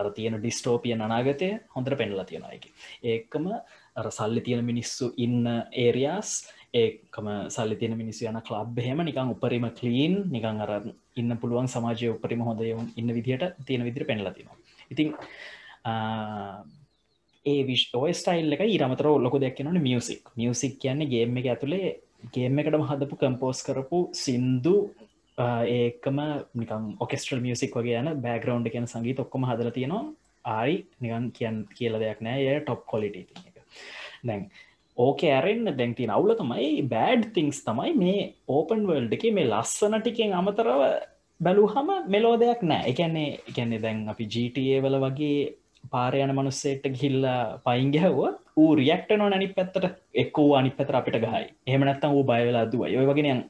අර තියෙන ඩිස්ටෝපිය අනාගතය හොඳර පෙන්ලා තියෙනයකි ඒකම අර සල්ලි තියෙන මිනිස්සු ඉන්න ඒරියස් ඒකම සල්ලි තියෙන මිනිස්සු යන කලබ් හෙම නිකං උපරිම කලීන් නිකං අර ඉන්න පුළුවන් සමාජය උපරිම හොඳයවුන් ඉන්න විදිහට තියෙන විදිර පෙන්ලතිනවා ඉතින් ඒ විශ් ඔය ස්ටයිල් එක ඉරමතර ඔල්ලොක දෙක්කනන මියසික් මියසික් කියන්නේ ගේම එක ඇතුළේ ගේම එකටම හදපු කම්පෝස් කරපු සින්දු ඒකම නිකම් ඔකෙස්ටල් මියසික් වගේ යන බෑග්‍රවන්් කියන සංගීත ඔක්කොම හදල තියෙනවා. ආයි නිකන් කියන් කියල දෙයක් නෑ. ඒ ටොප් කොලිට එක දැන් ඕක ඇරෙන්න්න දැන්ති නවුල තමයි බෑඩ් තිංස් තමයි මේ ඕපන් වල්ඩ එක මේ ලස්සන ටිකෙන් අමතරව බැලූහම මෙලෝ දෙයක් නෑ. එකන්නේ එකන්නේ දැන් අපි ජීටඒ වල වගේ පාරයන මනුස්සේට ගිල්ලා පයින් ගැහව ඌ රියක්ට නො අනි පැත්තට. එක් වූ අනි පැතර අපිට ගහයි. එහමනත්තම් වූ බයවෙලා දුව යොය වගෙනයන්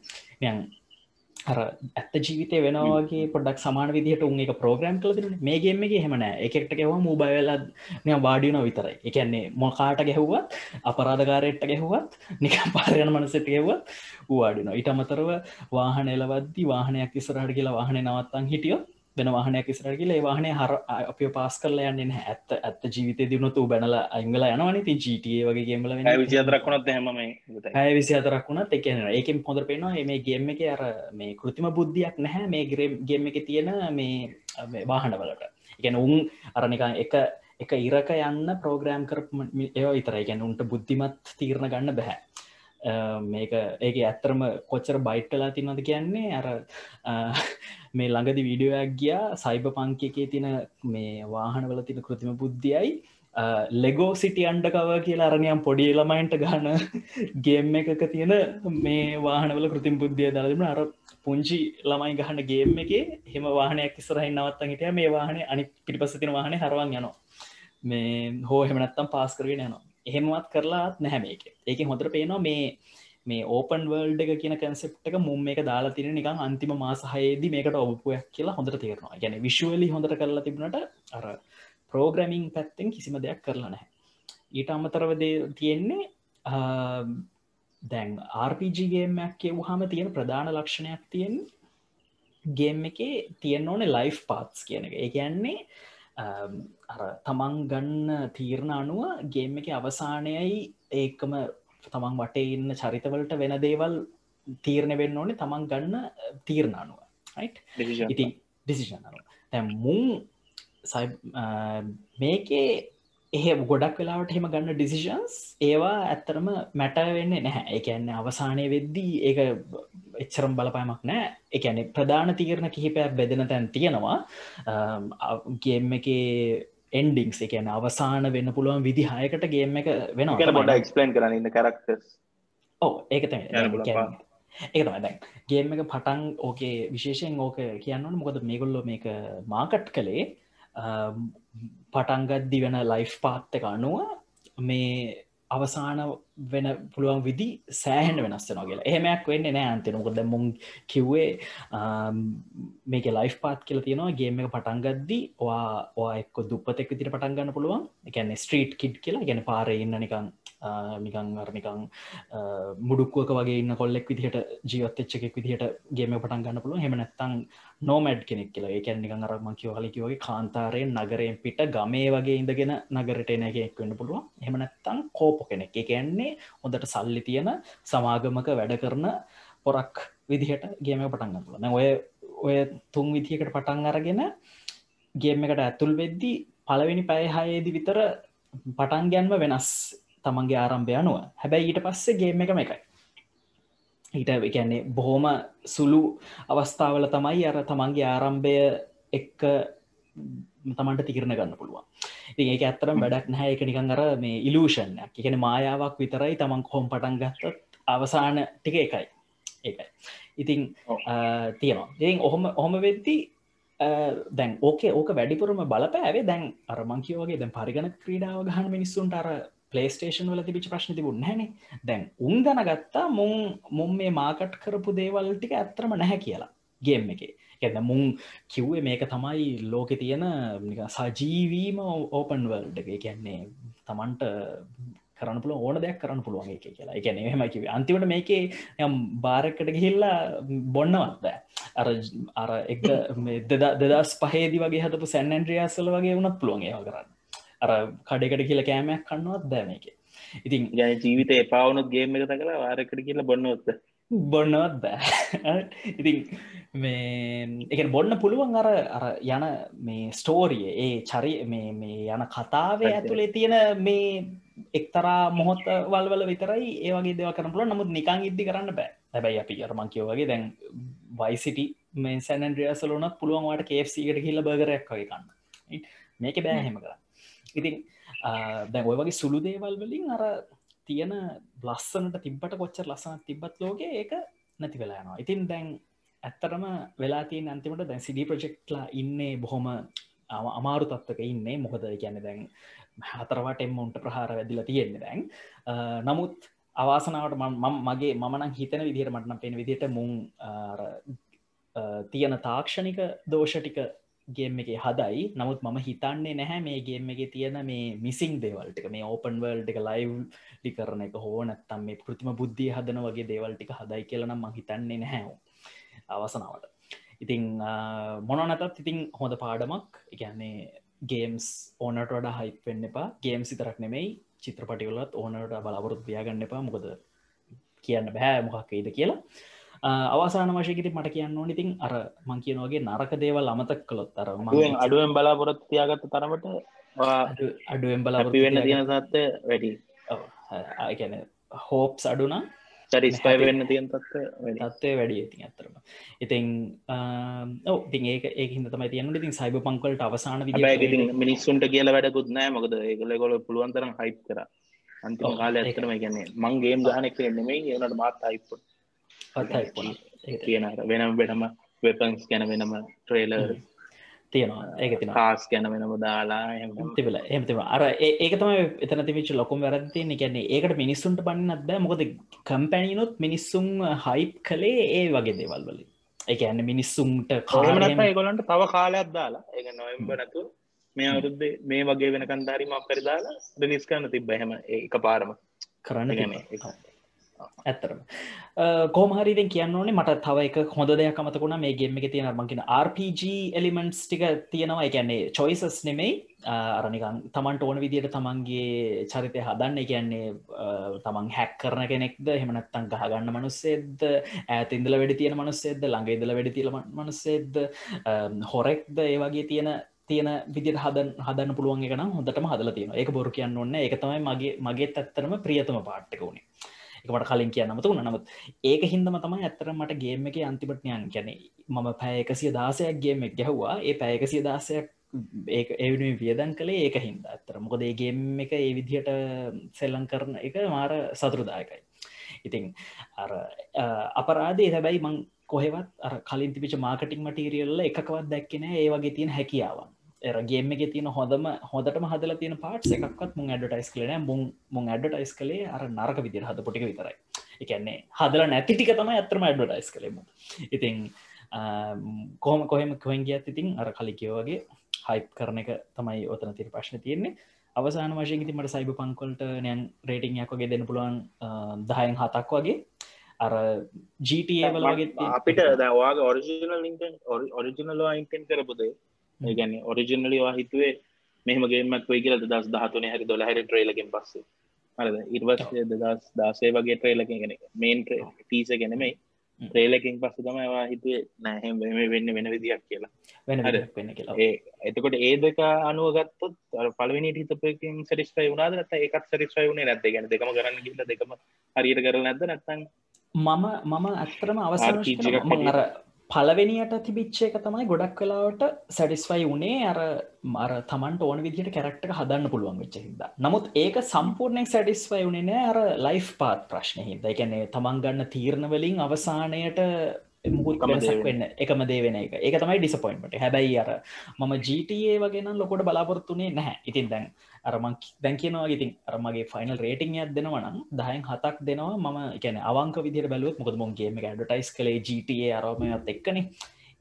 අර ඇත්ත ජීවිතය වෙනවාගේ පොඩක් සමාන විදිහට උන් එක ප්‍රෝග්‍රම් කල මේගේමගේ හෙමන එකට ගැව මූබයිවෙලා මෙ වාඩියන විතරයි. එකන්නේ මොකාට ගැහුවත් අපරාධකාරයට ගැහුවත් නික පාරයන මනසට ගැවත් වාඩින ඉට අමතරව වාහන එලවද්දි වාහනයක් ඉස්රහට කියලා වාහන නවත්තන් හිටියොත් වෙන වාහනයක් ඉස්රට කියල වාහනය හර අප පාස් කරල යන්න ඇත්ත ඇත්ත ජීවිත දියුණුතු බැනල අංගල යනවන ති ජීට වගේ ගේමල විසි අතරක්ුණත් හැම ඇය විසි අතරක්ුණත් එකන ඒකෙන් හොඳ පෙනවා මේ ගේම එක අර මේ කෘතිම බුද්ධියක් නැහැ. මේ ග්‍රම් ගේම එක තියෙන මේ වාහනවලට එකැන උන් අරනිකා එක එක ඉරක යන්න ප්‍රෝග්‍රෑම් කර ඒවා ඉතර ගැන උන්ට බුද්ධිමත් තීරණ ගන්න බැහැ මේක ඒක ඇත්තරම කොච්චර බයිට්ටලා තින්නද කියන්නේ අර මේ ළඟදි වීඩියෝයක් ගියා සයිබ පංකකේ තින මේ වාහනවල තින කෘතිම බුද්ධියයි. ලෙගෝ සිටි අන්ඩකව කියලා අරණයම් පොඩි ළමයින්ට ගන්න ගේම් එකක තියෙන මේ වාහනවල කෘතිම් බුද්ධිය දරදිම අර පුංචි ළමයි ගහන්න ගේම් එක හෙම වාහනයක් ඉස්සරහි නවත්තන් හිටිය. මේ වාහන අනි පිටිපස තින වාහන හරවන් යනවා. මේ හෝ හෙමනත්තම් පාස් කරගෙන යනවා. එහෙමවත් කරලාත් නැහැ මේක. ඒක හොඳට පේනවා මේ මේ ඕපන් වර්ල්ඩ එක කියන කැන්සෙප් එක මුම් එක දාලා තින නිකන් අන්තිම මාසහයේදී මේකට ඔබපුයක් කියලා හොඳට තේරනවා. ගැන විශ්වලි හොඳට කරලා තිබුණට අර ප්‍රෝග්‍රමිං පැත්තෙන් කිසිම දෙයක් කරලා නැහැ. ඊට අමතරවද තියෙන්නේ දැන් RPGගේමයක් කියවහම තියෙන ප්‍රධාන ලක්ෂණයක් තියෙන් ගේම් එක තියෙන් ඕනේ ලයිෆ් පාත්ස් කියන එක. ඒ කියන්නේ තමන් ගන්න තීරණ අනුව ගේම් එක අවසානයයි ඒකම තමන් වටේ ඉන්න චරිතවලට වෙන දේවල් තීරණ වෙන්න ඕනේ තමන් ගන්න තීරණ අනුව. ඉතින් ඩිසිෂන් අනුව. තැ මුන් මේකේ එහ ගොඩක් වෙලාවට හෙම ගන්න ඩිසිෂන්ස් ඒවා ඇත්තරම මැට වෙන්නේ නැහැ. එකන්න අවසානය වෙද්දී ඒක එච්චරම් බලපෑමක් නෑ එකන ප්‍රධාන තීරණ කිහිපයක් බෙදෙන තැන් තියෙනවා. ගේම් එක එන්ඩිංස් එකන අවසාන වෙන්න පුළුවන් විදි හයකට ගේම් එක වෙන ොඩ එක්ස්පලන් කරන්න ඉන්න කරක්ටස් ඕ ඒක ඒක දැන් ගේම් එක පටන් ඕකේ විශේෂයෙන් ඕක කියන්නවන මොකද මේගොල්ලො මේක මාකට් කළේ Um, පටන්ගද්දි වෙන ලයිෆ් පාත්ත එක අනුව මේ අවසාන වෙන පුළුවන් විදි සෑහන් වෙනස් නොගල එහෙමයක් වෙන්න නෑ අන්තිනකොද මුන් කිව්වේ මේක ලයිෆ් පාත් කියල තියෙනවා ගේම එක පටන්ගද්දි වා එක්ක දුපතෙක් විදිට පටන්ගන්න පුළුවන්. එකැන ස්ට්‍රීට් කිට් කියලා. ගැන පාර ඉන්න නිකං නිකං අරනිකං මුඩුක්ුවක වගේ ඉන්න කොල්ලෙක් විදිහට ජීවත්තච්චකෙක් විදිහට ගේම පටන් ගන්න පුළුව හෙමනැත්තං නෝමඩ් කෙනෙක් කියලා. ඒකැන් නිකං අරම කිව හලිකිවගේ කාන්තාරයෙන් නගරයෙන් පිට ගමේ වගේ ඉඳගෙන නගරට එන එකෙක් වෙන්න පුළුවන්. හෙමනැත්තං කෝප කෙනෙක්. එකන්නේ හොඳට සල්ලි තියෙන සමාගමක වැඩ කරන පොරක් විදිහට ගේම පටන් ගන්න ඔය ඔය තුන් විදිහකට පටන් අරගෙන ගේම එකට ඇතුල් වෙද්දි පලවෙනි පැයහයේදි විතර පටන් ගැන්ම වෙනස් තමන්ගේ ආරම්භය අනුව. හැබැයි ඊට පස්සේ ගේම එකම එකයි. ඊට කියන්නේ බොහෝම සුළු අවස්ථාවල තමයි අර තමන්ගේ ආරම්භය එක්ක තමන්ට තිකරණ ගන්න පුළුවන්. ඉතින් ඒක ඇත්තරම් වැඩක් නැහැ. එක නිකන් අර මේ ඉලූෂන්යක් එකන මායාවක් විතරයි තමන් කොහොම් පටන් ගත්තත් අවසාන ටික එකයි. ඒකයි. ඉතින් තියෙනවා. ඉතින් ඔහොම ඔහොම වෙද්දි දැන් ඕකේ ඕක වැඩිපුරම බලපෑවේ. දැන් අරමංකිවගේ දැන් පරිගණ ක්‍රීඩාව ගහන මිනිස්සුන්ට අර පලේස්ටේෂන් වල තිබිච ප්‍රශ්න තිබුණ හැනේ දැන් උන් දැන ගත්තා මුන් මුම් මේ මාකට් කරපු දේවල් ටික ඇත්තරම නැහැ කියලා ගේම් එක. ගැන මුන් කිව්වේ මේක තමයි ලෝකෙ තියෙන සජීවීම ඕපන් වල්ඩ එක. කියන්නේ තමන්ට කරන්න පුළ ඕන දෙයක් කරන්න පුළුවන් එක කියලා. ගැන එහෙමකිව අන්තිමට මේකේ යම් බාරකට ගිහිල්ලා බොන්නවත්ද අර අර එක දෙදස් පහේදි වගේ හතපු සැන්නන්ඩ්‍රියස්සල වගේ වුණත් පුළුවන් ඒවා කරන්න. අර කඩෙකට කියල කෑමයක් කන්නවත් දෑම එක ඉතින් ගැන ජීවිත එපාවුණුත් ගේම එක තකලා වාරකට කියලා බොන්නවත්ත බොන්නවත් බෑ. ඉතින් මේ එක බොන්න පුළුවන් අර අර යන මේ ස්ටෝරිය ඒ චරි මේ යන කතාවේ ඇතුළේ තියෙන මේ එක්තරා මොහොත් වල්වල විතරයි ඒවගේ දෙව කරන පුල නමුත් නිකං ඉද්දි කරන්න බෑ. හැබැයි අපි අරමංකියෝ වගේ දැන් වයිසිටි මේ සැනන්ඩ්‍රියසලුනත් පුළුවන්වාට කේෆ්සිකට කියල බගරයක් වගේ කන්න. මේක බෑහෙම කර ඉතින් දැන් ඔය වගේ සුළු දේවල් වලින් අර තියෙන ලස්සනට තිබට කොච්චර ලස්සන තිබත් ලෝක ඒක නැති වෙලා යනවා. ඉතින් දැන් ඇත්තරම වෙලා තිය අන්තිමට දැන් සිඩි ප්‍රජෙක්්ලා ඉන්නේ බොහොම අමාරු තත්වක ඉන්නේ. මොකද කියන්න දැන් හතරවට එම්මොන්ට ප්‍රහාර වැදිලා තියෙන්නේ දැන්. නමුත් අවාසනාවට මම මගේ මනං හිතන විදිහට මටනම් පෙන විදිට මුන් තියෙන තාක්ෂණික දෝෂටික ගේම් එක හදයි. නමුත් මම හිතන්නේ නැහැ මේ ගේම් එක තියෙන මේ මිසින් දේවල්ටික මේ ඕපන් වල්ඩ එක ලයිව් ටි කරන එක හෝ නැත්තම් මේ පෘතිම බුද්ධිය හදන වගේ දේවල්ටික හදයි කියලනම් ම හිතන්නේ නැහැ අවසනාවට. ඉතිං මොන නැතත් ඉතිං හොඳ පාඩමක්. එකන්නේ ගේම්ස් ඕනට වඩා හයිප් වෙන්න එපා. ගේම් සිතරක් නෙමෙයි චිත්‍රපටිවලත් ඕනට බලාපොරොත් වයාගන්න එපා. මොකද කියන්න බෑ මොකක්කයිද කියලා. අවසාන වශයකිති මට කියන්න ඕනිතින් අර මං කියනවගේ නරක දේවල් අමතක් කළොත් අර අඩුවෙන් බලාපොරොත් තියාගත්ත තරමට අඩුවෙන් බලාපි වෙන්න තියෙන සත්ත වැඩි. ගැන හෝප්ස් අඩුනා චරිස්පයි වෙන්න තියන් තත්ව තත්වය වැඩි ඉතින් ඇතරම ඉතින් ඒක ඒ තමයි තියන්න ඉතින් සයිබ පංකලට අවසාන විදි මිනිස්සුන්ට කියල වැඩකුත් නෑ. මොකද ඒකල ගොල පුළුවන්තරම් හයිප් කර. අන්තිම කාල ඇතරම ගැන්නේ මංගේම් ගහනෙක් නෙමයි. ඒනට මාත් හයිප්පොට කියන වෙනම වෙනම වෙපන්ස් ගැන වෙනම ට්‍රේලර් තියෙනවා. ඒක තින කාස් ගැන වෙනම දාලා තිබල එමතිම අර ඒක තමයි එතන තිවිච ලොකුම් වැරදති කියන්නේ ඒකට මිනිස්සුන්ට පන්න අද මොකද කම්පැනිනොත් මිනිස්සුම් හයිප් කළේ ඒ වගේ දේවල් වලින්. එක ඇන්න මිනිස්සුන්ට කානත ඒගොලන්ට තව කාලයක් දාලා. ඒ නොයම්බ නැතු මේ අවුරුද්දේ මේ වගේ වෙන කන්දාරීමක් පෙරදාලා රිනිස් කරන්න තිබ හැම එක පාරම කරන්න ඇත්තරම කෝමහරිදෙන් කියන්න ඕනේ මට තව එක හොඳ දෙයක් අමතකුණ මේ ගෙම එක තියෙන මකින RPG එලිමෙන්ට්ස් ටික තියෙනවා. එකන්නේ චොයිසස් නෙමෙයි. අරනිකන් තමන්ට ඕන විදියට තමන්ගේ චරිතය හදන්න. කියන්නේ තමන් හැක් කරන කෙනෙක්ද? හෙමනත්තන් ගහගන්න මනුස්සෙද්ද ඇතින්දල වැඩි තියෙන මනුස්සෙද්ද ළඟ ඉදල වැඩි තිල මනුස්සෙද්ද හොරෙක්ද? ඒ වගේ තියෙන තියෙන විදිට හදන් හදන්න පුළුවන් එක නම් හොඳටම හදල තියෙන එක බොරු කියන්න ඔන්න එක තමයි මගේ මගේ ඇත්තරම ප්‍රියතම පාට්ටක වුණේ එකමට කලින් කියන්නමතු වන්න නමුත් ඒක හින්දම තමයි ඇත්තර මට ගේම එක අන්තිපටනයන් ගැන මම පැයකසිය දාසයක් ගේම එක් ගැහ්වා. ඒ පැයකසිය දාසයක් ඒ එවුණේ වියදන් කළේ ඒක හින්ද. ඇත්තර මොකද ඒගේම් එක ඒ විදිහට සෙල්ලං කරන එක මාර සතුරුදායකයි ඉතිං අර අපරාදේ හැබැයි මං කොහෙවත් අර කලින් තිබිච මාර්කටිං මටීරියල්ල එකකවත් දැක්කෙන ඒ වගේ තියෙන හැකියාවන් එරගේම එක තියෙන හොඳම හොදටම හදල තියෙන පාට් එකක්ත් මුන් ඇඩටයිස් කලන මුන් මුන් ඇඩටයිස් කළේ අර නරක විදිර හද පොටික විතරයි. එකන්නේ හදල නැතිටික තම ඇතරම ඇඩටයිස් කළෙමු ඉතිං කොහම කොහෙම කොහෙන් ගියත් ඉතින් අර කලිකයෝගේ හයිප් කරන එක තමයි ඔතන තිර ප්‍රශ්න තියෙන්නේ. අවසාන වශයෙන් ඉතින් මට සයිබ පංකොල්ට නයන් රේටිංයක් වගේ දෙන්න පුළුවන් දහයෙන් හතක් වගේ. අර ජීටවල වගේ අපිට දවාගේ ඔරිජිනල් ලින්කන් ඔරිජිනල් ඉන්කෙන් කරපුදේ ඒගැන ඔරිජිනලි වා හිතුවේ මෙහමගේමක් වේ කියල දස් දහතුනේ හැරි දොල හැරි ට්‍රේලකින් පස්සේ. හරද? ඉර්වස් දස් දාසේ වගේ ට්‍රේලකින් ගෙන මේන් ටීස ගැනෙමයි ට්‍රේලකින් පස්ස තමයිවා හිතුවේ නැහැම වෙන්න වෙන විදියක් කියලා. වෙන කියලා. ඒ එතකොට ඒ දෙක අනුවගත්තොත් පලවෙනි හිතපකින් සරිස්ටයි වුණාද? නැත එකත් සරිස්ටයි වුණේ නැත ගැන දෙකම කරන්න කියල දෙකම හරියට කර නැද නැත්තන් මම මම ඇත්තරම අවසාන අර පලවෙනියට තිබිච්ච එක තමයි ගොඩක් කලාවට සැඩිස්වයි වනේ අර මර තමන්ට ඕන විදිට කැරක්ට හදන්න පුළුවන් වෙච්ච හිද නමුත් ඒක සම්පූර්ණයක් සැඩිස්වයි වනේ නෑ අර ලයිෆ් පාත් ප්‍රශ්න හිද එකැනේ තමන් ගන්න තීරණවලින් අවසානයට වෙන. වෙන්න එකම දේ වෙන එක. ඒක තමයි ඩිසපොයින්ට හැබැයි අර මම GTA වගෙන ලොකොට බලාපොරත්තුනේ නැහැ. ඉතින් දැන් අරමං දැන් කියනවා ඉතින් අරමගේ ෆයිනල් රේටිං යක් දෙනවනම් දහයෙන් හතක් දෙනවා. මම එකන අවංක විදිර බැලුවත් මොකද මොන්ගේම ඩටයිස් කළේ GTA අරමයත් එක්කන.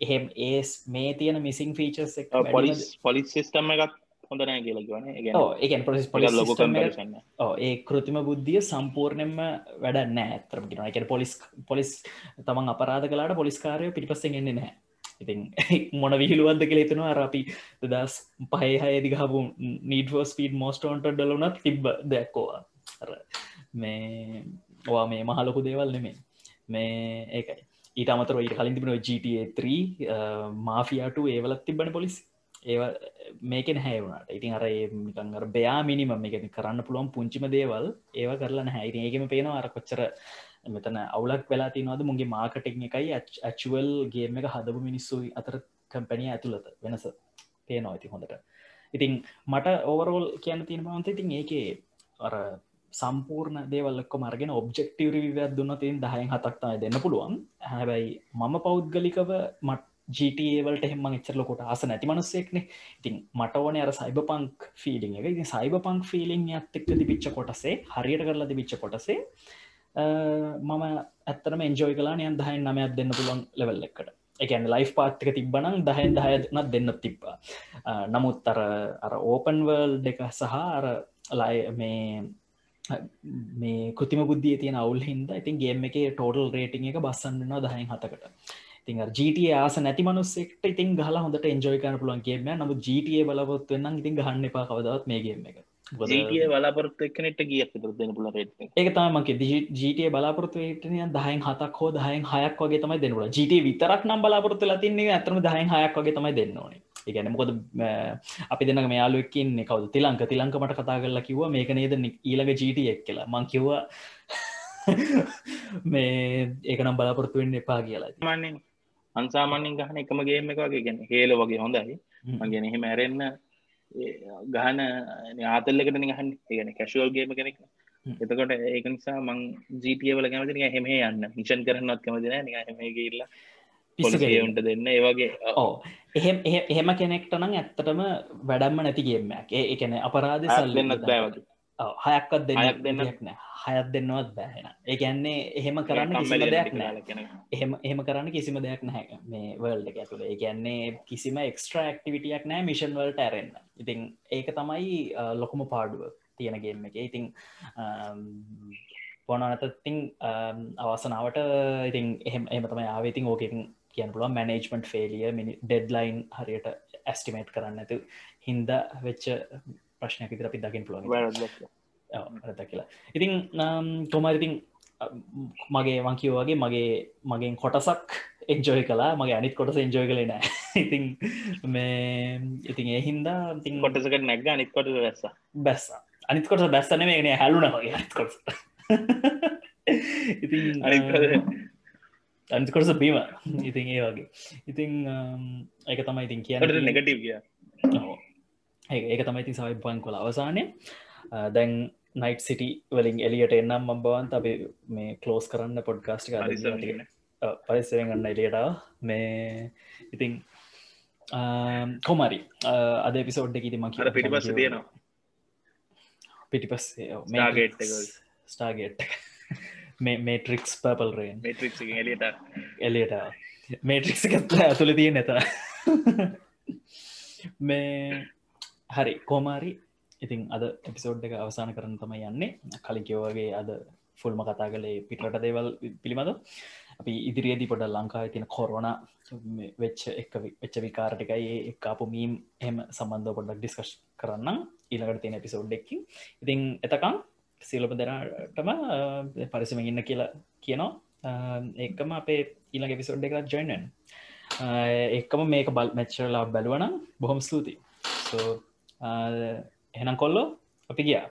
එහෙම ඒස් මේ තියෙන මිසින් ෆීචර්ස් එක් පොලිස් පොලිස් සිස්ටම් එකත් හොඳනෑ කියලා ගන කම්පරන්න ඒ කෘතිම බුද්ධිය සම්පූර්ණයෙන්ම වැඩ නෑ ඇතරම ගෙන එක පොලිස් පොලිස් තමන් අපරාධ කලාට පොලිස්කාරය පිටිපස්සෙන් එන්නේ නෑ. ඉතින් මොන විහිළුවන්ද කෙ තුන අරපි දස් පහහය දිගහපු නීඩෝ ස්පීඩ් මෝස්ටෝන්ට ඩලුනත් තිබ්බ දැක්කෝවා මේ ඔවා මේ මහලොකු දේවල් නෙමේ මේ ඒකයි. ඊට අමතර ඊට කලින් තිබෙන GTA3 මාෆියාට ඒවලත් තිබන පොලිස් ඒ මේකෙන් හැවුණට ඉතින් අර ඒ නිකන් අර බයා මිනිම මේක කරන්න පුළුවන් පුංචිම දේවල් ඒව කරලා නැහැ. ඒකම පේනවා අර කොච්චර මෙතන අවුලක් වෙලා තිනවාද මුගේ මාකටිං එකයි ඇචුවල් ගේම එක හදපු මිනිස්සු අතර කම්පැනිය ඇතුළත වෙනස පේනවා ඉති හොඳට. ඉතින් මට ඕවරෝල් කියන්න තියෙන බවන්ත ඉතින් ඒකේ අර සම්පූර්ණ දේවල්ලක්ක මර්ගෙන ඔබ්ෙක්ටව විවත් දුන්න තින් දහයෙන් හතක්තයි දෙන්න පුළුවන්. හැබැයි මම පෞද්ගලිකව මට ජීටවලට හෙම එච්චරලකොට ආස නැති මනුස්සෙක්න ඉතින් මට ඕන අර සයිබ පංක් ෆිලිං එක. ඉතින් සයිබ පංක් ෆිලිං ඇත්තෙක්ක තිබිච්ච කොටසේ හරියට කරලා තිබිච්ච කොටසේ මම ඇත්තරම එන්ජෝයි කලා නියන් දහයින් නමයක් දෙන්න පුළුවන් ලෙවල් එකට. එකන් ලයිෆ් පාත්තික තිබ්බනම් දහන් දහයනත් දෙන්න තිබ්බා. නමුත් අර අර ඕපන්වර්ල් දෙක සහ අර ලයි මේ මේ කෘතිම බුද්ධිය තියෙන අවුල් හින්ද ඉතින් ගේම එක ටෝටල් රේටිං එක බස්සන්නවා දහයින් හතකට. තින් ජට ආස නැති මනුස්සෙක්ට ඉතින් ගහලා හොඳට එන්ජෝයි කරන පුළුවන්ගේම නමු ජට බලපොත් වෙන්න ඉතින් ගහන්න එපා කවදවත් මේගේම එක. ජීටිය බලාපොරත්තු එක්කනෙට ගිය දෙන පුල ඒක තමක ජට බලාපොරත්තු ටන දහයින් හතක් හෝ දහයින් හයක් වගේ තමයි දෙන්නට ජට විතරක් නම් බලාපොරත්තු ලතින්නේ ඇතරම දහයින් හයක් වගේ තමයි දෙන්න ඕනේ. ඒගැන මොකොද අපි දෙන මෙයාලුවකින් කවද? තිලංක. තිලංකමට කතා කරලා කිව මේක නේද ඊළඟ ජීට එක් කියලා. මං කිව්වා මේ ඒකනම් බලාපොරත්තු වෙන්න එපා කියලා. මන්නේ අන්සාමාන්‍යෙන් ගහන එකම ගේම එක වගේ ගැන හේල වගේ හොඳයි. මගෙන එහෙම ඇරෙන්න්න ගහන ආතල්ලකට නිහන් ඒගන කැශුවල් ගේම කෙනෙක්. එතකොට ඒක නිසා මං ජීටියවල කැමති හෙම යන්න. මිෂන් කරනත් කැමතින හෙමගල්ලා පොලිසියවන්ට දෙන්න. ඒවගේ ඕ එහෙම එහෙම කෙනෙක්ට නම් ඇත්තටම වැඩම්ම නැතිගේමයක් ඒ එකන අපරාධ සල් දෙන්නත් බෑවගේ හයක්වත් හයක් දෙන්න දෙන්න. නෑ. හයත් දෙන්නවත් බෑහෙන ඒගැන්නේ එහෙම කරන්න කිසිම දෙයක් නෑ. එහෙම එහෙම කරන්න කිසිම දෙයක් නැහැ මේ වල්ඩ එක ඇතුළ ඒ ගැන්නේ කිසිම එක්ස්ට්‍රා ඇක්ටිවිටියක් නෑ මිෂන් වලට ඇරෙන්න්න ඉතින් ඒක තමයි ලොකුම පාඩුව තියෙනගේම එක. ඉතින් පොනනතතින් අවසනාවට ඉතින් එහෙම එහම තමයි ආවේතින් ඕකකින් කියන් පුළුව මැනේජ්මන්ට් ෆේලිය මිනි ඩෙඩ්ලයින් හරියට ඇස්ටිමේට් කරන්න ඇතු හින්ද වෙච්ච ප්‍රශ්නයක් විතර අපි දකිින් පුළුවන් කියලා. ඉතින් තොමයිඉතින් මගේ වංකිව වගේ මගේ මගෙන් කොටසක් එන්ජෝය කලා මගේ අනිත් කොටස එන්ජෝය කලේ නෑ. ඉතින් මේ ඉතින් ඒහින්දා ඉතින් කොටසකට නැග අනිත්කොට වැස්ස බැස්ස. අනිත් කොට බැස්සන මේගෙන හැලුන වගේ අනිත් කොට ඉතින් අනිකොටස බීම. ඉතින් ඒ වගේ. ඉතින් ඒක තමයි ඉතින් කියන්න. නෙගටව කිය. ඒක ඒක තමයි ඉතින් සවයි පන් කොල අවසානය. දැන් නයිට් සිටි වලින් එලියට එන්නම් මබවන්ත අපි මේ කලෝස් කරන්න පොඩ්කාස්ටි පරිස්සවෙන් ගන්න එලියට මේ ඉතින් කොමරි අද පිසෝඩ් එක ඉතිම අර පිටිපස්ස තියෙනවා පිටිපස් එක. ස්ටාගේට් මේ මේට්‍රික්ස් පපල් රේන් මේට්‍රික් එලියට එලියට මේට්‍රික්ස් එකත් ඇතුළ තිය නැත මේ හරි කෝමාරි ඉතින් අද එපිසෝඩ් එක අවසාන කරන තම යන්නේ. කලිකවගේ අද ෆුල්ම කතා කළේ පිටට දේවල් පිළිබඳ අපි ඉදිරියේදී පොඩ ලංකාව තින කොරෝන වෙච්ච එක වෙච්ච විකාරටිකයි එක්කාපු මීම් එම සම්බන්ධ පොඩක් ඩිස්කශ් කරන්න ඊළඟට තියෙන එපිසෝඩ් එක්කි ඉතින් එතකම් සිලප දෙනටම පරිසම ඉන්න කියලා කියනවා. ඒකම අපේ ඊළඟ එපිසෝඩ් එකක් ජොයිනන් එක්කම මේක බල් මැච්චරලා බැලුවනම් බොහොම ස්තුති එහෙනම් කොල්ලෝ අපි ගියා.